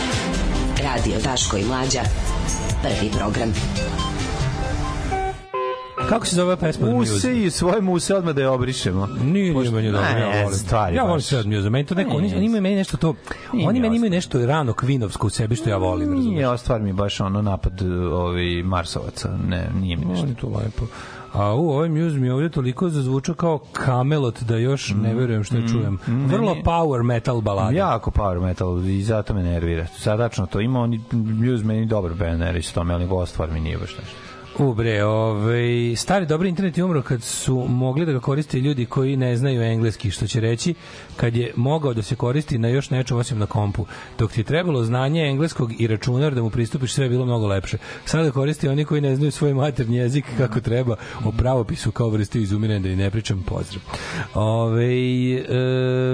Radio Daško i Mlađa. Prvi program. Kako se zove pesma od Muse? Muse i svoje muse odmah da je obrišemo. Nije, nije meni dobro, Ne, ja volim. stvari ja volim sve od Muse. Meni to neko, oni, Ne, oni imaju meni nešto to, Nije oni mi meni imaju nešto rano kvinovsko u sebi što ja volim, razumiješ? Nije, ova stvar mi je baš ono napad ovi Marsovaca. Ne, nije mi nešto. On je to lepo. A u ovaj muse mi je ovdje toliko zazvučao kao Camelot da još ne verujem što je čujem. Vrlo meni- power metal balada. Jako power metal i zato me nervira. Sadačno to ima, oni Muse meni dobar band, nervira se tome, ali ova stvar mi nije baš nešto. U bre, ovaj, stari dobri internet je umro kad su mogli da ga koriste ljudi koji ne znaju engleski, što će reći kad je mogao da se koristi na još nečem osim na kompu. Dok ti trebalo znanje engleskog i računar da mu pristupiš, sve je bilo mnogo lepše. Sada koristi oni koji ne znaju svoj maternji jezik kako treba, o pravopisu kao vrsti izumiranja da i ne pričam pozdrav. Ove,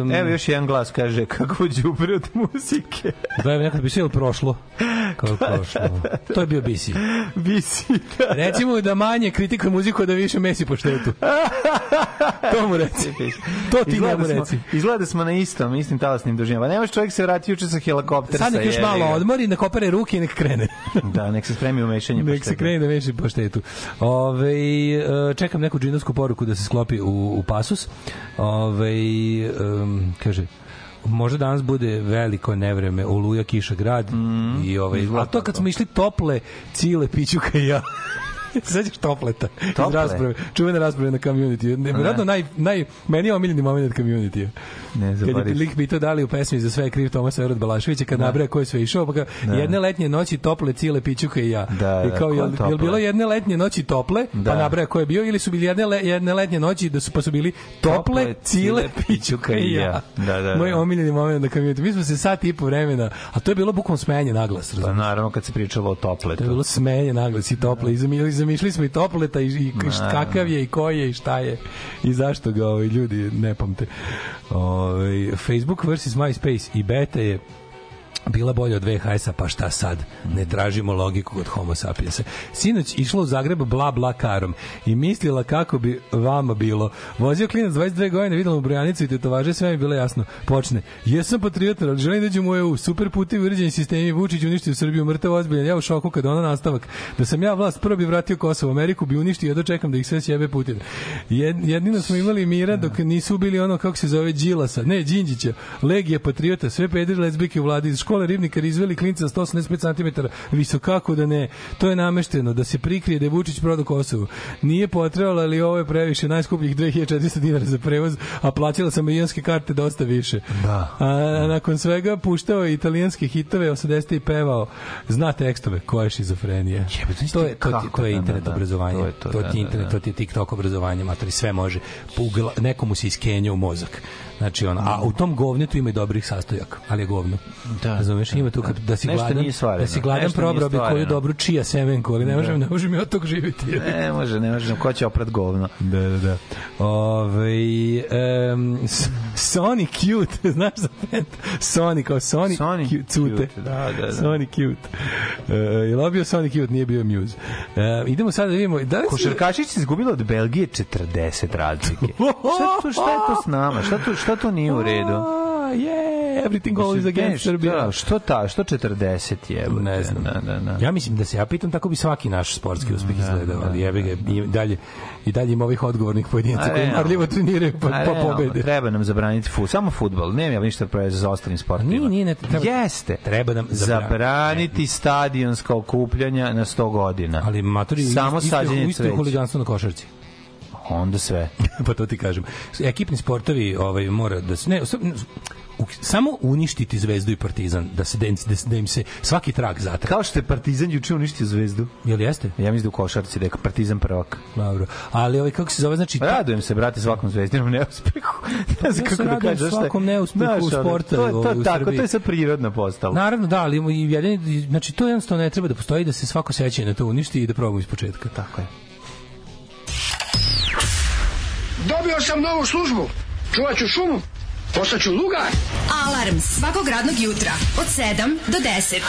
um, Evo još jedan glas kaže kako đubre od muzike. Da je nekad bi se ili prošlo? Kao prošlo. To je bio BC. Bisi, da. Recimo da manje kritikuje muziku, da više mesi po štetu. to mu reci. To ti Izgleda njemu smo- reci. Izgleda da smo na istom, istim talasnim dužinama. Pa nemaš čovjek se vrati juče sa helikoptera. Sad nek još malo odmori, nek opere ruke i nek krene. Da, nek se spremi u mešanje. nek se krene da meši po štetu. Ove, e, čekam neku džinovsku poruku da se sklopi u, u pasus. Ove, um, kaže, možda danas bude veliko nevreme, oluja, kiša, grad i ovaj, a to kad smo išli tople, cile, pićuka i ja. Sećaš topleta? Iz Tople? rasprave, čuvene rasprave na community. Nevjerojatno naj, naj, meni je omiljeni moment community. Ne, Kad je lik pitao da li u pesmi za sve je kriv Tomas Verot Balašević, kad nabraja ko je sve išao, pa ga, jedne letnje noći tople, cile, pićuka i ja. Da, I da, kao, ko jel, tople? jel bilo jedne letnje noći tople, Da. pa nabraja ko je bio, ili su bili jedne, le, jedne letnje noći da su, pa su bili tople, Tople, cile, pićuka i ja. Da, da, da. Moj omiljeni moment na community. Mi smo se sat i po vremena, a to je bilo bukvalno smejanje naglas. Pa naravno kad se pričalo o topletu. To je bilo smenje naglas i tople. I zami- zamišljali smo i topleta i, i Naravno. kakav je i ko je i šta je i zašto ga ovaj, ljudi ne pamte. Ovaj, Facebook versus MySpace i beta je bila bolja od VHS-a, pa šta sad? Ne tražimo logiku kod homo sapiensa. Sinoć išla u Zagreb bla bla karom i mislila kako bi vama bilo. Vozio klinac 22 godine, videla mu brojanicu i tetovaže, sve mi bilo jasno. Počne. Jesam patriotar, ali želim da uđem u EU. Super putevi, uređeni sistemi, Vučić uništio Srbiju, mrtav ozbiljan. Ja u šoku kad ona nastavak. Da sam ja vlast, prvo bi vratio Kosovo, Ameriku bi uništio, ja dočekam da ih sve sjebe Putin. Jed, jedino smo imali mira dok nisu ubili ono kako se zove Đilasa, ne Đinđića, Legija patriota, sve lezbike u vladi iz škole ribnikar izveli klinca 185 cm visokako da ne. To je namešteno da se prikrije da je Vučić prodao Kosovo. Nije potrebalo, ali ovo je previše najskupljih 2400 dinara za prevoz, a plaćala sam avionske karte dosta više. Da. A nakon svega puštao je italijanske hitove, 80 i pevao. Zna tekstove, koja je šizofrenija. Jebote, To je, to, ti, to je da, internet da, da. obrazovanje. To je to, to da, ti da, internet, da. to ti je TikTok obrazovanje, matori, sve može. Po ugla- Nekomu se iskenja u mozak. Znači, ono, a u tom govnetu ima i dobrih sastojaka, ali je govno. Da, Razumeš, ima tu kad, da si Nešto gladan, da si gladan probrao bi koju dobru čija semenku, ali ne možem, ne možem od tog živjeti. Ne može, ne može. Ko će oprat govno? Da, da, da. Ove, um, Sony Cute, znaš za band? Sony, kao Sony, Sony Cute, cute. Da, da, da. Sony Cute. Uh, je li bio Sony Cute, nije bio Muse. Uh, idemo sad da vidimo. Da Košarkašić se izgubila od Belgije 40 razlike. šta, to, šta je to s nama? Šta to, šta to nije u redu? Ah, yeah, everything goes Mislim, against šta, Serbia. Što ta, što 40 je? Ne znam. Da, da, da. Ja mislim da se ja pitam tako bi svaki naš sportski uspeh izgledao, ali jebi ga i dalje i dalje ima ovih odgovornih pojedinaca koji marljivo treniraju pa, pa pobede. Treba nam zabraniti fut, samo fudbal. Nemam ja ništa protiv za ostalim sportovima. Nije, nije, ne, treba- Jeste. Treba nam zabraniti. zabraniti stadionska okupljanja na 100 godina. Ali matori samo sađenje isto huliganstvo na košarci. Onda sve. pa to ti kažem. Ekipni sportovi ovaj mora da se ne samo uništiti Zvezdu i Partizan da se da da, se- da im se svaki trag zatra. Kao što je Partizan juče uništio zvezdu. Jel jeste? Ja mislim da u košarci da je Partizan prvak. Dobro. Ali ovaj kako se zove znači Radujem se, brate, svakom zvezdinom neuspehu. ne znam kako da zašto je- svakom neuspehu sporta To, je- to, ovaj, u je tako, Srbiji. to je sad prirodno postalo. Naravno, da, ali i jedini, znači to jednostavno ne treba da postoji da se svako sećanje na to uništi i da probamo iz početka. Tako je. Dobio sam novu službu. Čuvat ću šumu. Postaću lugar. Alarm svakog radnog jutra od 7 do 10.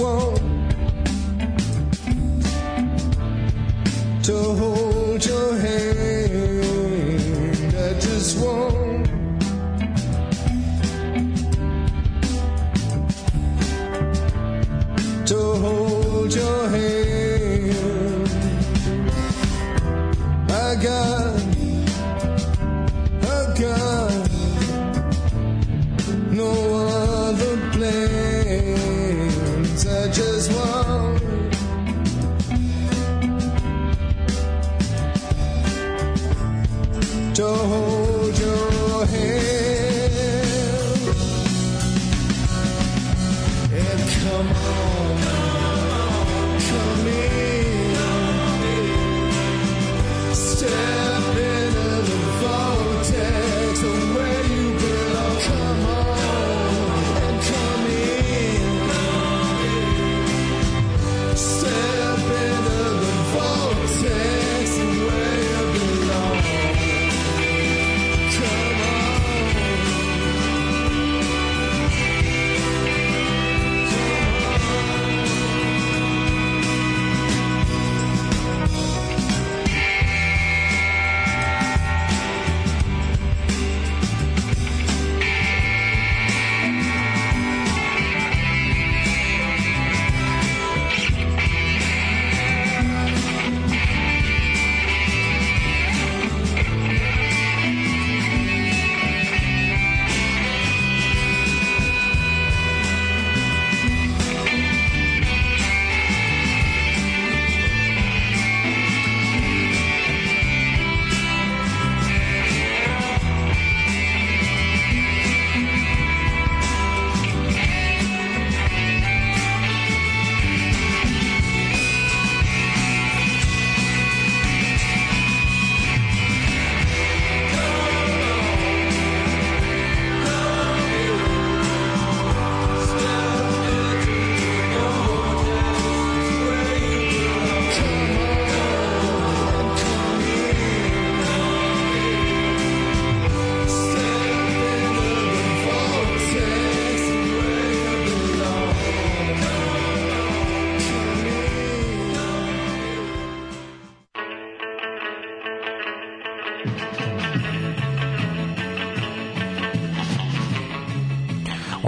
I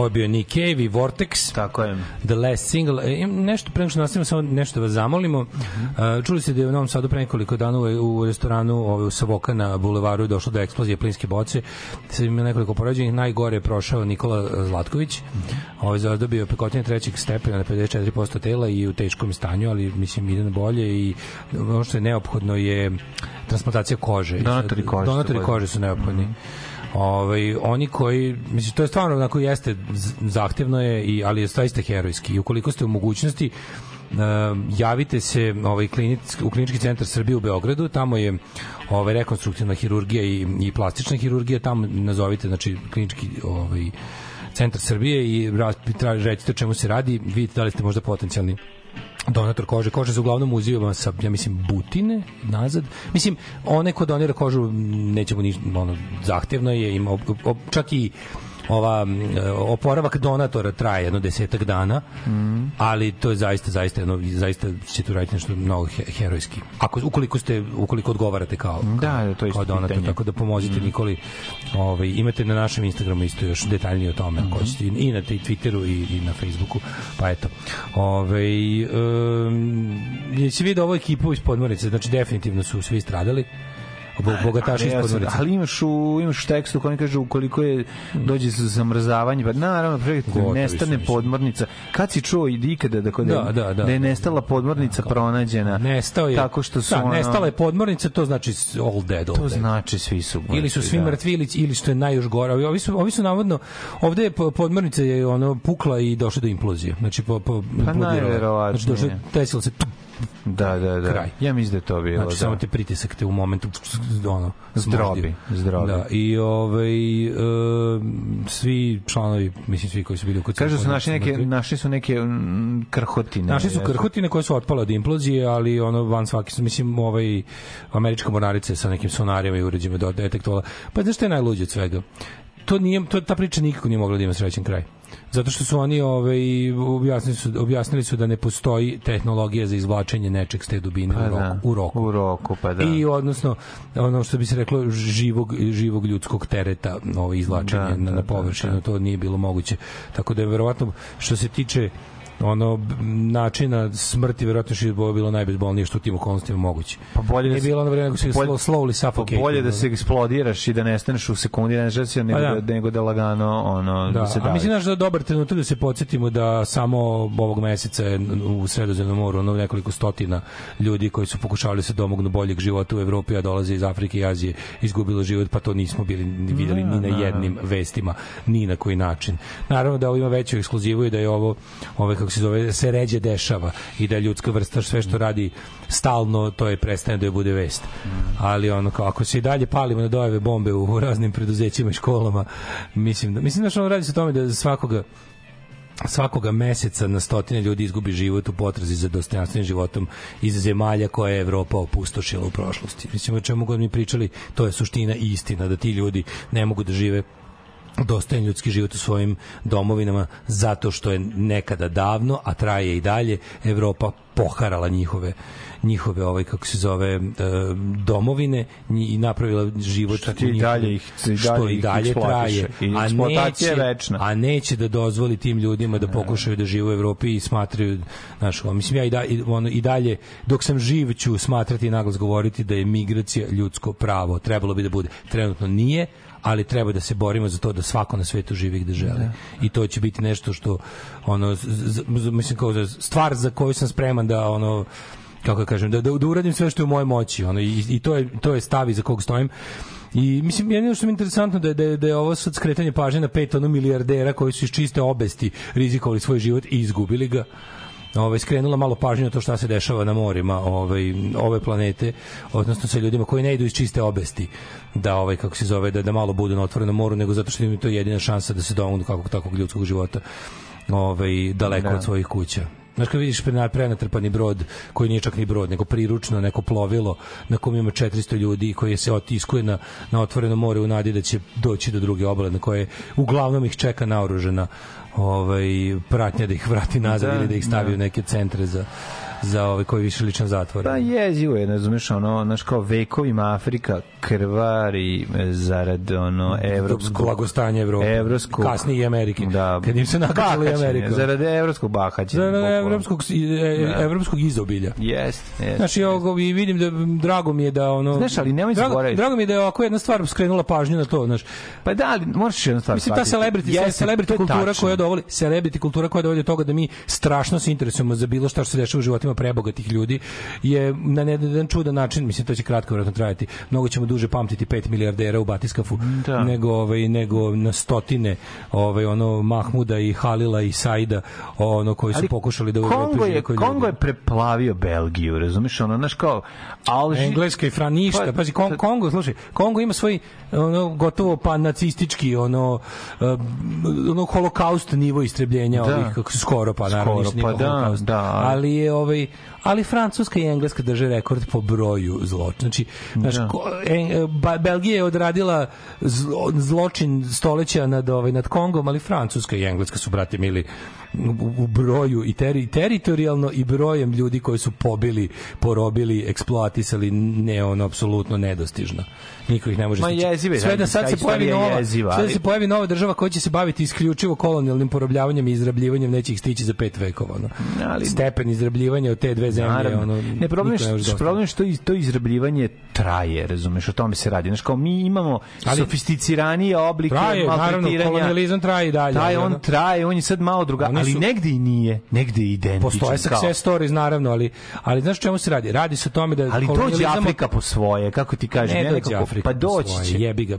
Ovo je bio Nick Cave i Vortex. Tako je. The Last Single. E, nešto pre nego što nastavimo, samo nešto da vas zamolimo. Uh, čuli ste da je u Novom Sadu pre nekoliko dana u, u restoranu ovaj, u Savoka na bulevaru je došlo do eksplozije plinske boce. Sad ima nekoliko poređenih. Najgore je prošao Nikola Zlatković. Ovaj zadobio pekotine trećeg stepena na 54% tela i u teškom stanju, ali mislim ide na bolje i ono što je neophodno je transplantacija kože. Donatori kože Donatori kože su neophodni. Ovaj oni koji mislim to je stvarno onako jeste zahtevno je i ali je zaista herojski. I ukoliko ste u mogućnosti uh, javite se ovaj klinic, u klinički centar Srbije u Beogradu, tamo je ovaj rekonstruktivna hirurgija i, i plastična hirurgija, tamo nazovite znači klinički ovaj centar Srbije i raz- recite o čemu se radi, vidite da li ste možda potencijalni donator kože. Kože se uglavnom uzivama sa, ja mislim, butine nazad. Mislim, one ko donira kožu nećemo ništa, ono, zahtevno je, ima, op, op, čak i ova oporavak donatora traje jedno desetak dana, Mm. ali to je zaista zaista jedno zaista ćete uraditi nešto mnogo he, herojski. Ako ukoliko ste ukoliko odgovarate kao Da, da, to je kao donator, pitanje. tako da pomozite Nikoli. Ovaj imate na našem Instagramu isto još detaljnije o tome, ako hoćete i na Twitteru i, i na Facebooku. Pa eto. Ovaj um, jesi vidio ovu ekipu iz Podmornice, znači definitivno su svi stradali. Bo, bogataši iz Podmornice. ali imaš u, imaš u tekstu koji kaže ukoliko je dođe za zamrzavanje, pa naravno, pre, Gotovi su, nestane podmornica. Kad si čuo i ikada da, Da, da, da. da je nestala podmornica pronađena? Nestao je. Tako što su da, ono- nestala je podmornica, to znači all dead, all To dead. znači svi su ili su svi da. mrtvi ili, ili što je najjoš gore. Ovi, ovi su ovi su navodno ovde je po- podmornica je ono pukla i došlo do implozije. Znači po po implodirala. najverovatnije. Znači došlo desilo se Da, da, da. Kraj. Ja mislim da je to bilo. Znači, da. samo te pritisak te u momentu ono, Zdrobi, zdrobi. Da, i ovaj, e, svi članovi, mislim svi koji su bili u kuću. Kažu su našli neke, našli su neke mm, krhotine. Našli su krhotine koje su otpale od implozije, ali ono van svaki su, mislim, ovaj američka mornarica sa nekim sonarima i uređajima do detektovala. Pa znaš što je najluđe od svega? To nije, to, ta priča nikako nije mogla da ima srećen kraj. Zato što su oni ovaj, objasnili, su, objasnili su da ne postoji tehnologija za izvlačenje nečeg s te dubine Pa u, roku, da. u roku. U roku, pa da. I odnosno ono što bi se reklo živog živog ljudskog tereta, ovo izvlačenje Da, na, da, na površinu, da, to nije bilo moguće. Tako da je verovatno što se tiče ono načina smrti verovatno što je bilo najbezbolnije što u tim okolnostima moguće. Pa bolje da se- bilo ono vreme nego se bolje- slow, slowly suffocate. Pa bolje da se eksplodiraš i da nestaneš u sekundi, ne znaš nego, Pa da. da. nego da lagano ono, da, Da, se a daje. mislim da je dobar trenutak da se podsjetimo da samo ovog meseca je u Sredozemnom moru ono nekoliko stotina ljudi koji su pokušavali da se domognu boljeg života u Evropi, a dolaze iz Afrike i Azije, izgubilo život, pa to nismo bili ni videli ni na da, jednim vestima, ni na koji način. Naravno da ovo ima veću ekskluzivu i da je ovo, ove, kako se zove, se ređe dešava i da ljudska vrsta sve što radi stalno, to je prestane da je bude vest. Ali ono, kao, ako se i dalje palimo na dojave bombe u raznim preduzećima i školama, mislim da, mislim da što ono radi se o tome da svakoga svakoga meseca na stotine ljudi izgubi život u potrazi za dostojanstvenim životom iz zemalja koje je Evropa opustošila u prošlosti. Mislim, o čemu god mi pričali, to je suština i istina, da ti ljudi ne mogu da žive dostojan ljudski život u svojim domovinama zato što je nekada davno, a traje i dalje, Evropa poharala njihove njihove ovaj kako se zove e, domovine i napravila život Što i dalje ih- dalje što i dalje traje. I a neće, večna. a neće da dozvoli tim ljudima da pokušaju da žive u Evropi i smatraju znaš, mislim ja i, da, i, ono, i dalje dok sam živ ću smatrati i naglas govoriti da je migracija ljudsko pravo. Trebalo bi da bude. Trenutno nije ali treba da se borimo za to da svako na svetu živi gde želi. I to će biti nešto što ono z, z, mislim kao stvar za koju sam spreman da ono kako kažem da da, da uradim sve što je u mojoj moći ono i, i to je to je stav iza kog stojim. I mislim jedino što mi je interesantno da je, da je, da je ovo sad skretanje pažnje na pet ono milijardera koji su iz čiste obesti rizikovali svoj život i izgubili ga. Ovaj skrenula malo pažnju na to šta se dešava na morima ovaj ove planete odnosno sa ljudima koji ne idu iz čiste obesti da ovaj kako se zove da da malo budu na otvorenom moru nego zato što im je to jedina šansa da se domognu kakvog takvog ljudskog života ovaj daleko Da. od svojih kuća Znaš kad vidiš pre- prenatrpani brod koji nije čak ni brod, nego priručno neko plovilo na kom ima 400 ljudi koji se otiskuje na, na otvoreno more u nadi da će doći do druge obale na koje uglavnom ih čeka naoružena ovaj, pratnja da ih vrati nazad Da, ili da ih stavi da. u neke centre za za ove koji više ličan zatvor. Pa jezivo je, ne razumeš, ono, znaš, kao vekovima Afrika krvari e, zarad, ono, evropskog... blagostanja Evrope. Evropskog... Kasnije i Amerike. Da. Kad im se nakačila i Bahaćenje, Amerika. Zarad evropskog bahaćenja. Zarad evropskog, e, Da. evropskog izobilja. Jest, jest. Znači, ovo, i vidim da drago mi je da ono... Znaš, ali nemoj drago, zaboraviti. drago mi je da je ovako jedna stvar skrenula pažnju na to, znaš. Pa da, ali možeš jednu stvar Mislim, ta celebrity, Jeste, celebrity kultura koja dovoli, celebrity kultura koja dovodi do toga da mi strašno se interesujemo za bilo šta što se dešava u životima prebogatih ljudi je na jedan čudan način, mislim to će kratko vjerojatno trajati. Mnogo ćemo duže pamtiti 5 milijardera u Batiskafu Da. nego ovaj nego na stotine ovaj ono Mahmuda i Halila i Saida ono koji su Ali pokušali da Kongo je, Kongo ljudi. je preplavio Belgiju, razumeš, ono, znaš, kao, Alži... Engleska i Fran ništa. Pa, Pazi, Kon- Kongo, slušaj, Kongo ima svoj ono gotovo pa nacistički ono um, ono holokaust nivo istrebljenja Da. ovih skoro pa naravno Skoro, pa da, da, ali je ovaj napravi ali Francuska i Engleska drže rekord po broju zločina. Znači, znaš, Da. ko- en- ba- Belgija je odradila zlo- zločin stoleća nad ovaj nad Kongom, ali Francuska i Engleska su brate mili u, u broju i teri, teritorijalno i brojem ljudi koji su pobili, porobili, eksploatisali ne ono apsolutno nedostižno. Niko ih ne može Ma stići. jeziva je, Sve da sad se pojavi nova, jeziva, sve da se pojavi nova država koja će se baviti isključivo kolonijalnim porobljavanjem i izrabljivanjem neće ih stići za pet vekova. Ono. Ali- Stepen izrabljivanja od te dve zemlje Naravno. ono, ne problem je ne što, problem je što iz- to izrabljivanje traje, razumeš, o tome se radi. Znaš, kao mi imamo Ali- sofisticiranije oblike Traje, naravno, kolonijalizam traje i dalje. Taj ali on traje, on je sad malo druga, Oni ali su- negde i nije, negde je identičan. Postoje kao. success stories, naravno, ali, ali znaš čemu se radi? Radi se o tome da Ali dođe kolonijalizam- Afrika po svoje, kako ti kažem, Ne ja dođe Afrika pa doći će. Jebi ga.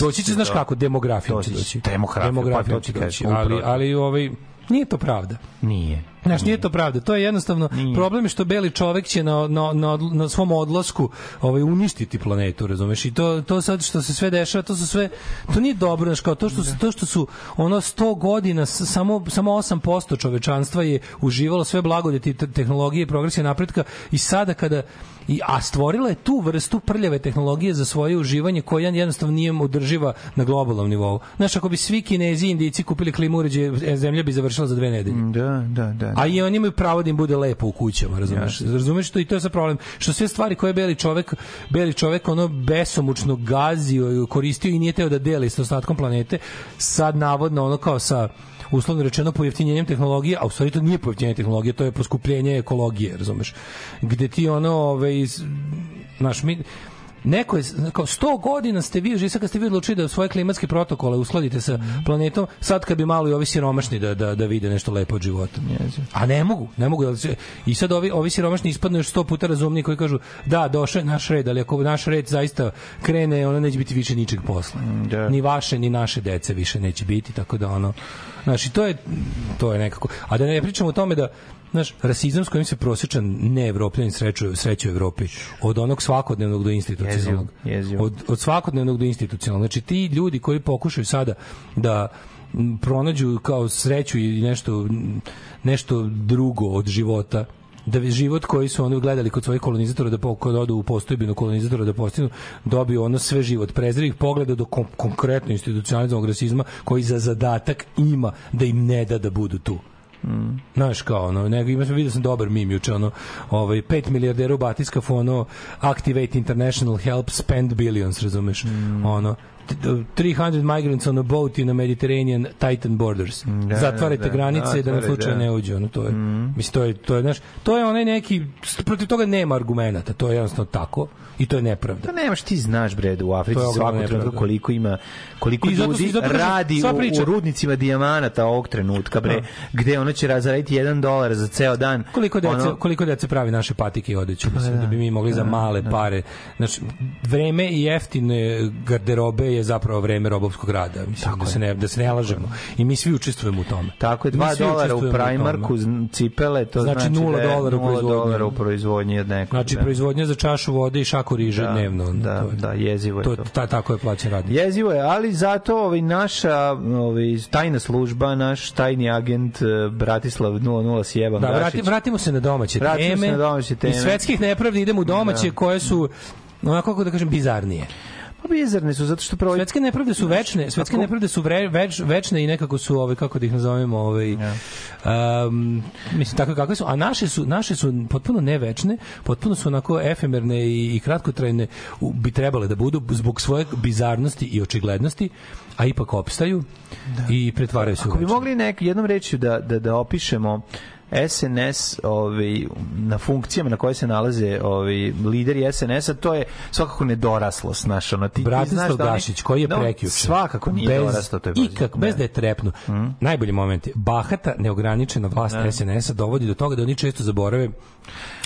Doći će, znaš kako, demografijom će Doći. Demografijom, pa to ti Ali, ali ovaj, nije to pravda. Nije. Znaš, nije to pravda. To je jednostavno problem je što beli čovek će na, na, na, na svom odlasku ovaj uništiti planetu, razumeš? I to to sad što se sve dešava, to su sve to nije dobro, znači kao to što su, to što su ono 100 godina samo samo 8% čovečanstva je uživalo sve blagodeti te- tehnologije progresije napretka i sada kada i a stvorila je tu vrstu prljave tehnologije za svoje uživanje koja jednostavno nije održiva na globalnom nivou. Znaš, ako bi svi Kinezi i Indijci kupili klimu uređaje, zemlja bi završila za dve nedelje. Da, da, da. A i oni imaju pravo da im bude lepo u kućama, razumeš? Razumeš to i to je sad problem. Što sve stvari koje je beli čovek, beli čovek ono besomučno gazio i koristio i nije teo da deli sa ostatkom planete, sad navodno ono kao sa uslovno rečeno pojeftinjenjem tehnologije, a u stvari to nije pojeftinjenje tehnologije, to je poskupljenje ekologije, razumeš? Gde ti ono, ovaj, znaš, mi, Neko je, kao 100 godina ste vi, sad kad ste vi odlučili da svoje klimatske protokole uskladite sa planetom, sad kad bi malo i ovi siromašni da, da, da vide nešto lepo od života. A ne mogu, ne mogu. da I sad ovi, ovi siromašni ispadnu još 100 puta razumniji koji kažu da, došao je naš red, ali ako naš red zaista krene, ono neće biti više ničeg posla. da. Ni vaše, ni naše dece više neće biti, tako da ono... Znači, to je, to je nekako... A da ne pričamo o tome da Znaš, rasizam s kojim se prosječan ne evropljanin srećuje, sreće u Evropi, od onog svakodnevnog do institucionalnog. Od, od svakodnevnog do institucionalnog. Znači, ti ljudi koji pokušaju sada da pronađu kao sreću i nešto, nešto drugo od života, da život koji su oni gledali kod svojih kolonizatora da kod odu u postojbinu kolonizatora da postignu dobiju ono sve život prezrivih pogleda do kom, konkretno institucionalizovanog rasizma koji za zadatak ima da im ne da da budu tu Znaš kao ono, nego ima vidio sam dobar mim juče ono, ovaj 5 milijardera u batiskafu ono activate international help spend billions, razumeš? Ono t- 300 migrants on a boat in a Mediterranean Titan borders. Da, Zatvarajte da, da, granice da na zatvaraj, slučaj da. ne uđe, ono to je. Mislim to je to je znaš, to je onaj neki protiv toga nema argumenata, to je jednostavno tako i to je nepravda. Pa nemaš, ti znaš bre da u Africi trenutka nepravda. koliko ima koliko I zato- ljudi zato kažem, radi u, u rudnicima dijamanata ovog trenutka bre, gde ono će razraditi 1 dolar za ceo dan. Koliko dece, Ono- koliko dece pravi naše patike i odeću, mislim, da, bi mi mogli za male pare. Znači, vreme i jeftine garderobe je zapravo vreme robovskog rada, mislim, da se, ne, da se ne lažemo. I mi svi učestvujemo u tome. Tako je, Mi 2 svi dolara u Primarku cipele, to Znači znači, nula da je dolara u proizvodnji. dolara u proizvodnji od nekog. Znači, da. proizvodnja za čašu vode i šaku riže Da, dnevno. da, to je- da, jezivo je to. to. Ta, tako je plaćen radnik. Jezivo je, ali zato ovaj, naša ovaj, tajna služba, naš tajni agent eh, Bratislav 007 Da, Gašić. vrati, vratimo se na domaće Vratimo se teme. na domaće teme. Iz svetskih nepravdi idemo u domaće Da. koje su onako kako da kažem bizarnije. Pa bizarne su zato što prvo Svetske nepravde su večne, svetske nepravde su vre, več, večne i nekako su ovaj kako da ih nazovemo, ovaj um, mislim tako kakve su, a naše su naše su potpuno nevečne, potpuno su onako efemerne i, i kratkotrajne, u- bi trebale da budu zbog svoje bizarnosti i očiglednosti, a ipak opstaju i pretvaraju se u Ako bi večne. mogli nek, jednom reći da, da, da opišemo SNS ovaj, na funkcijama na koje se nalaze ovaj, lideri SNS-a, to je svakako nedoraslost naša. Ono, ti, ti Bratislav znaš da Gašić koji je No, prekjuče Svakako nije bez, dorastao. To je ikak, bez da je trepnu. Najbolji moment je bahata, neograničena vlast Da. SNS-a dovodi do toga da oni često zaborave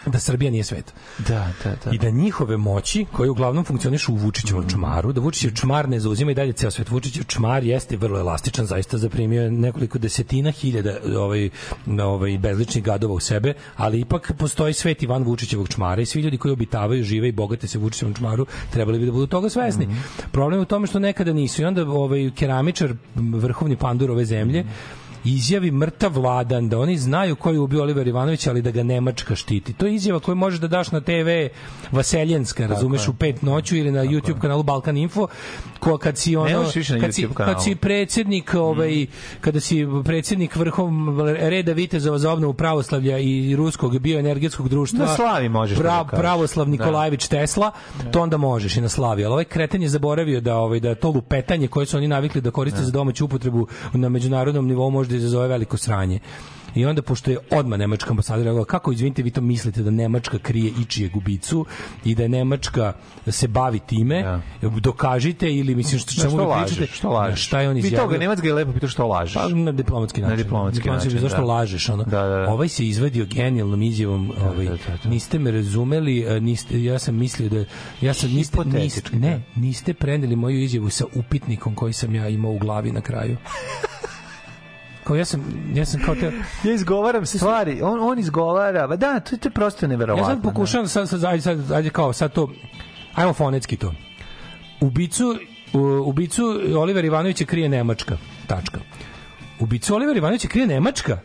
da Srbija nije svet. Da, da, da. I da njihove moći, koje uglavnom funkcionišu u Vučićevom čmaru, da Vučićev čmar ne zauzima i dalje ceo svet. Vučićev čmar jeste vrlo elastičan, zaista zaprimio je nekoliko desetina hiljada ovaj, ovaj, bezličnih gadova u sebe, ali ipak postoji svet i van Vučićevog čmara i svi ljudi koji obitavaju, žive i bogate se Vučićevom čmaru, trebali bi da budu toga svesni. Problem je u tome što nekada nisu. I onda ovaj, keramičar, vrhovni pandur ove zemlje, izjavi mrtav vladan da oni znaju ko je ubio Oliver Ivanović, ali da ga Nemačka štiti. To je izjava koju možeš da daš na TV Vaseljenska, razumeš, u pet noću ili na YouTube kanalu Balkan Info, ko kad si ono kad si, kad si predsjednik ovaj kada si predsjednik vrhov reda vitezova za obnovu pravoslavlja i ruskog bioenergetskog društva Na slavi možeš to da. Pravoslav Nikolajević Tesla to onda možeš i na slavi ali ovaj kreten je zaboravio da ovaj da to lupetanje koje su oni navikli da koriste za domaću upotrebu na međunarodnom nivou može da izazove veliko sranje I onda, pošto je odmah Nemačka ambasada reagovala, kako, izvinite, vi to mislite da Nemačka krije ičije gubicu i da Nemačka se bavi time, dokažite ili, mislim, što, čemu što lažeš? pričate? Što lažeš? Šta je on Vi izjavio? Nemac ga je lepo pitao što lažeš. Pa na diplomatski način. Na diplomatski način, Zašto da. lažeš? Ono? Ovaj se izvadio genijalnom izjavom, ovaj, niste me razumeli, a, niste, ja sam mislio da ja sam niste, niste, ne, niste preneli moju izjavu sa upitnikom koji sam ja imao u glavi na kraju. Kao ja sam, ja sam kao te, Ja izgovaram stvari, on, on izgovara, ba da, to, je- to je prosto ja neverovatno. sad pokušavam sad, sad, ajde, sad, ajde kao sad to, ajmo fonetski to. Ubicu, u, ubicu Oliver Ivanovića krije Nemačka. Tačka. Ubicu Oliver Ivanovića krije Nemačka.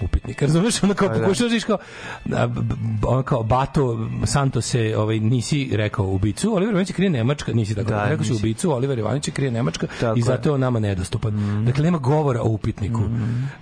Upitnik. Razumeš, ono kao Pa da. pokušaš da kao b- b- ono kao Bato Santo se ovaj nisi rekao ubicu, Oliver Ivanović je krije Nemačka, nisi tako. Da, rekao si ubicu, Oliver Ivanović je krije Nemačka Tako i zato je on nama nedostupan. Dakle nema govora o upitniku.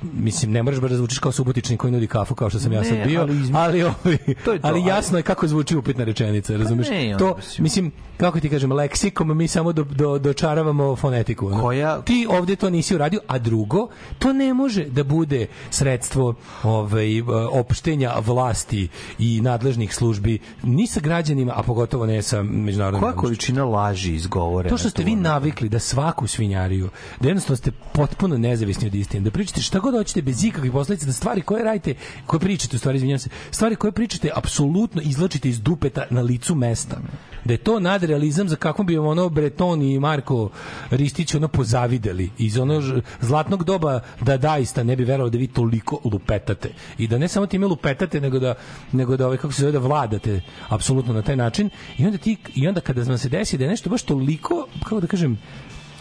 Mislim ne možeš baš da zvučiš kao subotični koji nudi kafu kao što sam ja Ne, sad bio, ali izme- ali ovaj, To je to, ali jasno je kako zvuči upitna rečenica, razumeš? ne, to mislim- mislim kako ti kažem leksikom mi samo do, do, dočaravamo fonetiku. Koja- Ti ovdje to nisi uradio, a drugo, to ne može da bude sredstvo ovaj, e, opštenja vlasti i nadležnih službi ni sa građanima, a pogotovo ne sa međunarodnim Koja količina laži izgovore? To što ste vi navikli da svaku svinjariju, da jednostavno ste potpuno nezavisni od istine, da pričate šta god hoćete bez ikakvih posledica, da stvari koje radite, koje pričate, u stvari, izvinjam se, stvari koje pričate apsolutno izlačite iz dupeta na licu mesta. Da je to nadrealizam za kakvom bi ono Breton i Marko Ristić ono pozavideli iz ono zlatnog doba da daista ne bi verovao da vi toliko lupetate. I da ne samo time lupetate nego da nego da ovaj kako se zove da vladate apsolutno na taj način. I onda ti i onda kada vam se desi da je nešto baš toliko kako da kažem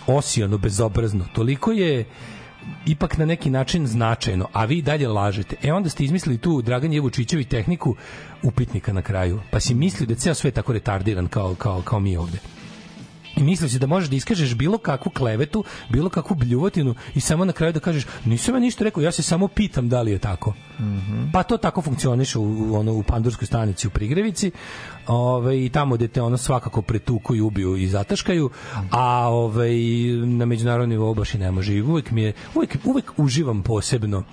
osijono bezobrazno toliko je ipak na neki način značajno, a vi dalje lažete. E onda ste izmislili tu Dragan Jevučićevi tehniku upitnika na kraju. Pa si mislio da je ceo svet tako retardiran kao, kao, kao mi ovde. I mislio si da možeš da iskažeš bilo kakvu klevetu, bilo kakvu bljuvotinu i samo na kraju da kažeš nisam ja ništa rekao, ja se samo pitam da li je tako. Pa to tako funkcioniše u, u, ono, u pandurskoj stanici u Prigrevici ove, i tamo gde te ono svakako pretuku i ubiju i zataškaju, a ove, na međunarodnom nivou baš i ne može. I uvek, mi je, uvek, uvek uživam posebno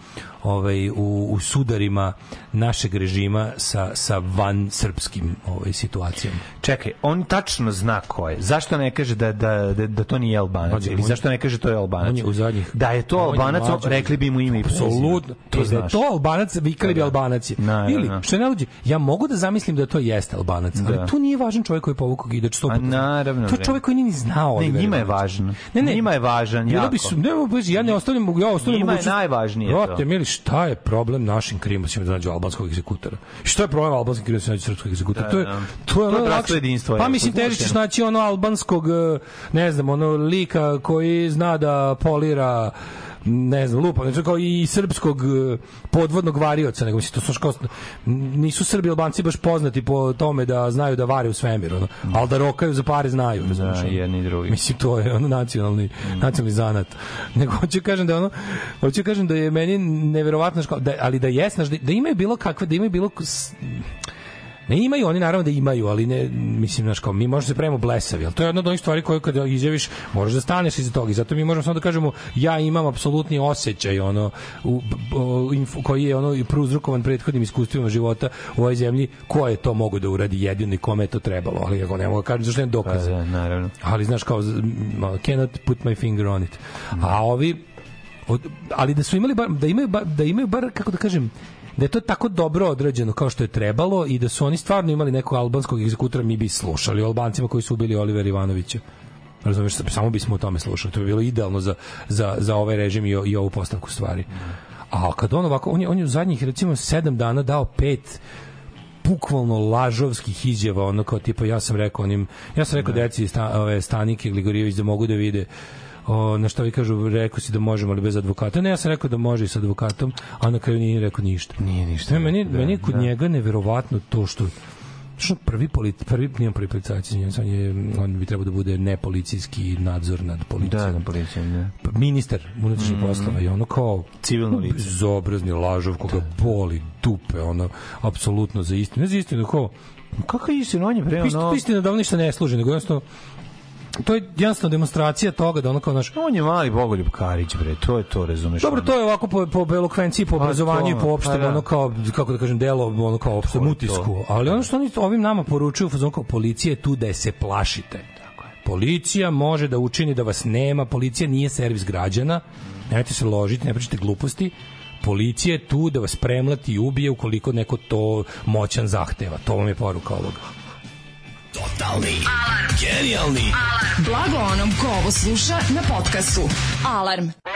ovaj, u, u sudarima našeg režima sa, sa van srpskim ovaj, situacijama. Čekaj, on tačno zna ko je. Zašto ne kaže da, da, da, da to nije Albanac? Je- Ili zašto ne kaže to je Albanac? On je u zadnjih... Da je to je Albanac, mlađi. rekli bi mu ime i. Apsolutno. To To e, da je to Albanac, vikali bi Da, da. Albanac je. Da, Ili, što je najluđe, ja mogu da zamislim da to jeste Albanac, Da. ali to nije važan čovjek koji je povukao gidač sto A puta. naravno, To je čovjek koji nije ni znao. Ne, njima je važno. Ne, ne. Njima je važan jako. bi su, ne, bez, ja ne ostavljam, ja ostavljam Njima je mogućnost- najvažnije to. Brate, mili, šta je problem našim krimosima da nađu albanskog egzekutora? Šta je problem albanskim krimosima da nađu srpskog egzekutora? Da, to je, da. to je, To je jedinstvo, Pa je, mislim, teži ćeš naći ono albanskog, eh, ne znam, ono lika koji zna da polira ne znam, lupa, znači kao i srpskog e, podvodnog varioca, nego mislim, to su ško, nisu Srbi Albanci baš poznati po tome da znaju da vare u svemiru, ono, ali da rokaju za pare znaju. razumeš, ono. jedni i drugi. Mislim, to je ono nacionalni, nacionalni zanat. Nego hoću kažem da ono, hoću kažem da je meni neverovatno, ško- da, ali da jesna, znaš, da, da imaju bilo kakve, da imaju bilo s- Ne imaju, oni naravno da imaju, ali ne, mislim, znaš, kao, mi možemo se pravimo blesavi, ali to je jedna od onih stvari koje kada izjaviš, moraš da staneš iza toga i zato mi možemo samo da kažemo, ja imam apsolutni osjećaj, ono, u, o, inf- koji je ono i prouzrokovan prethodnim iskustvima života u ovoj zemlji, ko je to mogu da uradi jedino i kome je to trebalo, ali ako ne mogu da kažem, zašto nema dokaza. Pa da, naravno. Ali, znaš, kao, cannot put my finger on it. A ovi, od, ali da su imali bar, da imaju bar, da imaju bar kako da kažem da je to tako dobro odrađeno kao što je trebalo i da su oni stvarno imali nekog albanskog egzekutora mi bi slušali o Albancima koji su ubili Olivera Ivanovića. Razumeš samo bismo o tome slušali. To bi bilo idealno za, za, za ovaj režim i, i ovu postavku stvari. A kad on ovako on je, on je u zadnjih recimo sedam dana dao pet bukvalno lažovskih izjava ono kao tipa ja sam rekao onim ja sam rekao deci sta, ove Stanike Gligorijević da mogu da vide o, na što vi kažu, rekao si da možemo ali bez advokata. Ne, ja sam rekao da može i sa advokatom, a na kraju nije rekao ništa. Nije ništa. Ne, meni, Da, meni kod da. njega neverovatno to što što prvi polit, prvi nijem prvi policajac, on je on bi trebao da bude nepolicijski nadzor nad policijom. Da, na policijom, da. Pa, ministar unutrašnjih Mhm. poslova i ono kao Civilno lice. bezobrazni lažov koga boli dupe ono apsolutno za istinu ne za istinu kao Kako je istina, on je pre Isto, ono... istina da on ništa ne služi, nego jednostavno to je jednostavno demonstracija toga da ono kao naš On je mali Bogoljub Karić, bre, to je to, razumeš? Dobro, to je ovako po, po elokvenciji, po Pa obrazovanju i po opštem, pa da. ono kao, kako da kažem, delo, ono kao opštem To je utisku. to. Ali ono što oni ovim nama poručuju, fazon kao policija je tu da je se plašite. Policija može da učini da vas nema, policija nije servis građana, nemojte se ložiti, ne pričate gluposti, policija je tu da vas premlati i ubije ukoliko neko to moćan zahteva. To vam je poruka ovoga. Totalni. Alarm. Genijalni. Alarm. Blago onom ko ovo sluša na podcastu. Alarm. We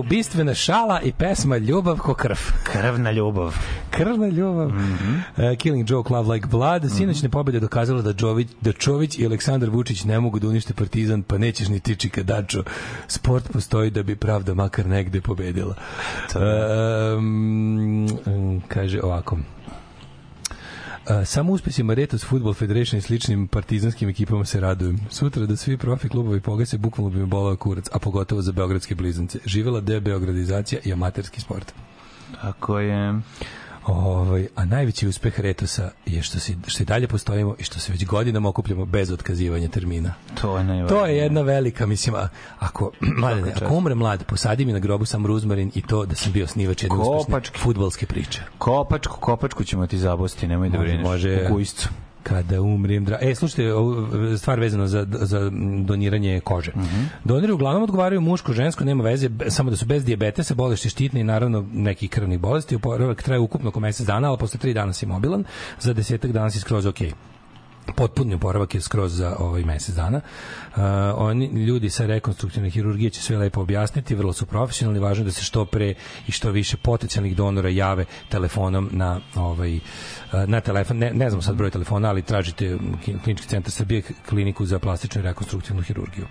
ubistvena šala i pesma Ljubav ko krv. Krvna ljubav. Krvna ljubav. Mhm. Uh, Killing Joke, Love Like Blood. Sinoćne pobjede dokazala da, Jović, da Čović i Aleksandar Vučić ne mogu da unište partizan, pa nećeš ni ti čikadačo. Sport postoji da bi pravda makar negde pobedila. Um, kaže ovako. Samo uspesima Retos Football Federation i sličnim partizanskim ekipama se radujem. Sutra da svi profi klubovi pogase, bukvalno bi me bolao kurac, a pogotovo za beogradske blizance. Živela debeogradizacija i amaterski sport. Tako je. Ovaj, a najveći uspeh Retosa je što, si, što i dalje postojimo i što se već godinama okupljamo bez otkazivanja termina. To je najvažnije. To je jedna velika, mislim, a- ako, mladene, ako umre mlad, posadi mi na grobu sam ruzmarin i to da sam bio snivač jedne uspešne Kopački. futbalske priče. Kopačku, kopačku ćemo ti zabosti, nemoj da Može, brineš. može. U kujscu. Kada umrem, dra... E, slušajte, ovu stvar vezano za, za doniranje kože. Mhm. Donori uglavnom odgovaraju muško, žensko, nema veze, samo da su bez dijabetesa, bolesti štitne i naravno nekih krvnih bolesti. Oporavak traje ukupno oko mesec dana, ali posle tri dana si mobilan, za desetak dana si skroz okej potpuni oporavak je skroz za ovaj mesec dana. Uh, oni ljudi sa rekonstruktivne hirurgije će sve lepo objasniti, vrlo su profesionalni, važno je da se što pre i što više potencijalnih donora jave telefonom na ovaj uh, na telefon, ne, ne znam sad broj telefona, ali tražite klinički centar Srbije kliniku za plastičnu i rekonstruktivnu hirurgiju.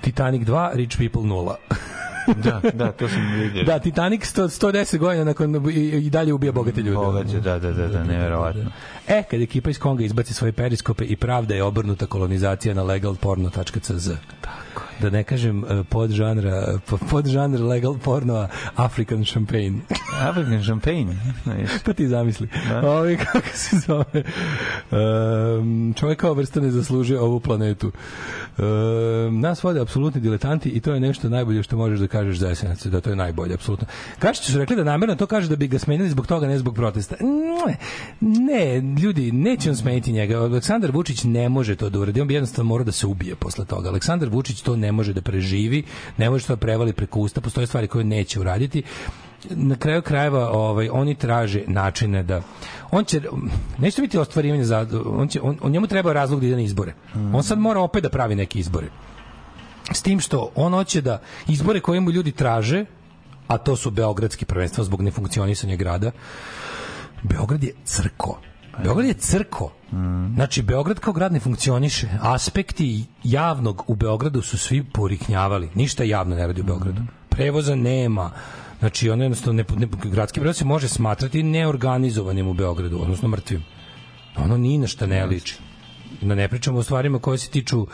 Titanic 2, Rich People 0. Da, da, to sam vidio. da, Titanic 100, 110 godina nakon i, i dalje ubija bogate ljude. Bogađe, da, da, da, da, neverovatno. E, kad ekipa iz Konga izbaci svoje periskope i pravda je obrnuta kolonizacija na legalporno.cz. Tako Da ne kažem eh, pod žanra, pod žanr legal porno African Champagne. African Champagne. pa ti zamisli. Da. Ovi, kako se zove? Um, čovjek kao vrsta ne zaslužuje ovu planetu. Um, nas vode apsolutni diletanti i to je nešto najbolje što možeš da kažeš za SNS, da to je najbolje, apsolutno. Kašići su rekli da namerno to kaže da bi ga smenili zbog toga, ne zbog protesta. Ne ljudi, neće on smeniti njega. Aleksandar Vučić ne može to da uradi. On bi jednostavno morao da se ubije posle toga. Aleksandar Vučić to ne može da preživi, ne može to da prevali preko usta. Postoje stvari koje neće uraditi na kraju krajeva ovaj oni traže načine da on će neće biti ostvarivanje za on će on, on njemu treba razlog da ide na izbore. On sad mora opet da pravi neke izbore. S tim što on hoće da izbore koje mu ljudi traže, a to su beogradski prvenstva zbog nefunkcionisanja grada, Beograd je crko. Beograd je crko. Znači, Beograd kao grad ne funkcioniše. Aspekti javnog u Beogradu su svi poriknjavali. Ništa javno ne radi u Beogradu. Prevoza nema. Znači, ono jednostavno, ne, ne, gradski prevoz se može smatrati neorganizovanim u Beogradu, odnosno mrtvim. Ono ni na šta ne liči. Da ne pričamo o stvarima koje se tiču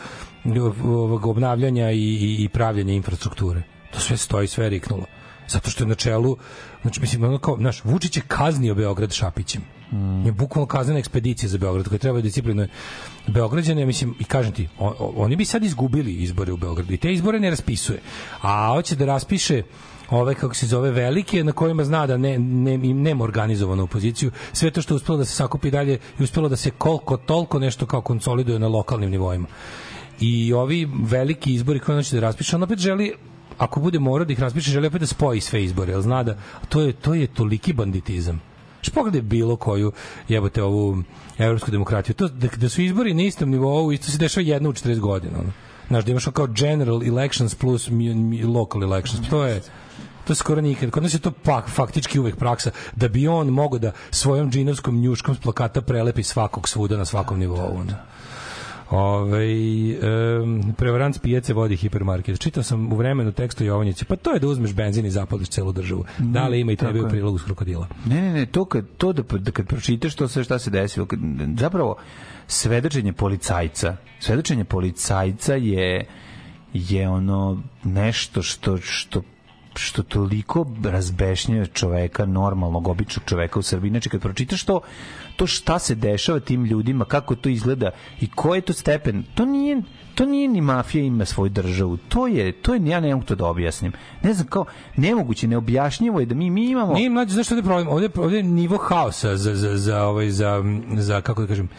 ovog obnavljanja i, i, i pravljanja infrastrukture. To sve stoji, sve je riknulo. Zato što je na čelu, znači mislim, ono kao, znaš, Vučić je kaznio Beograd Šapićem. Mm. Je bukvalno kaznena ekspedicija za Beograd koja treba disciplinuje Beograđane, mislim, i kažem ti, on, oni bi sad izgubili izbore u Beogradu i te izbore ne raspisuje. A hoće da raspiše ove kako se zove velike na kojima zna da ne, ne im nema organizovanu opoziciju sve to što je uspelo da se sakupi dalje i uspelo da se koliko toliko nešto kao konsoliduje na lokalnim nivoima i ovi veliki izbori koje on će da raspiše on opet želi ako bude morao da ih raspiše želi opet da spoji sve izbore jer zna da to je, to je toliki banditizam Što pogledaj bilo koju jebote ovu evropsku demokratiju. To, da, da su izbori na istom nivou, isto se dešava jedno u 40 godina. Znaš, da imaš kao general elections plus local elections. To je to skoro nikad. Kod nas je to pak, faktički uvek praksa da bi on mogao da svojom džinovskom njuškom s plakata prelepi svakog svuda na svakom nivou. Ono. Ove, um, prevarant s pijace vodi hipermarket. Čitao sam u vremenu tekstu Jovanjića, pa to je da uzmeš benzin i zapališ celu državu. Da li ima i tebe u prilogu s krokodila? Ne, ne, ne, to kad, to da, da kad pročitaš to sve šta se desilo, kad, zapravo svedočenje policajca, svedočenje policajca je je ono nešto što što što toliko razbešnjuje čoveka, normalnog, običnog čoveka u Srbiji. Znači, kad pročitaš to, to šta se dešava tim ljudima, kako to izgleda i koji je to stepen, to nije, to nije ni mafija ima svoju državu. To je, to je, ja ne mogu to da objasnim. Ne znam, kao, nemoguće, neobjašnjivo je da mi, mi imamo... Nije mlađe, znaš što je problem? Ovde, ovde je nivo haosa za, za, za, ovaj, za, za, kako da kažem,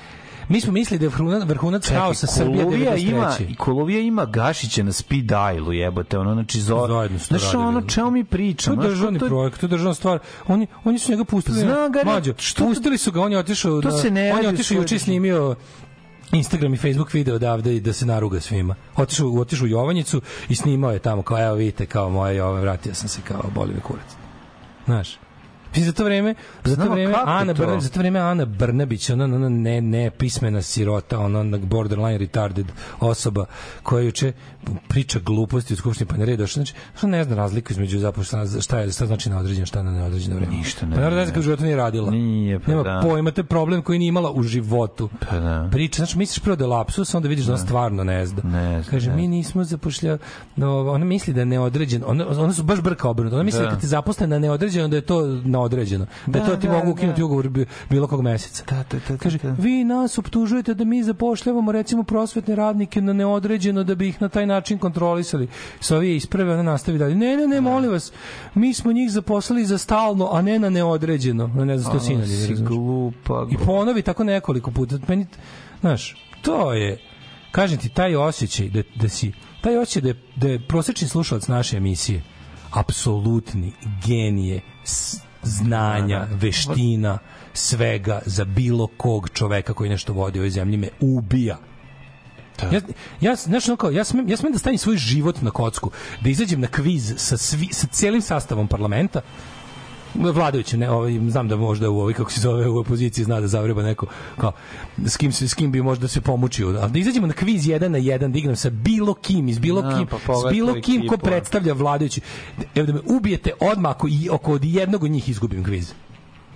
mi smo mislili da je vrhunac, vrhunac Čekaj, haosa Srbija Kolovija 93. ima, i Kolovija ima Gašića na speed dialu, jebote, ono, znači, zo, Zajedno su to znaš, radili. ono, čemu mi To pričamo? je znaš, državni to je- projekt, to je državna stvar. Oni, oni su njega pustili. Zna ga, ne, Mlađo, što- pustili su ga, on je otišao, To na- se ne on je otišao i svojoj snimio Instagram i Facebook video odavde i da se naruga svima. Otišao, otišao u Jovanjicu i snimao je tamo kao, evo vidite, kao moje, ovaj, vratio sam se kao boli me kurac. Znaš, I za to vreme, za to vreme Ana to? Brnabić, za to vreme Ana Brnabić, ona, ona ne, ne pismena sirota, ona ona borderline retarded osoba koja juče priča gluposti u skupštini pa ne došla. Znači, što ne zna razliku između zaposlena, šta je, šta znači na određeno, šta na neodređeno vreme. Ništa ne Pa naravno u životu nije radila. Nije, pa Nema da. pojma, to je problem koji nije imala u životu. Pa da. Priča, znači misliš prvo da je lapsus, onda vidiš da ona stvarno ne zna. Ne zna, Kaže, ne mi nismo zapošljava, no, ona misli da neodređen, ona, ona su baš brka obrnuto. Ona misli da, Da. kad ti zaposlen na neodređeno, da je to na određeno. Da, Da, to ti da, mogu da. ukinuti ugovor bi- bilo kog meseca. Da, da, da, Kaže, da. vi nas optužujete da mi zapošljavamo recimo prosvetne radnike na neodređeno da bi ih na taj način kontrolisali. Sa ovi isprave ona nastavi dalje. Ne, ne, ne, molim vas. Mi smo njih zaposlili za stalno, a ne na neodređeno. Ne znam, to A, sinoć. si glupa. I ponovi tako nekoliko puta. Meni, znaš, to je, kažem ti, taj osjećaj da, da si, taj osjećaj da je, da je prosječni slušalac naše emisije apsolutni genije znanja, veština, svega za bilo kog čoveka koji nešto vodi u ovoj zemlji me ubija. Ja, ja, znaš, ono kao, ja, smem, ja smem da stavim svoj život na kocku, da izađem na kviz sa, svi, sa celim sastavom parlamenta, vladajući ne ovaj znam da možda u ovoj kako se zove u opoziciji zna da zavreba neko kao s kim se s kim bi možda se pomučio ali da izađemo na kviz jedan na jedan da igram sa bilo kim iz bilo kim pa s bilo kim ko predstavlja vladajući. Evo da me ubijete odmah ako i oko od jednog od njih izgubim kviz.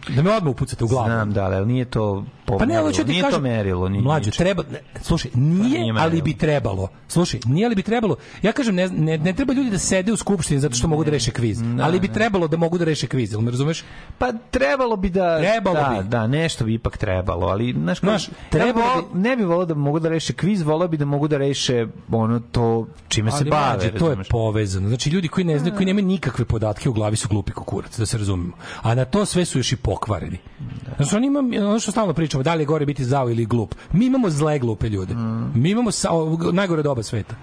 Da me odmah upucate u glavu. Znam da, ali nije to po pa ne, merilu, hoću ti nije kažem, merilo. Nije, mlađo, ničim. treba, ne, slušaj, nije, nije ali bi trebalo. Slušaj, nije ali bi trebalo. Ja kažem, ne, ne, ne treba ljudi da sede u skupštini zato što mogu da reše kviz. ali bi trebalo da mogu da reše kviz, jel me razumeš? Pa trebalo bi da Trebalo da, bi. da nešto bi ipak trebalo, ali znaš, Znaš, ja trebalo vol- ne bi volao da mogu da reše kviz, volao bi da mogu da reše ono to čime se Ali bave. mlađe, to je povezano. Znači ljudi koji ne znaju, koji nemaju nikakve podatke u glavi su glupi kukurac, da se razumemo. A na to sve su još i pokvareni. Znači oni imam ono što stalno pričamo, da li je gore biti zao ili glup. Mi imamo zle glupe ljude. Mi imamo sa, o, najgore doba sveta.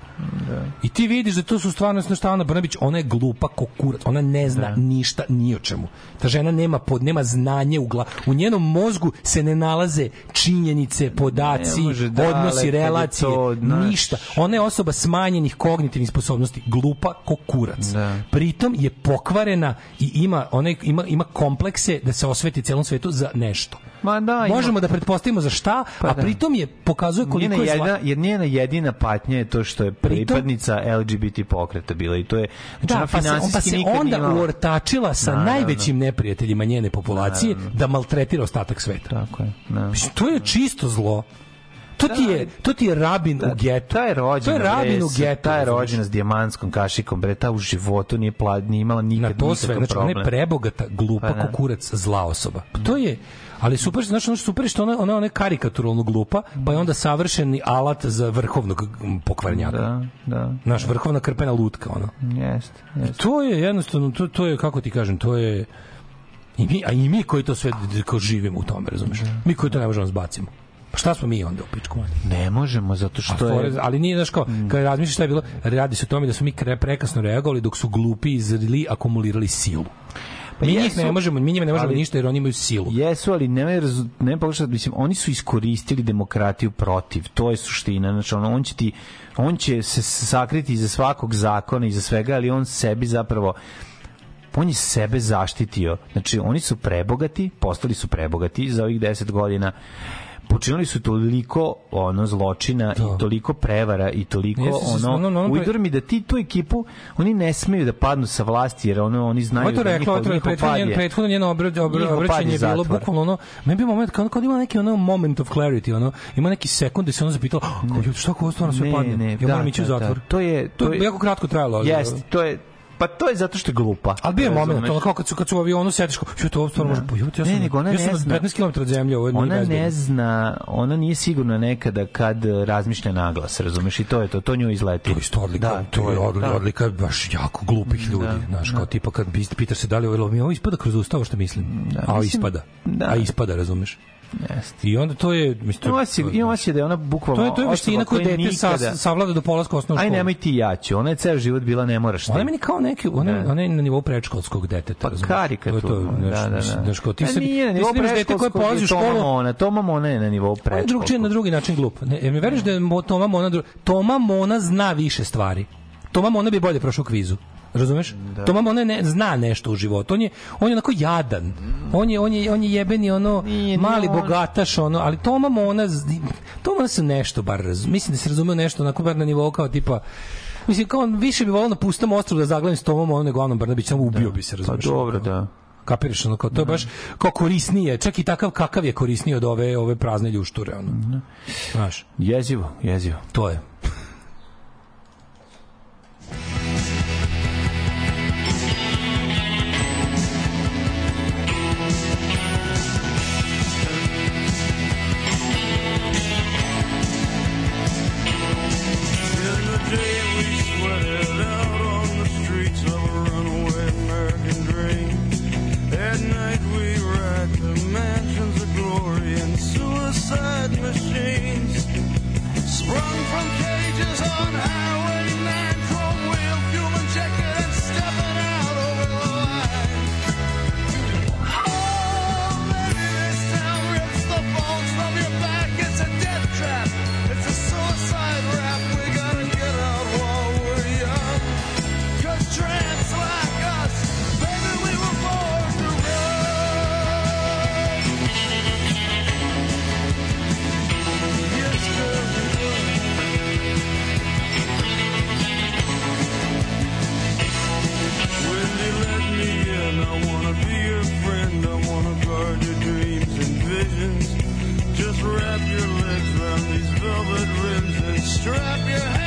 I ti vidiš da to su stvarno šta Ana Brnabić, ona je glupa ko kurac. Ona ne zna ništa ni o čemu. Ta žena nema pod nema znanje u glavi. U njenom mozgu se ne nalaze činjenice, podaci, Ne može daleko odnosi, relacije, to, znaš. ništa. Ona je osoba smanjenih kognitivnih sposobnosti, glupa ko kurac. Da. Pritom je pokvarena i ima ona ima ima komplekse da se osveti celom svetu za nešto. Ma da, ima- Možemo da pretpostavimo za šta, Pa a da. pritom je pokazuje koliko njena je zla... jedna, jer njena jedina patnja je to što je pripadnica LGBT pokreta bila i to je znači Da, pa se, pa se onda imala- uortačila sa Naravno. najvećim neprijateljima njene populacije da maltretira ostatak sveta. Tako je. Da. Mislim, to je čisto zlo. To ti je, to ti je rabin u getu. Ta je rođena, To je rabin u bre, getu. Ta je rođena s dijamantskom kašikom, bre, ta u životu nije, pla, nije imala nikad na to sve, nikakav znači ona je problem. prebogata, glupa, Pa da. kukurac, zla osoba. Pa to je, ali super, znači ono super što ona, ona, ona karikaturalno glupa, pa je onda savršeni alat za vrhovnog pokvarnjaka. Da, da. Naš vrhovna krpena lutka, ono. Jeste, jeste. To je jednostavno, to, to je, kako ti kažem, to je... I mi, a i mi koji to sve kao živimo u tome, razumeš? Mi koji to ne možemo da zbacimo. Pa šta smo mi onda u pičku? Ne možemo, zato što fore- je... ali nije znaš kao kad razmišljaš šta je bilo radi se o tome da smo mi kre, prekasno reagovali dok su glupi i zrli akumulirali silu Pa mi njih ne možemo mi njima ne možemo ali- ništa jer oni imaju silu. Jesu, ali ne razu, ne pogrešati, mislim, oni su iskoristili demokratiju protiv, to je suština, znači ono, on će ti, on će se sakriti iza svakog zakona, iza svega, ali on sebi zapravo on je sebe zaštitio. Znači, oni su prebogati, postali su prebogati za ovih 10 godina, počinili su toliko ono zločina i toliko prevara i toliko Jeste se- ono, ono- ono ujdor mi da ti tu ekipu oni ne smeju da padnu sa vlasti jer ono oni znaju Ovo to da rekla, njihov, njihov prethodno njen- je- prethodno njeno obrad, obraćanje je bilo bukvalno ono, meni bi moment kao kao da ima neki ono moment of clarity, ono, ima neki sekund da se ono zapitao, ljudi, šta ovo stvarno sve Ne, padne? ne, ja da, moram ići u da, zatvor. da. To je- to, je je- jako kratko trajalo. Jeste, to je pa to je zato što je glupa. Ali bio je moment, ono kao kad su kad su u avionu sediš, kao, što to stvarno može, ja sam, Ne, nego ona ja sam ne na zna. 15 km od zemlje, ovo Ona bezbedno. ne zna, ona nije sigurna nekada kad eh, razmišlja naglas, razumeš, i to je to, to nju izleti. To je isto odlika, Da, to je odlika, da. odlika baš jako glupih ljudi, znaš, kao tipa kad pitaš se da li ovo mi ovo ispada kroz usta ovo što mislim. a mislim, ispada. da. A ispada, razumeš? Jeste. I onda to je... Mislim, Imam osjećaj, imam osjećaj da je ona bukvalno To je, to je veština koju dete sa, savlada do polaska osnovne Aj škole. nemoj ti ja ću. Ona je ceo život bila ne moraš ti. Ona je meni kao neki, ona, Da. ona je na nivou predškolskog deteta. Pa karikaturno. To je to, znaš, da, da, da. kao ti sebi, nije na nivou dete koje predškolskog polazi u je Toma školu, Mona. Toma Mona je na nivou je predškolskog. drugčije na drugi način glup. Ne, jer mi veriš da je Toma Mona, Toma Mona zna više stvari. Toma Mona bi bolje prošao kvizu. Razumeš? Da. Toma Mona ne, zna nešto u životu. On je, on je onako jadan. On je, on je, on je jebeni ono mali on- bogataš ono, ali Toma Mona z- Toma Mona se nešto bar raz, mislim da se razumeo nešto onako bar na nivou kao tipa Mislim, kao on više bi volao na pustom ostrovu da zaglavim s Tomom Monom nego Anom Brnabić, samo ubio bi se, Pa razumeš? dobro, da. Kapiraš, ono, kao, to je baš kao korisnije, čak i takav kakav je korisniji od ove, ove prazne ljušture, ono. Znaš, Jezivo, jezivo. to je. At night strap your hands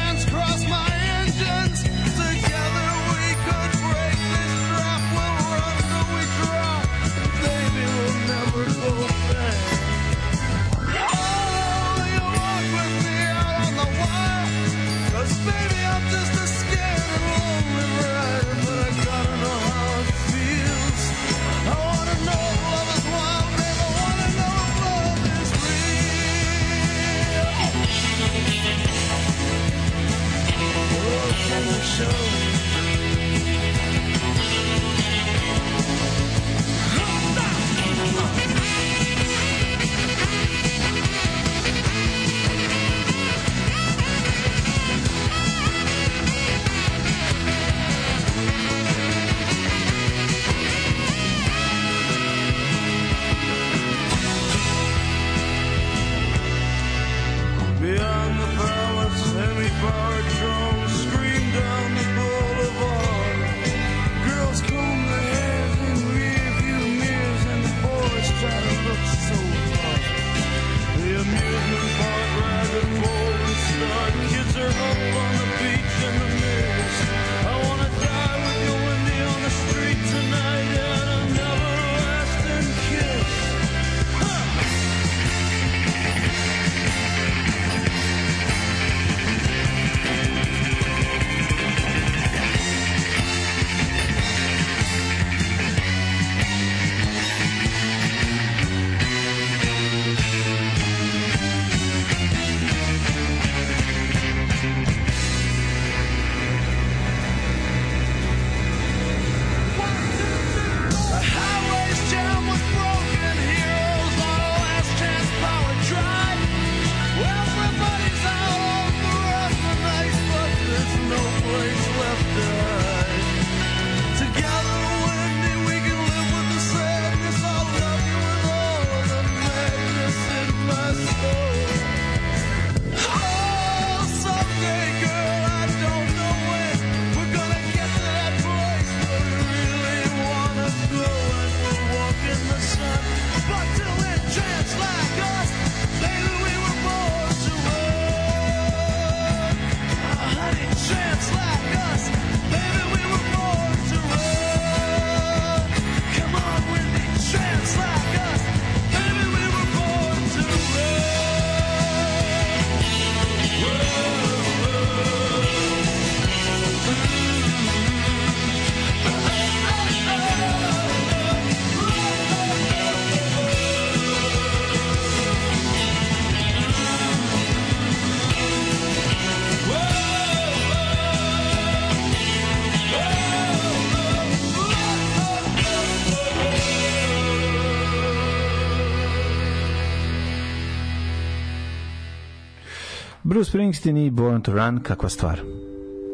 Bruce Springsteen i Born to Run, kakva stvar.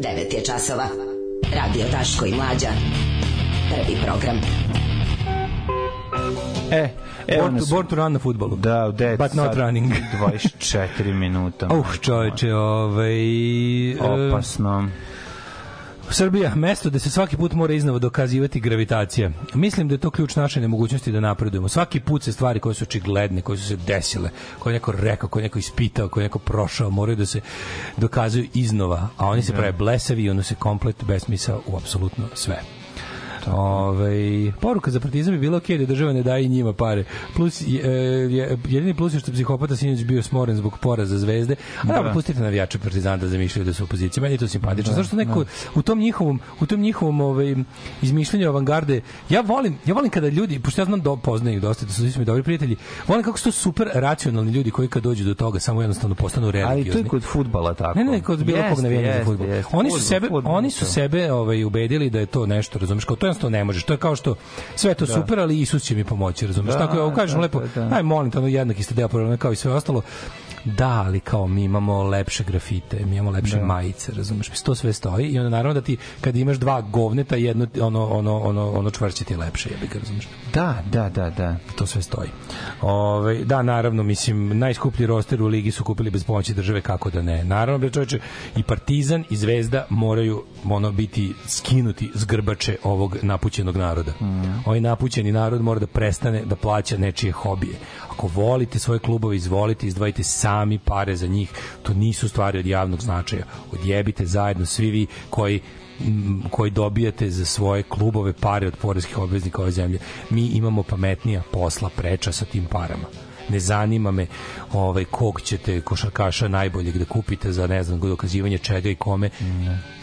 9 je časova. Radio Daško i Mlađa. Prvi program. E, evo Born, to, born to run na futbolu. Da, u 9 But not running. 24 minuta. Uh, čoveče, ovaj... e, Opasno. Srbija, mesto gde se svaki put mora iznova dokazivati gravitacija. Mislim da je to ključ naše nemogućnosti da napredujemo. Svaki put se stvari koje su očigledne, koje su se desile, koje je neko rekao, koje je neko ispitao, koje je neko prošao, moraju da se dokazuju iznova, a oni se prave blesavi i ono se komplet besmisao u apsolutno sve. Ove, poruka za partizan bi bila ok da država ne daje njima pare. Plus, je, je, jedini plus je što je psihopata sinoć bio smoren zbog poraza zvezde. A da, Da. pustite navijače partizana da zamišljaju da su opozicija. Meni je to simpatično. Zašto neko u tom njihovom u tom njihovom ovaj izmišljanju avangarde ja volim ja volim kada ljudi pošto ja znam da poznaju dosta da su svi mi dobri prijatelji volim kako su to super racionalni ljudi koji kad dođu do toga samo jednostavno postanu religiozni Ali to je kod futbala tako. ne, ne, kod bilo kog navijanja za fudbal. Oni su sebe, oni su sebe ovaj ubedili da je to nešto, razumeš, kao to jednostavno ne možeš. To je kao što sve to Da. super, ali Isus će mi pomoći, razumeš? Da, Tako je, ovo kažem da, lepo. da, da. Aj molim te, ono jednaki ste deo problema kao i sve ostalo. Da, ali kao mi imamo lepše grafite, mi imamo lepše Da. majice, razumeš? Mislim, To sve stoji i onda naravno da ti kad imaš dva govneta, jedno ono ono ono ono čvršće ti je lepše, jebi ga, razumeš? Da, da, da, da. to sve stoji. Ove, da, naravno, mislim, najskuplji roster u ligi su kupili bez pomoći države, kako da ne. Naravno, bre čoveče, i Partizan i Zvezda moraju ono biti skinuti s grbače ovog napućenog naroda. Ovaj napućeni narod mora da prestane da plaća nečije hobije. Ako volite svoje klubove, izvolite, izdvajite sami pare za njih. To nisu stvari od javnog značaja. Odjebite zajedno svi vi koji koji dobijate za svoje klubove pare od poreskih obveznika ove zemlje. Mi imamo pametnija posla preča sa tim parama. Ne zanima me ovaj kog ćete košarkaša najboljeg da kupite za ne znam dokazivanje čega i kome.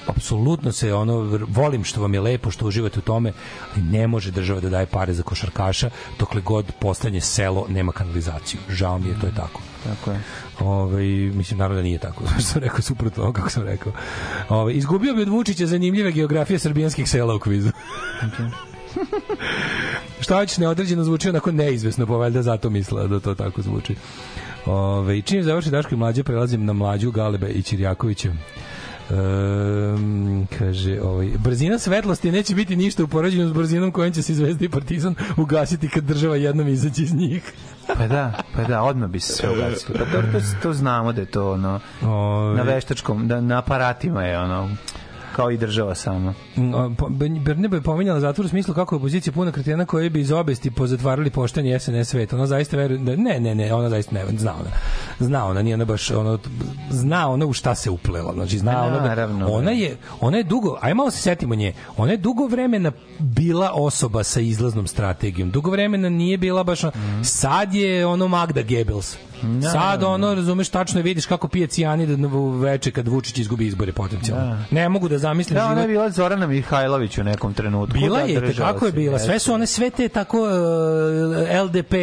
Apsolutno se ono volim što vam je lepo što uživate u tome, ali ne može država da daje pare za košarkaša dokle god poslednje selo nema kanalizaciju. Žao mi je, to je tako. Tako je. Ovaj mislim naravno da nije tako. Što sam rekao suprotno kako sam rekao. Ovaj izgubio bi od Vučića zanimljive geografije srbijanskih sela u kvizu. Šta već neodređeno zvuči onako neizvesno, pa valjda zato mislila da to tako zvuči. Ove, čim završi Daško i mlađe, prelazim na mlađu Galebe i Čirjakovića. Um, kaže, ovaj, brzina svetlosti neće biti ništa u poređenju s brzinom kojom će se Zvezda i Partizan ugasiti kad država jednom izaći iz njih. Pa da, pa da, odmah bi se sve ugasilo. Pa dobro, to, to znamo da je to ono, Ove, na veštačkom, da na aparatima je ono, kao i država sama. Berneba je pominjala zatvor u smislu kako je opozicija puna kretena koji bi iz obesti pozatvarali pošteni SNS svet. Ona zaista veruje da ne, ne, ne, ona zaista ne, zna ona. Zna ona, nije ona baš ono zna ona u šta se uplela. Znači zna Ma, ona da, naravno, ona da. je ona je dugo, aj malo se setimo nje. Ona je dugo vremena bila osoba sa izlaznom strategijom. Dugo vremena nije bila baš Mhm. sad je ono Magda Goebbels. Sad ono, razumeš, tačno vidiš kako pije cijanid u veče kad Vučić izgubi izbore potencijalno. Ne mogu da zamislim Da, ona život- je bila Zorana Mihajlović u nekom trenutku. Bila da, je, kako je bila. Sve su one sve te tako uh, LDP,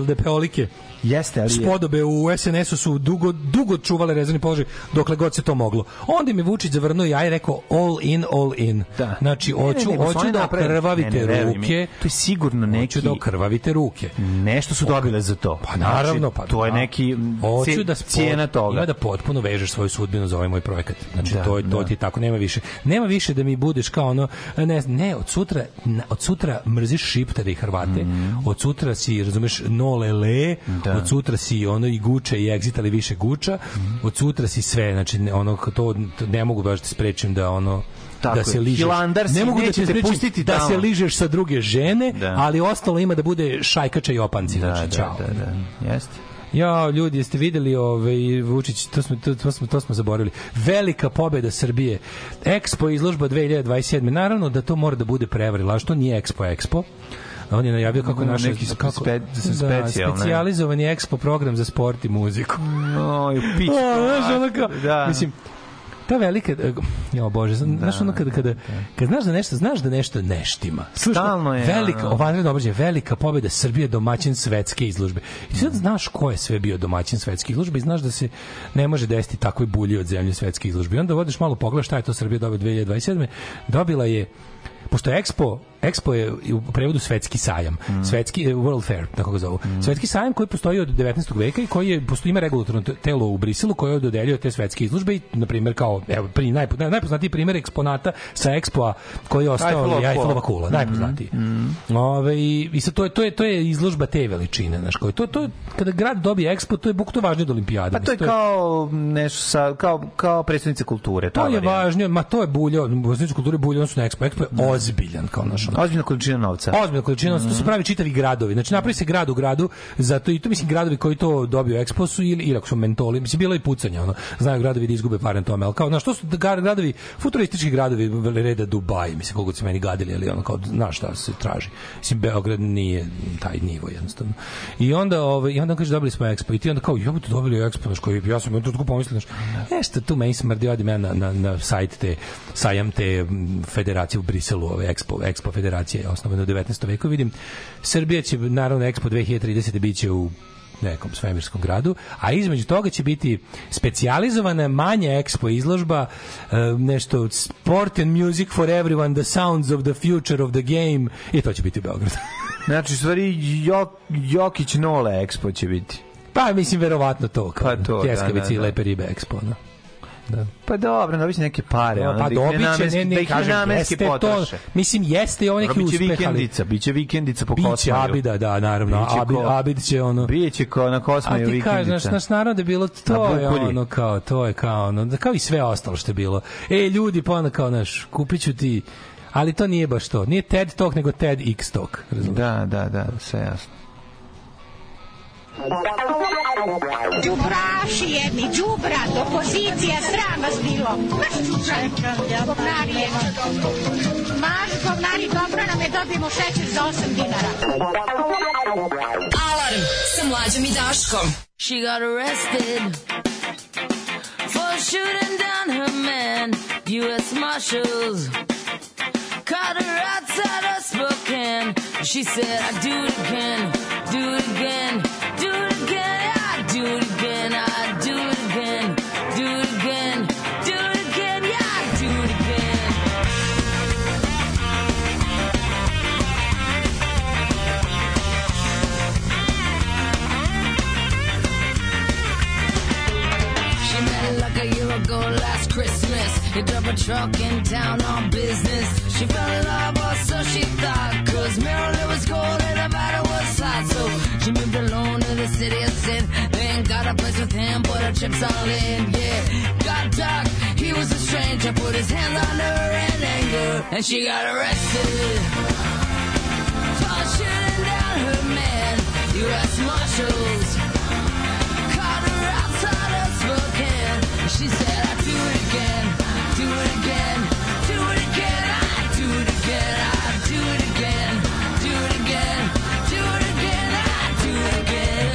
LDP olike. Jeste, ali Spodobe u SNS-u su dugo, dugo čuvale rezervni položaj dokle god se to moglo. Onda je Vučić zavrnuo i aj rekao all in, all in. Da. Znači, Ne, ne, hoću, hoću da okrvavite Ne, mi, ruke. To je sigurno neki... Hoću da okrvavite ruke. Nešto su dobile za to. Pa naravno, pa to je da. neki Hoću da cijena toga. Ima da potpuno vežeš svoju sudbinu za ovaj moj projekat. Znači Da, to je to da. ti tako nema više. Nema više da mi budeš kao ono ne ne od sutra od sutra mrziš Šiptare i Hrvate. Od sutra si razumeš no lele, Mhm. Da. od sutra si ono i guče i exit ali više guča. Mhm. Od sutra si sve, znači ono to, to ne mogu baš da sprečim da ono Tako da se ližeš. Hilandar ne mogu da te sprečim pustiti da tamo. se ližeš sa druge žene, Da. ali ostalo ima da bude šajkača i opanci. Da, znači, da, čao. da, da, jeste. Ja, ljudi, jeste videli ovaj Vučić, to smo to, to smo to smo zaboravili. Velika pobeda Srbije. Expo izložba 2027. Naravno da to mora da bude prevara, laž to nije Expo Expo. On je najavio kako naše neki kako spe- specijalne. da, specijalizovani Expo program za sport i muziku. Oj, pić. O, znaš, ono kao, Da. mislim, ta velika, e, jo bože, znaš ono kada, kada, kad znaš da nešto, znaš da nešto neštima. Stalno je, Velika, ono. vanredno obrađenje, velika pobjeda Srbije domaćin svetske izložbe. I sad znaš ko je sve bio domaćin svetske izložbe i znaš da se ne može desiti takvoj bulji od zemlje svetske izložbe. I onda vodiš malo pogled šta je to Srbija dobila 2027. Dobila je pošto je Expo Expo je u prevodu svetski sajam. Mm. Svetski eh, World Fair, tako ga zovu. Svetski sajam koji postoji od 19. veka i koji je postoji ima regulatorno te- telo u Briselu koje dodeljuje te svetske izložbe i na primjer kao evo pri naj- najpoznatiji primjer eksponata sa Expoa koji je ostao je Eiffelova kula. kula, najpoznatiji. Ove, i, i sad to je to je to je izložba te veličine, znači koji to to kada grad dobije Expo, to je bukvalno važnije od olimpijade. Pa to je kao nešto sa, kao, kao predstavnica kulture. to je važnije, ma to je bulje, kultura je bulje, odnosno Expo. Expo je ozbiljan kao naš. Ozbiljna količina novca. Ozbiljna količina, Mhm. to se pravi čitavi gradovi. Znači napravi se grad u gradu, zato i to mislim gradovi koji to dobiju Expo su ili ili ako su mentoli, mislim bilo i pucanja, ono. Znaju gradovi da izgube pare na tome, al kao na što su gar- gradovi futuristički gradovi reda Dubai, mislim koliko se meni gadili, ali ono kao znaš šta se traži. Mislim Beograd nije taj nivo jednostavno. I onda ovaj i onda kaže dobili smo Expo i ti onda kao ja to dobili Expo, znači koji ja sam tako pomislio, znači nešto tu meni smrdi odim ja na, na, na sajt te sajam te federacije u Briselu, ove Expo, Expo federacije je osnovana u 19. veku, vidim Srbija će naravno Expo 2030 biće u nekom svemirskom gradu, a između toga će biti specijalizovana manja ekspo izložba, e, nešto sport and music for everyone, the sounds of the future of the game, i to će biti u Beogradu. Znači, stvari, Jok, Jokić Nole Expo će biti. pa mislim, verovatno to, kao Pa to, da, Tjeskavici da, i da. lepe ribe ekspo, no. Da. Pa dobro, dobit će neke pare. ono, pa da ih ne ne, da kažem, jeste to, mislim, jeste i ovo neki Biće uspeh, ali... vikendica, biće vikendica po Biće Kosmaju. Abida, da, naravno. Biće Abid, ko- Abid će ono... Biće ko na A Kosmaju ti kažeš, naš, vikendica. naš narod je bilo, to je ono kao, to je kao ono, da kao i sve ostalo što je bilo. E, ljudi, pa ono kao, naš, kupit ću ti, ali to nije baš to. Nije TED Talk, nego TED X Talk. Razumiješ? Da, da, da, sve jasno. Đubraši jedni, đubrat, opozicija, sram vas bilo. Maš čučaj, govnari jedni. Maš govnari, dobro nam je, dobijemo šećer za 8 dinara. Alarm sa mlađom i Daškom. She got arrested for shooting down her man. U.S. Marshals caught her outside of Spokane. She said, I do it again, do it again, do it again, I do it again, I do it again, do it again, a year ago last Christmas. He drove a truck in town on business. She fell in love, or so she thought. Cause Maryland was cold and Nevada was hot. So she moved alone to the city of sin. Then got a place with him, put her chips all in. Yeah, got dark, he was a stranger. Put his hands on her in anger. And she got arrested. For down her man. U.S. Marshals She said, I do it again, do it again, do it again, I do it again, I do it again, do it again, do it again, I do it again.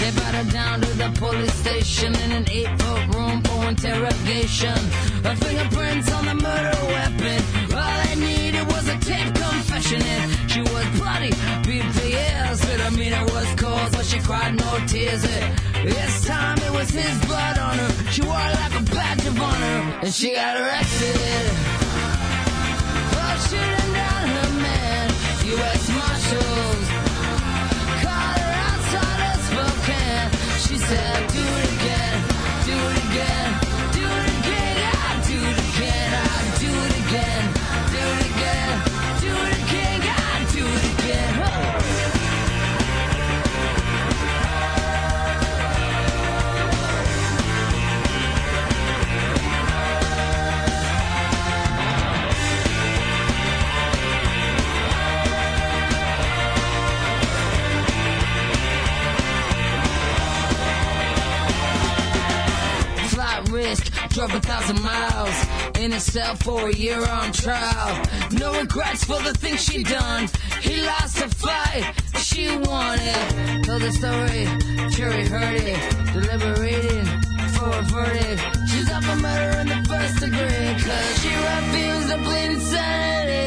They brought her down to the police station in an eight-foot room for interrogation. Her fingerprints on the murder weapon. All they needed was a tape confession, and she was bloody, beat the ass. Misdemeanor was caused, but she cried no tears. This time it was his blood on her. She wore it like a badge of honor, and she got arrested for shooting down her man. U.S. Marshals caught her outside of Spokane. She said, drove a thousand miles in a cell for a year on trial. No regrets for the things she done. He lost a fight, she won it. Told the story, jury heard it, deliberating for a verdict. She's up for murder in the first degree, cause she refused to plead insanity.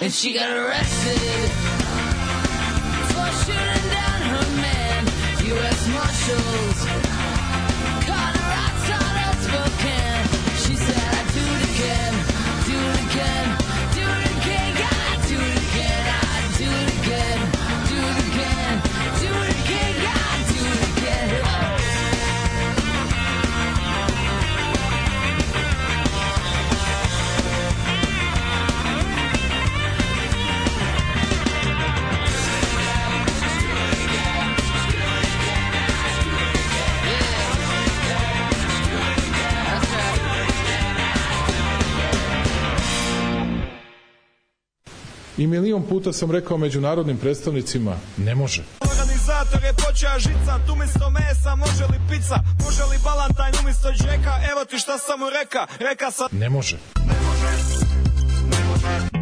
And she got arrested for shooting down her man. U.S. Marshals I milion puta sam rekao međunarodnim predstavnicima, ne može. Organizator je počeo žica, tu umjesto mesa, može li pizza, može li balantajn umjesto džeka, evo ti šta sam mu reka, reka sam... Ne može. She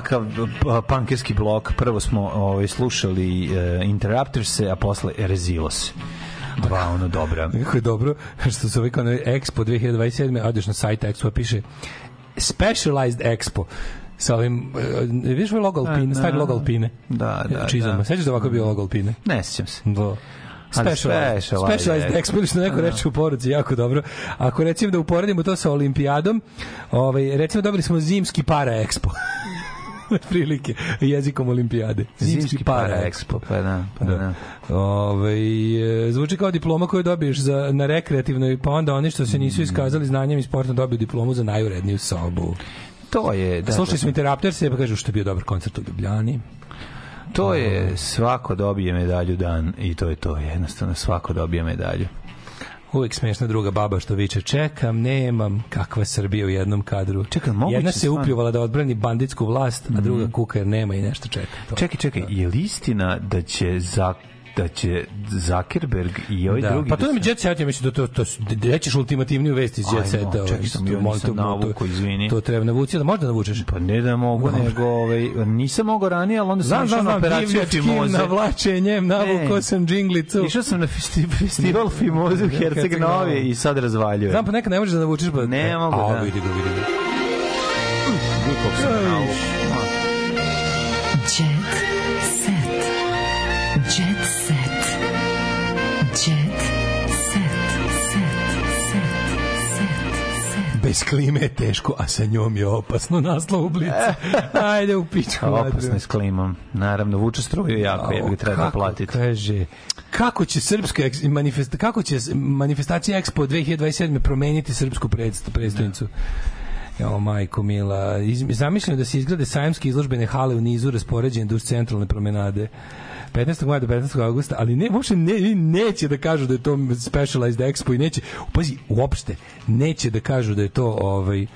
kakav p- pankerski blok. Prvo smo ovaj, slušali uh, Interrupters, a posle Rezilos. Dva ono dobra. Kako je dobro što se ovaj kao na Expo 2027. odeš na sajt Expo piše Specialized Expo sa ovim, uh, vidiš ovaj logo Alpine, stari logo Alpine? Da, da, Čizama. da. Sećaš da ovako je bio logo Alpine? Ne sjećam se. Da. Ali Specialized, Specialized Expo. Što neko Da. reče u poruci, jako dobro. Ako recimo da uporedimo to sa olimpijadom, ovaj, recimo dobili smo zimski para Expo. prilike jezikom olimpijade. Zimski para Expo, pa da, pa da. Ovaj e, zvuči kao diploma koju dobiješ za, na rekreativnoj, pa onda oni što se Mm. nisu iskazali znanjem i sportom dobiju diplomu za najuredniju sobu. To je, da, Slušali da, smo Interrupters, pa kažu što je bio dobar koncert u Ljubljani. To je svako dobije medalju dan i to je to, jednostavno svako dobije medalju. Uvijek smešna druga baba što viče čekam, nemam, kakva Srbija u jednom kadru. Čekaj, moguće Jedna se stvarno? Mhm. upljuvala da odbrani banditsku vlast, a druga kuka jer nema i nešto čeka. To. Čekaj, čekaj, je li istina da će za da će Zuckerberg i ovaj da. drugi Pa to da je mi Jet Set, ja mislim da to, to, to rećeš ultimativniju vest iz Jet Ajmo, Seta. ovaj, čekaj sam, ja mo- nisam navukao, izvini. To treba navući, da možda navučeš. Pa ne da mogu, nego ovaj, nisam mogao ranije, ali onda sam išao na operaciju Fimoze. navlačenjem, navukao Ne. sam džinglicu. Išao sam na festi, festival Fimoze u Herceg Novi i sad razvaljujem. Znam, pa nekad ne možeš da navučeš, pa... Ne mogu, A, da. vidi ga, vidi ga. Kako sam Bez klime je teško, a sa njom je opasno naslov u blicu. Ajde u pičku. Opasno je s klimom. Naravno, vuče struju jako, je bi treba platiti. Kaže, kako će srpska manifest, kako će manifestacija Expo 2027 promeniti srpsku predst- predstavnicu? Jo, majko mila, zamišljeno da se izgrade sajamske izložbene hale u nizu raspoređene duž centralne promenade. 15. maja do 15. augusta, ali ne, uopšte ne, neće da kažu da je to specialized expo i neće, pazi, uopšte, neće da kažu da je to ovaj,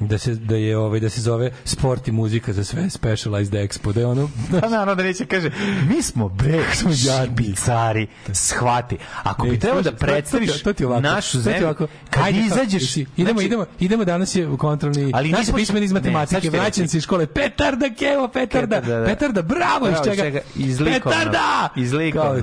da se da je ovaj da se zove sport i muzika za sve specialized expo da je ono Pa naravno da neće kaže, mi smo bre, smo špicari, shvati. Ako bi Ne, trebalo da slušaj, to- to predstaviš to našu to zemlju, ovako. kad kako- izađeš... idemo, znači, idemo, idemo danas je u kontrolni, Ali ali naš nismo- pismen iz matematike, vraćam se iz škole, petarda, kevo, petarda, Petarda, da. petarda, bravo, iz Bravo, čega? iz čega? Iz likovnog. Petarda! Iz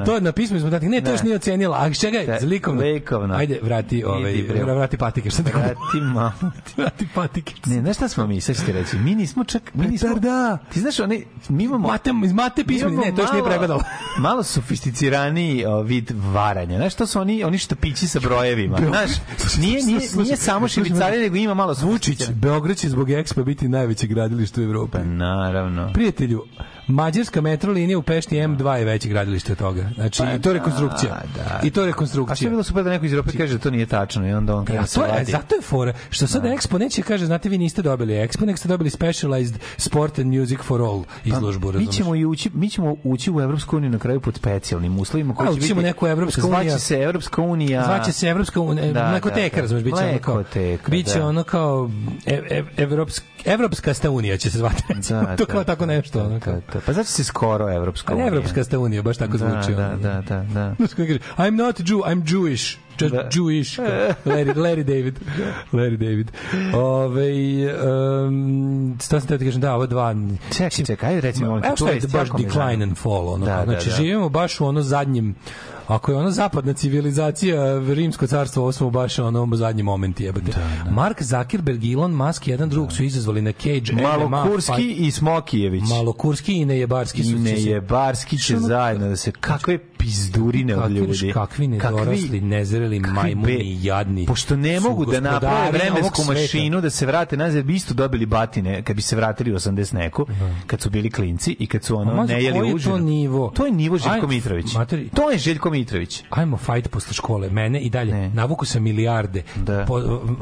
to je na pismu iz matematike, ne, to Ne. još nije ocenila, a iz čega? Da, Iz likovnog. likovno. Ajde, vrati, ovaj, vrati patike, šta? Vrati mamu. Vrati patike. Ne, znaš šta smo mi, sad ću ti reći, mi nismo čak... Mi nismo, Petarda! Ti znaš, oni, mi imamo... Mate, iz mate imamo ne, to još nije pregledalo. Malo sofisticiraniji o, vid varanja. Znaš, to su oni, oni štapići sa brojevima. Znaš, nije, nije, nije samo šibicari, nego ima malo Vučić. Beograd će zbog Expo biti najveće gradilište u Evropi. Pa naravno. Prijatelju, Mađarska metro linija u Pešti M2 je veće gradilište od toga. Znači, i to je rekonstrukcija. Pa da, I to je A što je rekonstrukcija. bilo super da neko iz Europe kaže da to nije tačno i onda on Ja, krene se to je, vadi. zato je fora, što sad Expo neće kaže, znate, vi niste dobili Expo, nek ste dobili Specialized Sport and Music for All izložbu, mi razumeš? ćemo i ući, mi ćemo ući u Evropsku uniju na kraju pod specijalnim uslovima koji A, će biti neku Evropska zvaće unija. se Evropska unija. Zvaće se Evropska unija, Da, mlekoteka, da, da. razumeš, biće ono kao, biće da. ono kao ev, ev, evropsk, Evropska sta unija će se zvati, Da, to da, kao tako nešto. ono, kao. Da, da. Pa znači se skoro Evropska unija. Evropska sta unija, baš tako Da, zvuči. da, da, da, da. I'm not Jew, I'm Jewish. Just Da. Jewish. Larry, Larry David. Larry David. Ove, um, šta sam te kažem, da, ovo dva... Čekaj, čekaj, recimo, Evo šta je baš decline and fall. Ono, Da, kao, da, znači, da. živimo baš u ono zadnjim Ako je ono zapadna civilizacija, rimsko carstvo, ovo smo baš ono zadnji moment jebate. Mark Zuckerberg Elon Musk jedan drugog su izazvali na Cage MMA Malokurski fight. i Smokijević. Malokurski i Nejebarski su I Nejebarski će zajedno da se... Kakve pizdurine od ljudi. kakvi nedorasli, nezreli majmuni jadni. Pošto ne mogu da naprave vremensku mašinu da se vrate nazad, bi isto dobili batine kad bi se vratili u 80 neku, kad su bili klinci i kad su ono ne jeli užinu. to nivo? To je nivo Željko Mitrović. To je Željko Mitrović. Ajmo fight posle škole, mene i dalje. Ne. Navuku sam milijarde. Da. Po,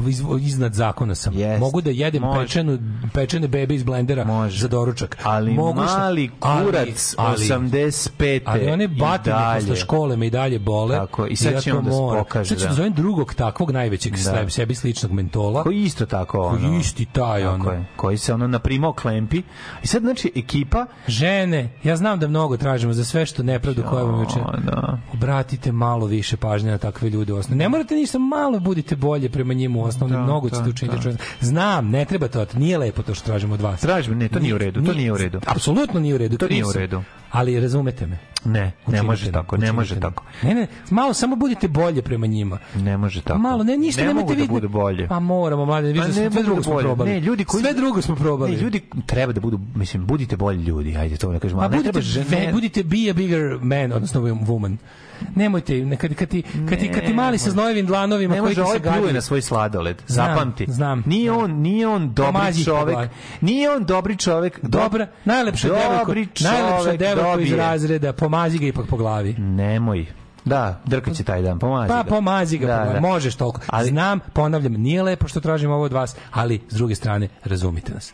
iz, iznad zakona sam. Jest. Mogu da jedem Može. pečenu, pečene bebe iz blendera Može. za doručak. Ali Mogu mali kurac 85. Ali one batine dalje. posle škole me i dalje bole. Tako, i sad ja da se pokaže, Sad ću da. da zovem drugog takvog najvećeg Da. sebi sličnog mentola. Koji isto tako ono. Koji isti taj, Tako ono. je, koji se ono naprimao klempi. I sad znači ekipa Žene, ja znam da mnogo tražimo za sve što nepravdu koju vam juče. da. Obratite malo više pažnje na takve ljude u osnovi. Ne morate ništa, malo budite bolje prema njima u osnovi. Da, mnogo da, ćete učiniti. da. Znam, ne treba to, nije lepo to što tražimo od vas. Tražimo, ne, to nije u redu, to nije u redu. Apsolutno nije u redu. To nije u redu. Ali razumete me. Ne, ne Učinite može mi, tako, ne može tako. Ne, ne, malo samo budite bolje prema njima. Ne može tako. Malo, ne, ništa ne nemojte mogu da vidjeti. bude bolje. Pa moramo, mlade, Pa vidiš da ne smo- sve mogu drugo da smo probali. Ne, ljudi koji sve drugo smo probali. Ne, ljudi treba da budu, mislim, budite bolji ljudi, ajde to da kažemo. Pa ali ne budite, treba žene- budite be a bigger man, odnosno woman. Nemojte, ne, kad, kad, ti, kad, ti, kad ti mali sa znojevim dlanovima ne koji može se ovaj pljuje na svoj sladoled. Znam, Zapamti. znam. Nije on, nije on dobri Pomazi čovek. glavi. Nije on dobri čovek. do- Dobra, najlepša devojka, najlepša devojka iz razreda, pomazi ga ipak po glavi. Nemoj. Da, drkaće taj dan, pomazi Pa ga. pomazi ga, Da, po glavi. da. možeš toliko. Ali- Znam, ponavljam, nije lepo što tražimo ovo od vas, ali s druge strane, razumite nas.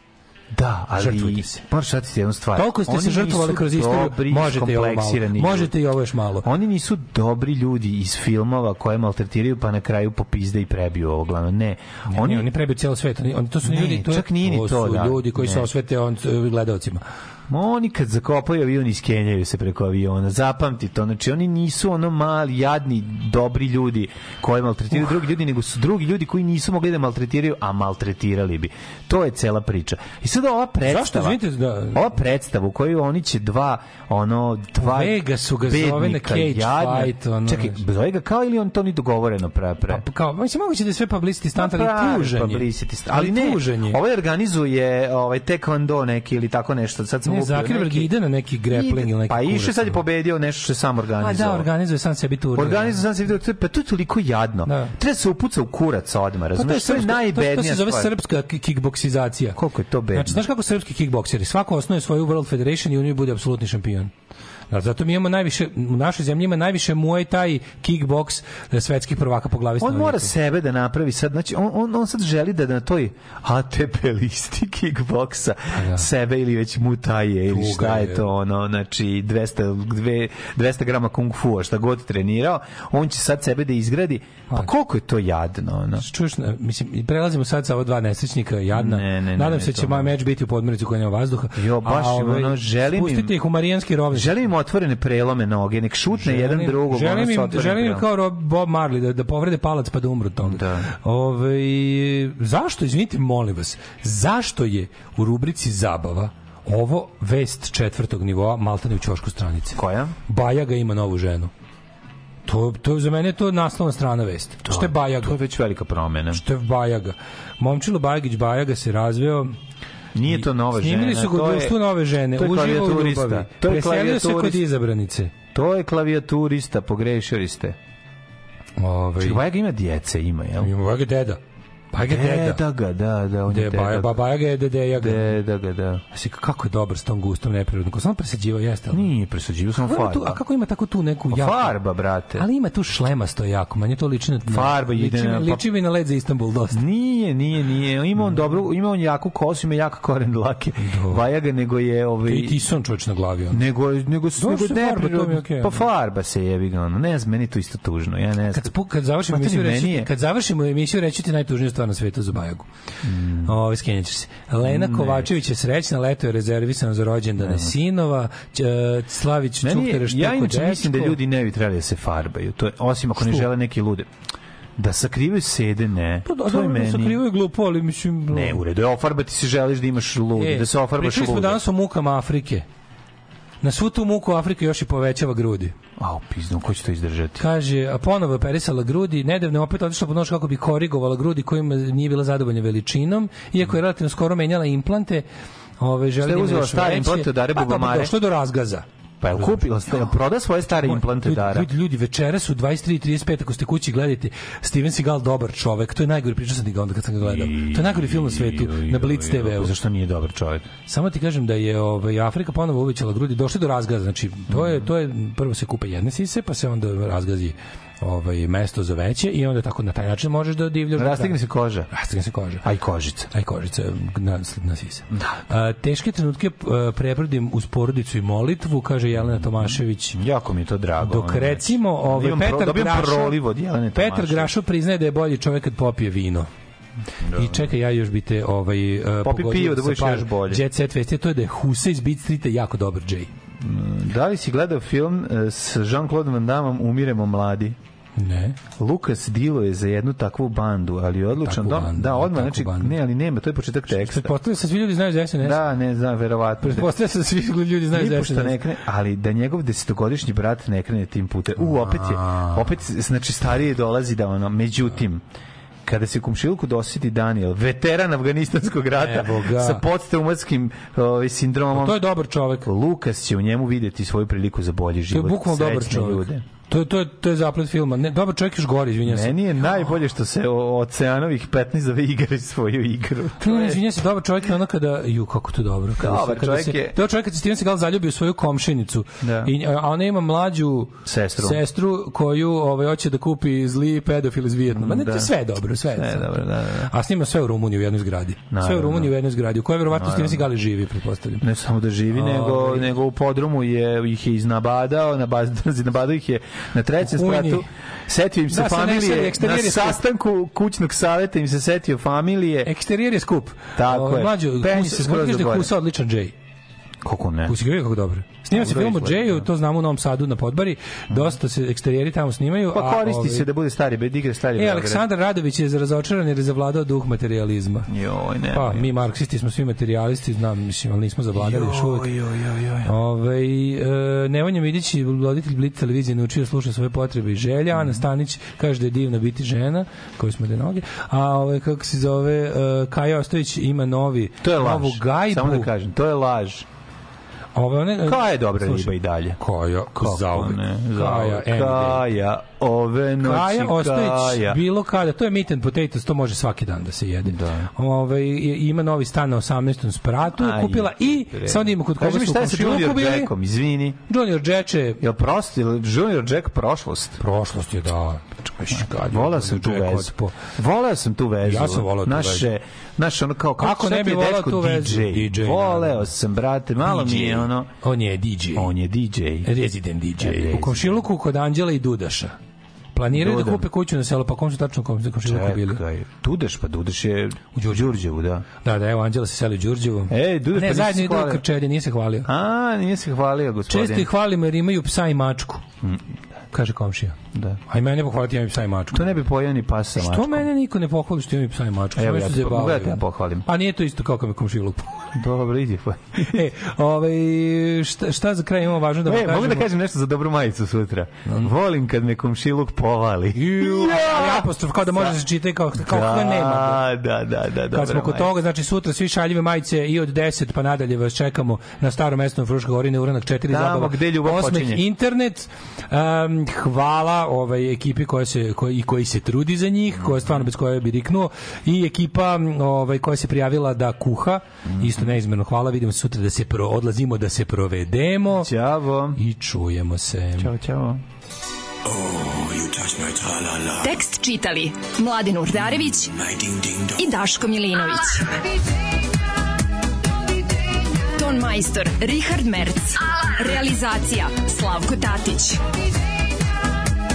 Da, ali Žrtvujte se. moraš shvatiti jednu stvar. Toliko ste Oni se žrtvovali kroz istoriju, možete i ovo malo. Možete i ovo još malo. Oni nisu dobri ljudi iz filmova koje maltretiraju pa na kraju popizde i prebiju ovo glavno. Ne. Oni, Oni, oni prebiju cijelo svet. Oni, to su Ne, ljudi, to, čak nije ni to, su da. ljudi koji se Ne. osvete on, gledalcima. Oni kad zakopaju avion iskenjaju se preko aviona. Zapamti to. Znači oni nisu ono mali, jadni, dobri ljudi koji maltretiraju drugi ljudi, nego su drugi ljudi koji nisu mogli da maltretiraju, a maltretirali bi. To je cela priča. I sad ova predstava. Zašto, izvinite, da- Ova predstava u kojoj oni će dva ono dva Vegasu ga zove na bednika cage jadna- fight, ono, Čekaj, zove ga kao ili on to ni dogovoreno pre pre. Pa kao, mislim, moguće da je sve publicity stunt, ali pravi tužan je. publicity stunt. Ali ne, tužan je. ovaj organizuje ovaj taekwondo neki ili tako nešto. Sad sam Kupio. Zuckerberg neki- ide na neki grappling ili neki Pa išao sad je pobedio nešto što je sam Pa organizovao. da, organizuje sam sebi turnir. Organizuje sam se vidio, to je- pa to je toliko jadno. Da. Treba se upuca u kurac odmah, Pa to je, razumeš? To je srpska, to, to najbednija se zove stvar. srpska ki- kickboksizacija. Koliko je to bedno? Znači, znaš kako srpski kickbokseri? Svako osnuje svoju World Federation i u njoj bude apsolutni šampion. Da, zato mi imamo najviše, u našoj zemlji ima najviše Muay Thai kickboks e, svetskih prvaka po glavi On stanovnika. mora sebe da napravi sad, znači on, on, on sad želi da na toj ATP listi kickboksa sebe ili već mutaje ili Pa Tuga šta je to ono, znači 200, dve- 200 grama kung fu šta god trenirao, on će sad sebe da izgradi, pa koliko je to jadno, ono. Čuješ, mislim, prelazimo sad sa ova dva nesrećnika, jadna. Ne, ne, ne, Nadam ne, se će to moj meč biti u podmornici koja nema vazduha. Jo, baš A, ovaj, ono, želim im- Spustite ih u Marijanski rovnik. Želim im otvorene prelome noge, nek šutne jedan drugog. Želim im, želim im kao Bob Marley da, da povrede palac pa da umru toga. Da. Ovaj, zašto, izvinite, molim vas, zašto je u rubrici zabava ovo vest četvrtog nivoa maltane u ćošku stranice? Koja? Bajaga ima novu ženu. To, to za mene je to naslovna strana vesti. To, što je Bajaga? To je već velika promena. Što je Bajaga? Momčilo Bajagić Bajaga se razveo Nije to nova žena. Snimili su ga u je- društvu nove žene, to je uživo u klavijaturista. ljubavi. To je Preselio se kod izabranice. To je klavijaturista, pogrešili ste. Ovaj, Čekaj, ima djece, ima, jel? Ima Bajaga deda. Bajaga deda. Deda ga, da, da, on je Baja, deda. ba, Bajaga je dedeja ga. Deda ga, da. Znači, kako je dobar s tom gustom neprirodnom. Ko samo presađivo jeste. ali- Nije presuđivo, samo ima tu- farba. a kako ima tako tu neku Pa jako... Farba, brate. Ali ima tu šlemasto jako, manje to liči na... Farba ide liči, na- pa- Liči mi na led za Istanbul dosta. Nije, nije, nije. Ima on dobru, ima on jaku kosu, ima jak koren dlake. Bajaga nego je ovaj I tison čovječ na glavi. ono. nego nego nego Dobro je farba, neprirodno. okej, Pa farba se jebi ga. Ne znam, meni to isto tužno. Ja ne znam. Kad, kad završimo Znate emisiju, reći, kad završimo emisiju, reći ti najtužniju stvar na svetu za Bajagu. Mm. Ove, skenjaćeš se. Lena Ne. Kovačević je srećna, leto je rezervisano za rođendane sinova, Ć- Slavić Meni je, Čuktera ja inače mislim da ljudi ne bi trebali da se farbaju. To je, osim ako ne Što? žele neki lude. Da sakrivaju sede, ne. Pa da, to je dobro, meni. sakrivaju glupo, ali mislim... Ne, u redu ofarbati se želiš da imaš lud, E, da se ofarbaš Pričali smo lude. danas o mukama Afrike. Na svu tu muku Afrika još i povećava grudi. A, pizno, ko će to izdržati? Kaže, a ponovo je operisala grudi, nedavno je opet otišla po nož kako bi korigovala grudi kojima nije bila zadovoljna veličinom, iako je relativno skoro menjala implante. Ove, želi Šta je da uzela još stare implante od Dare Pa dobro, Bubamare? Došlo do razgaza. Pa je kupila, ste, proda svoje stare implante Ljudi, Dara. Ljudi, ljudi, večera su 23 i 35, ako ste kući gledajte, Steven Seagal dobar čovek, to je najgori, pričao sam ti ga onda kad sam ga gledao. To je najgori film na svetu, na Blitz TV-u. Zašto nije dobar čovjek? Samo ti kažem da je ovaj Afrika ponovo uvećala grudi, došli do razgaza, znači to je to je prvo se kupe jedne sise, pa se onda razgazi ovaj mesto za veće i onda tako na taj način možeš da divljaš. do Rastigne kraja. se koža. Rastigne se koža. A i kožica. Aj kožica na, na sise. Da. A, teške trenutke a, preprodim uz porodicu i molitvu, kaže Jelena Tomašević. Jako mi je to drago. Dok recimo ovaj, Imam pro- Petar dobijem Grašo, proliv od Jelene Petar Tomašević. Grašo priznaje da je bolji čovjek kad popije vino. I čekaj, ja još bi te ovaj, uh, Popi pivo da budeš još bolji. Jet set vesti, to je da je Husa iz Beat Streeta jako dobar Jay. Da li si gledao film e, s Jean-Claude Van Damme Umiremo mladi? Ne. Lukas Dilo je za jednu takvu bandu, ali je odlučan da, bandu, da odmah, znači, bandu. ne, ali nema, to je početak teksta. Pretpostavlja se da svi ljudi znaju za SNS. Da, ne znam, verovatno. Pretpostavlja se da svi ljudi znaju za SNS. ne krene, ali da njegov desetogodišnji brat ne krene tim putem. U, opet je, opet, znači, starije dolazi da ono, međutim, kada se komšiluku dosjeti Daniel, veteran afganistanskog rata sa podstraumatskim ovaj, sindromom, To je dobar čovek. Lukas će u njemu videti svoju priliku za bolji To je život. bukvalno dobar čovek. ljude. To je, to je, to je zaplet filma. Ne, dobar čovjek još gori, izvinjam se. Meni je najbolje što se o- Oceanovih 15 zove igraju svoju igru. To je- izvinjam se, dobar čovjek je ono kada, ju, kako to dobro. Kada Dobar se, kada čovjek se, je- Dobar čovjek kad se Steven Seagal zaljubi u svoju komšinicu. Da. I, a ona ima mlađu Sestru. sestru koju ovaj, hoće da kupi zli pedofil iz Vijetnama. Ne, to Da. je sve je dobro, sve je Sve je dobro. da, da, da. A snima sve u Rumuniji u jednoj zgradi. Sve u Naravno. Rumuniji u jednoj zgradi, u kojoj verovatno Naravno. Steven Seagal živi, pretpostavljam. Ne samo da živi, Ovaj. nego, nego u podrumu je, ih je iznabadao, nabadao, nabadao ih je na trećem spratu. Setio im se Da, familije, Nesari, na sastanku kućnog saveta im se setio familije. Eksterijer je skup. Tako Ovaj, je. Mlađo, Penji se skroz da do gore. Husa odličan Jay. Kako ne? Husa ga kako dobro. Snima se film o Jayu, da. to znamo u Novom Sadu na Podbari. Dosta se eksterijeri tamo snimaju. Pa a, koristi ovaj, se da bude stari, bed igra stari. E. Aleksandar Radović je razočaran jer je zavladao duh materializma. Joj, ne. Pa, mi marksisti smo svi materijalisti, znam, mislim, ali nismo zavladali još uvek. Joj, joj, joj. Ove, e, Nevanja Midić, voditelj Blitz televizije, naučio da sluša svoje potrebe i želja. Ana Stanić kaže da je divno biti žena, koju smo da noge. A ove, kako se zove, e, Kaja Ostojić ima novi, To je laž. novu gajbu. Samo da kažem, to je laž. Ove, one, Kaja je dobra Slušaj, riba i dalje. Kaja, Kako zauvek. ne? Kaja. Kaja, ove noći Kaja Ostojić, Kaja. bilo kada, to je meat and potatoes, to može svaki dan da se jede. Da. Ove, ima novi stan na 18. spratu, Aj, kupila i bre. sad ima kod koga Kaži mi su šta je sa komšiluku Junior. Jackom, izvini. Junior Jack je Jel prosto, jel Junior Jack prošlost? Prošlost je, da. Volao sam tu vezu. Volao sam tu vezu. Ja sam volao tu naše, vezu. Naš ono kao, Kako ne bi volao tu vezu? DJ. DJ, Voleo sam, brate, malo mi je DJ. ono... On je DJ. On je DJ. Resident DJ. Resident. U komšiluku kod Anđela i Dudaša. Planiraju da kupe kuću na selu, pa kom su tačno kom za komšiluku bili? Čekaj, Dudeš, pa Dudeš je u Đurđevu, da. Da, da, evo Anđela se seli u Đurđevu. Ej, Dudeš, ne, pa zajedno idu u. Krčedje, nije se hvalio. A, nije se hvalio, gospodin. Često ih hvalimo jer imaju psa i mačku. Kaže komšija. Da. A i mene pohvaliti imam i psa i mačku. To ne bi pojao ni pas sa Što mačkom. mene niko ne pohvali što imam i psa i mačku? Evo, ja ja te po- ja te ja pohvalim. A nije to isto kao kad me komšiluk. Dobro, idi. Pa. e, ovaj, šta, šta za kraj imamo važno da vam E, mogu da kažemo? kažem nešto za dobru majicu sutra. Volim kad me komšiluk povali. Ja! Apostrof, kao da može da se čita i kao, kao da, nema. Da, da, da, da. Kad smo kod toga, znači sutra svi šaljive majice i od 10 pa nadalje vas čekamo na starom mestu na Fruškoj gori na uranak 4 Tamo zabava. gde ljubav počinje. internet. Um, hvala ovaj ekipi koja se koji i koji se trudi za njih, koja stvarno bez koje bi riknuo i ekipa ovaj koja se prijavila da kuha. Isto neizmerno hvala. Vidimo se sutra da se pro, odlazimo da se provedemo. Ćao. I čujemo se. Ćao, ćao. Tekst čitali Mladin Urdarević i Daško Milinović. Ton majstor Richard Merc. Realizacija Slavko Tatić.